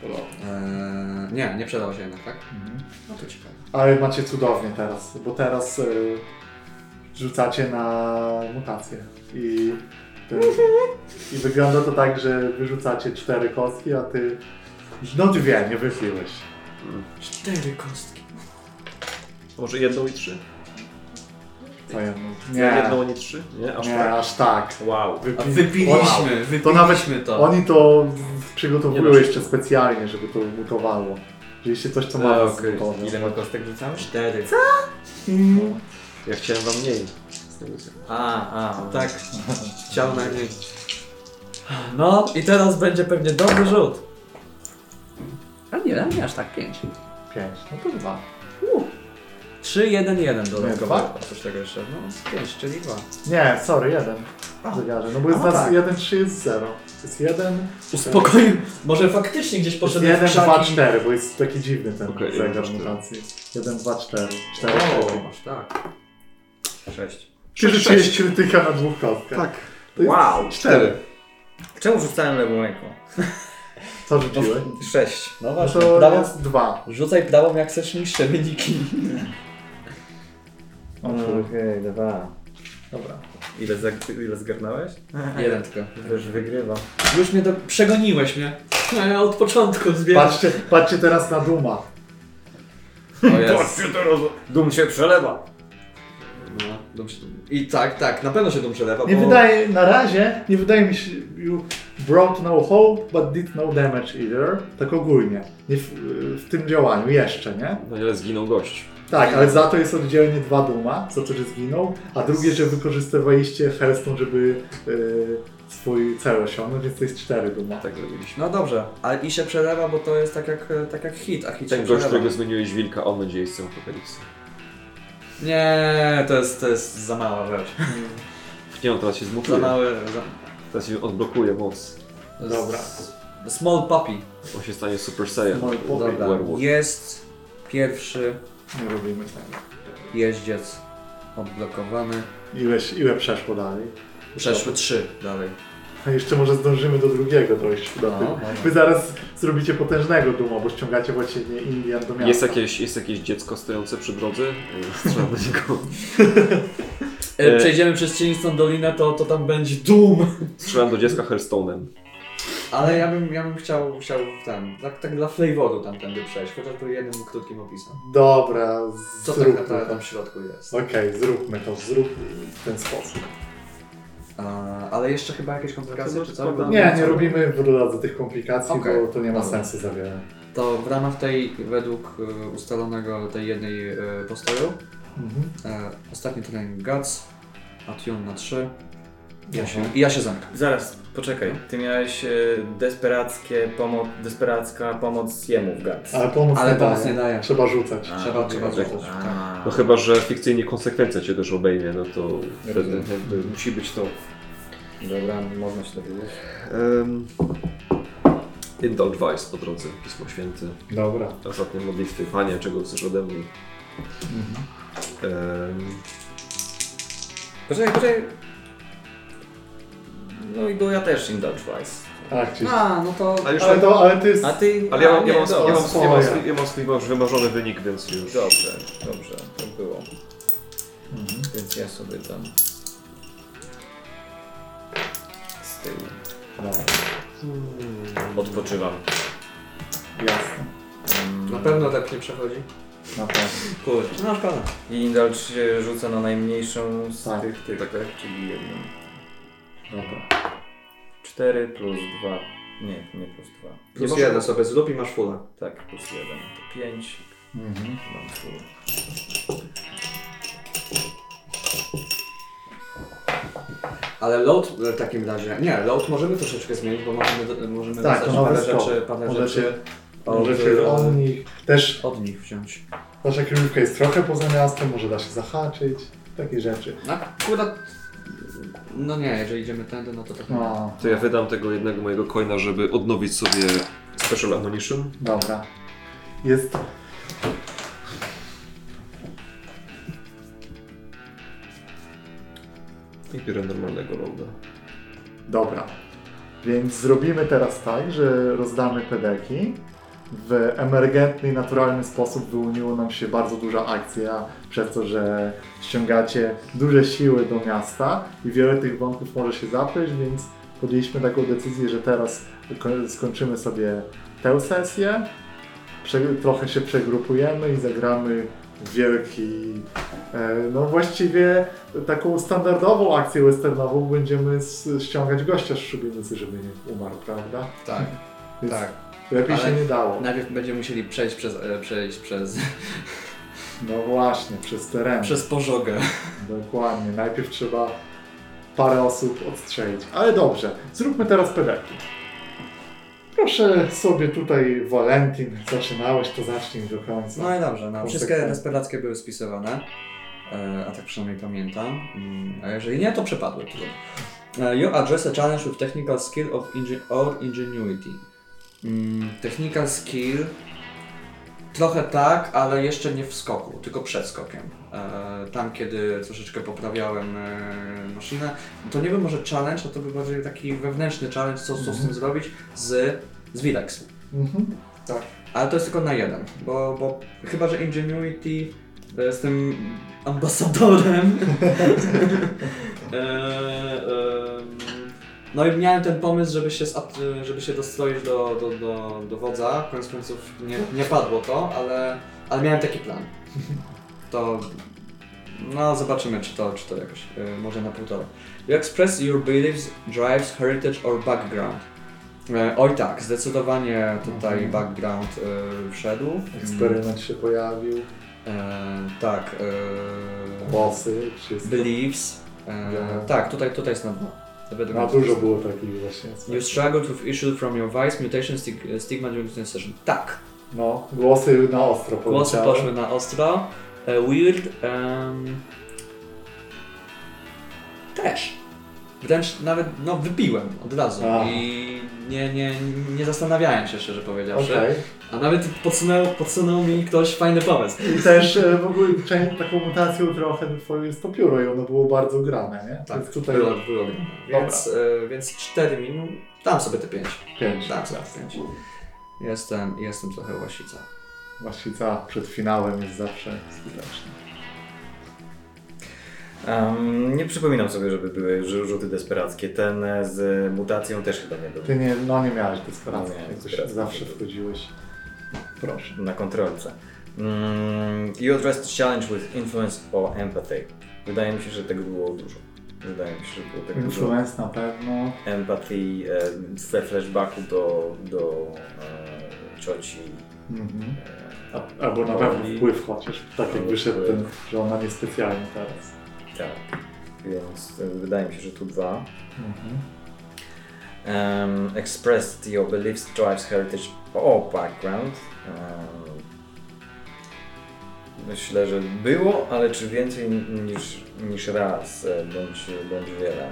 Eee, nie, nie przydał się jednak, tak? Mhm. No to ciekawe. Ale macie cudownie teraz, bo teraz y, rzucacie na mutację. I, I wygląda to tak, że wyrzucacie cztery kostki, a ty. No dwie, nie wychliłeś. Cztery kostki. Może jedną i trzy? Co jedno? Nie. Jedną, a nie trzy? Nie, aż Nie, tak. aż tak. Wow. Wypi- wypiliśmy, Wow. wypiliśmy To nawet to. Oni to przygotowują Nie no, jeszcze specjalnie, żeby to mutowało. Żeście coś, co ma E, okej. zmutować. Ile ma kostek rzucamy? Cztery. Mm. Ja chciałem wam mniej. Z tego co- A, a, Tak, chciał najmniej. No i teraz będzie pewnie dobry rzut. A nie, nie aż tak pięć. Pięć, no to dwa. Trzy, jeden, jeden Nie, dodatkowo. dwa? Coś tego jeszcze. No, pięć, czyli dwa. Nie, sorry, jeden. Zegarze. No bo jest A, nas tak. jeden, trzy jest zero. Jest jeden, Uspokoił. Może faktycznie gdzieś jest poszedłem jeden, w dwa, krzaki. cztery, bo jest taki dziwny ten Okej, jeden, zegar cztery. mutacji. Jeden, dwa, cztery. Cztery, O, cztery. masz tak. Sześć. Ty rzuciłeś krytyka na dwóch kostkach. Tak. To jest Wow. Cztery. Czemu rzucałem lewą ręką? Co rzuciłeś? Sześć. No No właśnie. to Prawą, jest dwa. Rzucaj prawą jak chcesz niższe wyniki. Kurde. Okej, dwa. Dobra. Ile, za, ile zgarnąłeś? Jeden tylko. Już wygrywa. Już mnie do... przegoniłeś mnie. A ja od początku zbieram. Patrzcie, patrzcie teraz na Duma. O *laughs* jest. Dum się przelewa. No, dum się... I tak, tak, na pewno się dum przelewa, Nie bo... wydaje, na razie, nie wydaje mi się, you brought no hope, but did no damage either. Tak ogólnie. Nie w, w tym działaniu, jeszcze, nie? No ale zginął gość. Tak, ale za to jest oddzielnie dwa Duma, za to, że zginął, a drugie, że wykorzystywaliście Hearthstone, żeby y, swój cel osiągnąć, więc to jest cztery Duma. Tak zrobiliśmy. No dobrze, ale i się przelewa, bo to jest tak jak, tak jak hit, a hit Ten się gość, przelewa. którego zmieniłeś wilka, on będzie jeźdźcem apokalipsy. Nie, to jest, to jest za mała rzecz. Nie, on teraz się Za zmutuje. mały... Za... Teraz się odblokuje moc. Dobra. Small puppy. On się stanie Super Saiyan. Small puppy. Dobra. Werewolf. Jest pierwszy Nie robimy tego. jeździec odblokowany. Ile, ile przeszło dalej? Przeszły trzy dalej. A jeszcze może zdążymy do drugiego dojść. Do No, tego. dobra. Wy zaraz zrobicie potężnego Duma, bo ściągacie właściwie Indian do miasta. Jest jakieś, jest jakieś dziecko stojące przy drodze? Yy, Strzelam do niego. E, przejdziemy przez cienistą dolinę, to, to tam będzie Doom. Strzelam do dziecka Hearthstone'em. Ale ja bym, ja bym chciał, chciał ten, tak, tak dla flavoru tamtędy przejść, chociażby jednym krótkim opisem. Dobra, Co tak zróbmy naprawdę to. tam w środku jest. Okej, zróbmy to, zrób w ten sposób. A, ale jeszcze chyba jakieś komplikacje, czy co? Nie, nie robimy w drodze tych komplikacji, Okej, bo to nie ma dobra. sensu za wiele. To w ramach tej, według e, ustalonego tej jednej e, postoju, Mhm. e, ostatni trening Guts, Atune na 3 ja się, ja się zamykam. Zaraz, poczekaj. Ty miałeś e, desperackie pomoc, desperacka pomoc jemu w GATS. Ale pomoc Ale nie pomoc daje. nie daje. Trzeba rzucać. A, Trzeba, trzeba rzucać. A. tak. No chyba, że fikcyjnie konsekwencja cię też obejmie, no to wtedy jakby musi być to. Dobra, można się dowiedzieć. Um, Indulge Vice po drodze, Pismo Święte. Dobra. Ostatnie modlitwy. Panie, czego chcesz ode mnie? Um, Poczekaj, poczekaj. No i bo ja też Indulge Vice. Tak, czyli... A, no to... ale już Ale to, ale to jest... A ty... ale ja mam, ja, nie, mam, ja, mam, ja, mam swój, ja mam swój już wymarzony wynik, więc już. Dobrze, dobrze, to było. Mhm. Więc ja sobie tam... Z tyłu Dobra, odpoczywam. jasne. Mm, Na pewno tak nie przechodzi. Na pewno. Kurde. No szkoda. I się rzuca na najmniejszą z Tak. tych, tych, tak, czyli jedną. Dobra. 4 plus 2. Nie, nie plus 2. Plus może- jeden sobie zrób i masz fulla. Tak, plus 1 to 5. Mhm. Mam full. Ale load w takim razie... Nie, load możemy troszeczkę zmienić, bo możemy, możemy Tak, to dostać nowy parę skok. rzeczy, parę Możecie, rzeczy od, możecie od nich też... od nich wziąć. Wasza kryjówka jest trochę poza miastem, może da się zahaczyć. Takie rzeczy. No akurat... No nie, jeżeli idziemy tędy, no to tak. No, To ja wydam tego jednego mojego coina, żeby odnowić sobie Special Ammunition. dobra. Jest... I biorę normalnego loada. Dobra. Więc zrobimy teraz tak, że rozdamy pedeki. W emergentny i naturalny sposób wyłoniło nam się bardzo duża akcja przez to, że ściągacie duże siły do miasta i wiele tych wątków może się zapleć, więc podjęliśmy taką decyzję, że teraz ko- skończymy sobie tę sesję, trochę się przegrupujemy i zagramy wielki, e, no właściwie taką standardową akcję westernową będziemy ściągać gościa z szubienicy, żeby nie umarł, prawda? Tak, Więc tak. Lepiej Ale- się nie dało. Najpierw będziemy musieli przejść przez, e, przejść przez, No właśnie, przez teren. przez pożogę. Dokładnie. Najpierw trzeba parę osób odstrzelić. Ale dobrze, zróbmy teraz pedeki. Proszę sobie tutaj, Valentin, zaczynałeś, to zacznij do końca. No i dobrze, no. Wszystkie desperackie były spisywane. E, a tak przynajmniej pamiętam. Mm, A jeżeli nie, to przepadły. trudno. Uh, you address a challenge with technical skill of inge- or ingenuity. Mm, technical skill trochę tak, ale jeszcze nie w skoku, tylko przed skokiem. E, tam, kiedy troszeczkę poprawiałem e, maszynę, to nie był może challenge, a to był bardziej taki wewnętrzny challenge, co, co z tym zrobić z, z Vilex. Mhm. Tak. Ale to jest tylko na jeden, bo, bo chyba, że Ingenuity to jestem ambasadorem. *laughs* e, em, no i miałem ten pomysł, żeby się, żeby się dostroić do, do, do, do wodza. Koniec końców nie, nie padło to, ale, ale miałem taki plan. *laughs* To no zobaczymy, czy to, czy to jakoś e, może na półtora. You express your beliefs, drives, heritage or background. E, oj tak, zdecydowanie tutaj Mhm. background e, wszedł. Eksperyment się pojawił, E, tak. E, głosy, wszystko. beliefs. E, Ja. tak, tutaj, tutaj jest na dno. No dużo było takich właśnie. You struggled with issues from your vice, mutation, stig- stigma during this session. Tak, No, głosy na ostro głosy poszły na ostro. E, weird. em, też. Wręcz nawet, no wypiłem od razu i nie, nie, nie zastanawiałem się szczerze powiedziawszy. Okej. A nawet podsunął, podsunął mi ktoś fajny pomysł. I też e, w ogóle część, taką mutacją trochę twoją jest to pióro i ono było bardzo grane, nie? Tak, Więc tutaj było, było grane. Więc, e, więc 4 minut, dam sobie te 5. pięć. Dam sobie 5. Jestem, jestem trochę łasica. Właścica przed finałem jest zawsze skuteczna. Um, nie przypominam sobie, żeby były rzu- rzuty desperackie. Ten e, z mutacją też chyba nie był. Ty nie, no nie miałeś desperacji, Nie jakoś desperacji. zawsze wchodziłeś. Proszę. na kontrolce. Mm, you addressed challenge with influence or empathy. Wydaje mi się, że tego było dużo. Wydaje mi się, że było tego dużo. Influence na pewno. Empathy e, we flashbacku do, do e, cioci. Mhm. E, A, albo na pewno wpływ chociaż, tak jak wyszedł ten, że ona niespecjalnie teraz. Tak. Więc e, wydaje mi się, że tu dwa. Mhm. Um, expressed your beliefs, drives, heritage or background. Um, myślę, że było, ale czy więcej niż, niż raz, e, bądź, bądź wiele.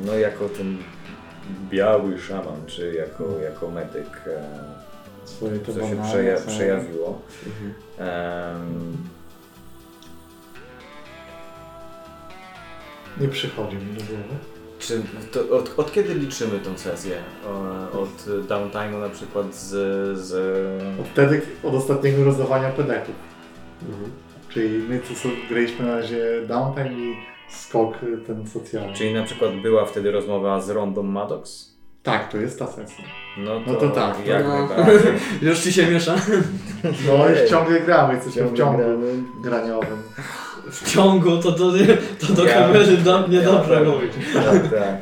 No jako ten biały szaman, czy jako, jako medyk, e, Swoje te co się przeja przejawiło. Em, Nie przychodzi mi do głowy. Czy to, od, od kiedy liczymy tą sesję? O, od downtime'u na przykład z, z... Od wtedy, od ostatniego rozdawania pedeków. Czyli my co sobie graliśmy na razie downtime i skok y, ten socjalny. Czyli na przykład była wtedy rozmowa z Rondą Maddox? Tak, to jest ta sesja. No to, No to tak, to- Jak No. najbardziej. *laughs* Już ci się miesza? No i ciągle gramy, jesteśmy w ciągu gramy. graniowym. W ciągu to do, to do Ja- kamery do, niedobrze ja- mówić. Tak, tak.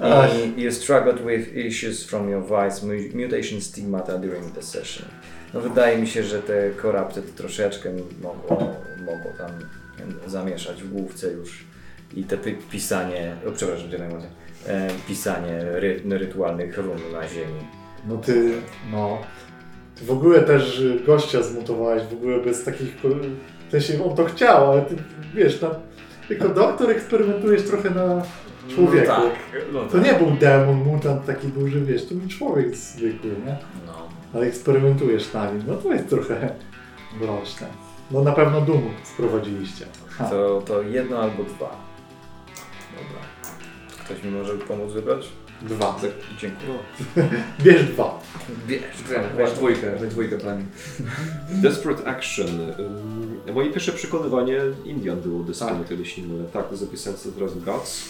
Ach. I you struggled with issues from your vice, mu- mutation stigmata during the session. No wydaje mi się, że te corrupted troszeczkę mogło, mogło tam zamieszać w główce już i te pi- pisanie, o, przepraszam cię najmocniej, e, pisanie ry, rytualnych run na ziemi. No ty, no. Ty w ogóle też gościa zmutowałeś, w ogóle bez takich... W sensie on to chciał, ale ty wiesz, na, jako doktor eksperymentujesz trochę na człowieku. No tak, no To tak. nie był demon, mutant taki duży, wiesz, to był człowiek zwykły, nie? No. Ale eksperymentujesz na nim, no to jest trochę mroczne. No na pewno Doom sprowadziliście. Ha. To, to jedno albo dwa. Dobra. Ktoś mi może pomóc wybrać? Dwa. Dziękuję. *laughs* Bierz dwa. Wiesz, Weź dwójkę, weź dwójkę pani. *laughs* Desperate Action. Ym, Moje pierwsze przekonywanie Indian było Desperate, jeśli nie mylę. Tak, to zapisałem sobie teraz Gods.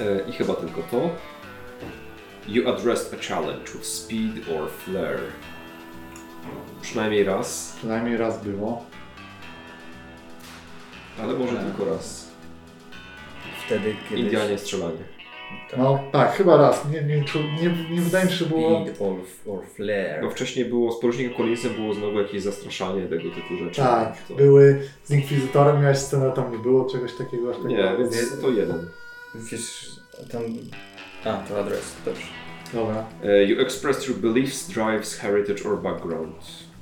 E, I chyba tylko to. You addressed a challenge with speed or flair. Przynajmniej raz, Przynajmniej raz było. ale może E. tylko raz. Wtedy, kiedy... Indianie strzelanie. Tak. No tak, chyba raz. Nie, nie, nie, nie wydaje mi się, że było... Speed or, or flare. Bo wcześniej było, z porucznikiem Collinsem było znowu jakieś zastraszanie tego typu rzeczy. Tak, To... były z Inkwizytorem, miałeś scenę, tam nie było czegoś takiego aż takiego. Nie, więc to jeden. Wiesz, tam... A, to adres, dobrze. Dobra. E, You expressed your beliefs, drives, heritage or background.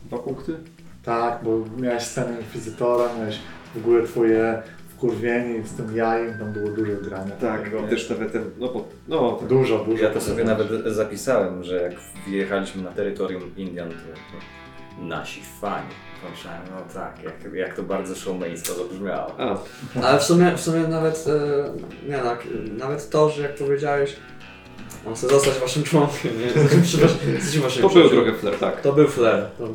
Dwa punkty? Tak, bo miałeś scenę Inkwizytora, miałeś w ogóle twoje wkurwieni z tym jajem, tam było dużo grania. Tak, takiego. też nawet ten, no, po, no tak. Dużo, dużo. Ja to sobie nawet zapisałem, że jak wjechaliśmy na terytorium Indian, to, to nasi fani. Pomyślałem, no tak, jak, jak to bardzo showmeństwo zabrzmiało. A, Ale w sumie, w sumie nawet, e, nie tak, nawet to, że jak powiedziałeś, on chce zostać waszym członkiem, nie? Przepraszam, jesteście waszymi to był trochę flair, tak. To był flair. To,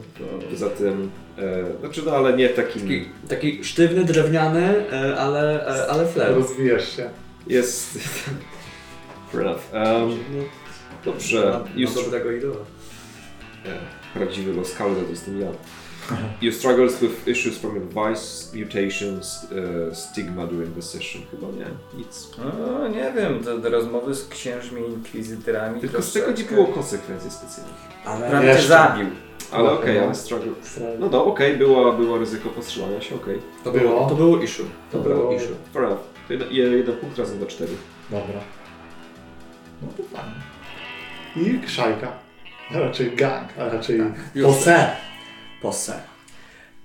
Poza tym, e, znaczy no ale nie takim, taki, taki sztywny, drewniany, e, ale, e, ale flair. Rozwijasz się. jest... Fair enough. Um, dobrze, ma, ma już dobrego idola. prawdziwy Los Calza to jestem ja. You struggles with issues from your vice, mutations, e, stigma during the session. Chyba nie, nic. No nie wiem, te, te rozmowy z księżmi inkwizytorami Tylko z tego nie było konsekwencji specjalnych. Ale Prawie Jeszcze. zabił. Ale okej, ale struggle. No no, okej, było, było ryzyko postrzelania się, okej. to, Było. to było issue. To To było było- issue. Fair enough. To jeden, jeden punkt razem do cztery. Dobra. No to fajnie. I szajka. A raczej gang, a raczej pose. Posse.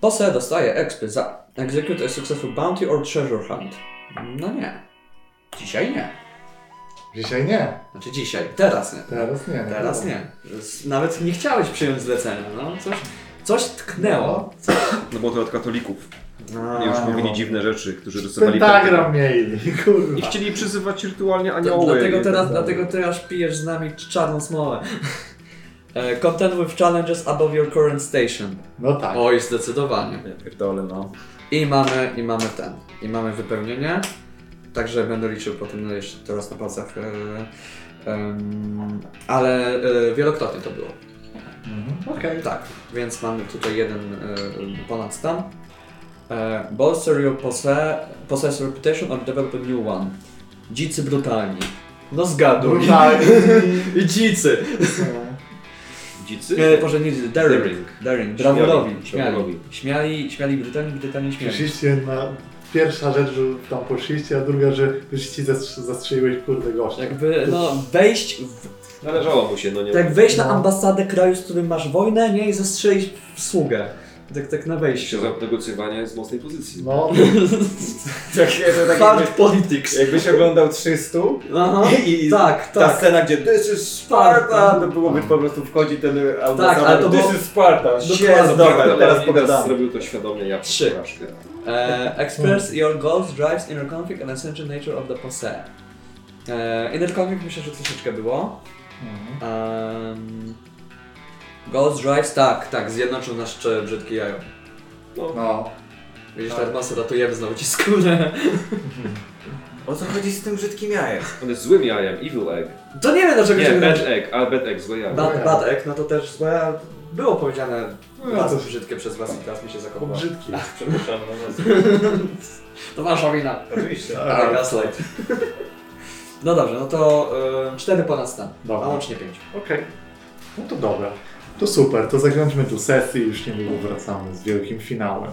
Posse dostaje expy za execute a successful bounty or treasure hunt. No nie. Dzisiaj nie. Dzisiaj nie. Znaczy dzisiaj. Teraz nie. Teraz nie. Teraz nie. Nawet nie chciałeś przyjąć zlecenia, no. Coś, coś tknęło. No bo to od katolików. No. I już mówili dziwne rzeczy, którzy rysowali Pentagram mieli, kurwa. I chcieli przyzywać rytualnie anioły. Dlatego teraz, dlatego teraz pijesz z nami czarną smołę. *laughs* E, Content with challenges above your current station. No tak. Oj, zdecydowanie. Ja pierdolę, no. I mamy, i mamy ten. I mamy wypełnienie. Także będę liczył potem no jeszcze teraz na palcach. E, em, ale e, wielokrotnie to było. Mhm. Okej. Tak, więc mamy tutaj jeden e, ponad stan. E, bolster your posse possess reputation or develop a new one. Dzicy brutalni. No zgaduj. Brutalni. *laughs* I dzicy. *laughs* Dzicy? Nie, może nie dzicy, daring. Daring. Daring, brawurowi, Śmiali, śmiali. Śmiali, śmiali brutalni, brutalnie śmiali. Przyszliście na... Pierwsza rzecz, że tam poszliście, a druga, że wyszliście zastrz- zastrzeliłeś kurde gościa. Jakby, no, wejść w Należało mu się, no nie. Tak wejść na No. ambasadę kraju, z którym masz wojnę, nie? I zastrzelić sługę. Tak, tak na wejściu. Się za negocjowanie z mocnej pozycji. No, *laughs* Tak, to tak Hard jakby, politics. jakbyś oglądał 300 Aha. i *laughs* Tak, ta tak. scena, gdzie This is Sparta, to byłoby po prostu wchodzi ten ambasador, ale to This było- is Sparta, Dokładnie. jest dobra, teraz pogadamy. zrobił to świadomie, ja Trzy. E, express your goals, drives, inner conflict and essential nature of the posse. E, inner conflict myślę, że troszeczkę było. Um, goals, drives, tak, tak, zjednoczył nasz brzydkie jajo. No, no. Widzisz, Tak. tak. masę ratujemy znowu ci skórę. O co chodzi z tym brzydkim jajem? on jest złym jajem, evil egg. To nie wiem dlaczego Nie, się bad bad, egg, a bad egg, złe jajo. bad, bad egg, no to też złe, było powiedziane No, bardzo to- brzydkie przez was i teraz mi się zakopało. brzydki. *laughs* Przepraszam, no *laughs* To wasza wina. oczywiście. Ale gaslight. No dobrze, no to y, 4 ponad stan, Dobra. a łącznie 5. Okej. No to dobra. To super, to zakończmy tu sesję i już niedługo wracamy z wielkim finałem.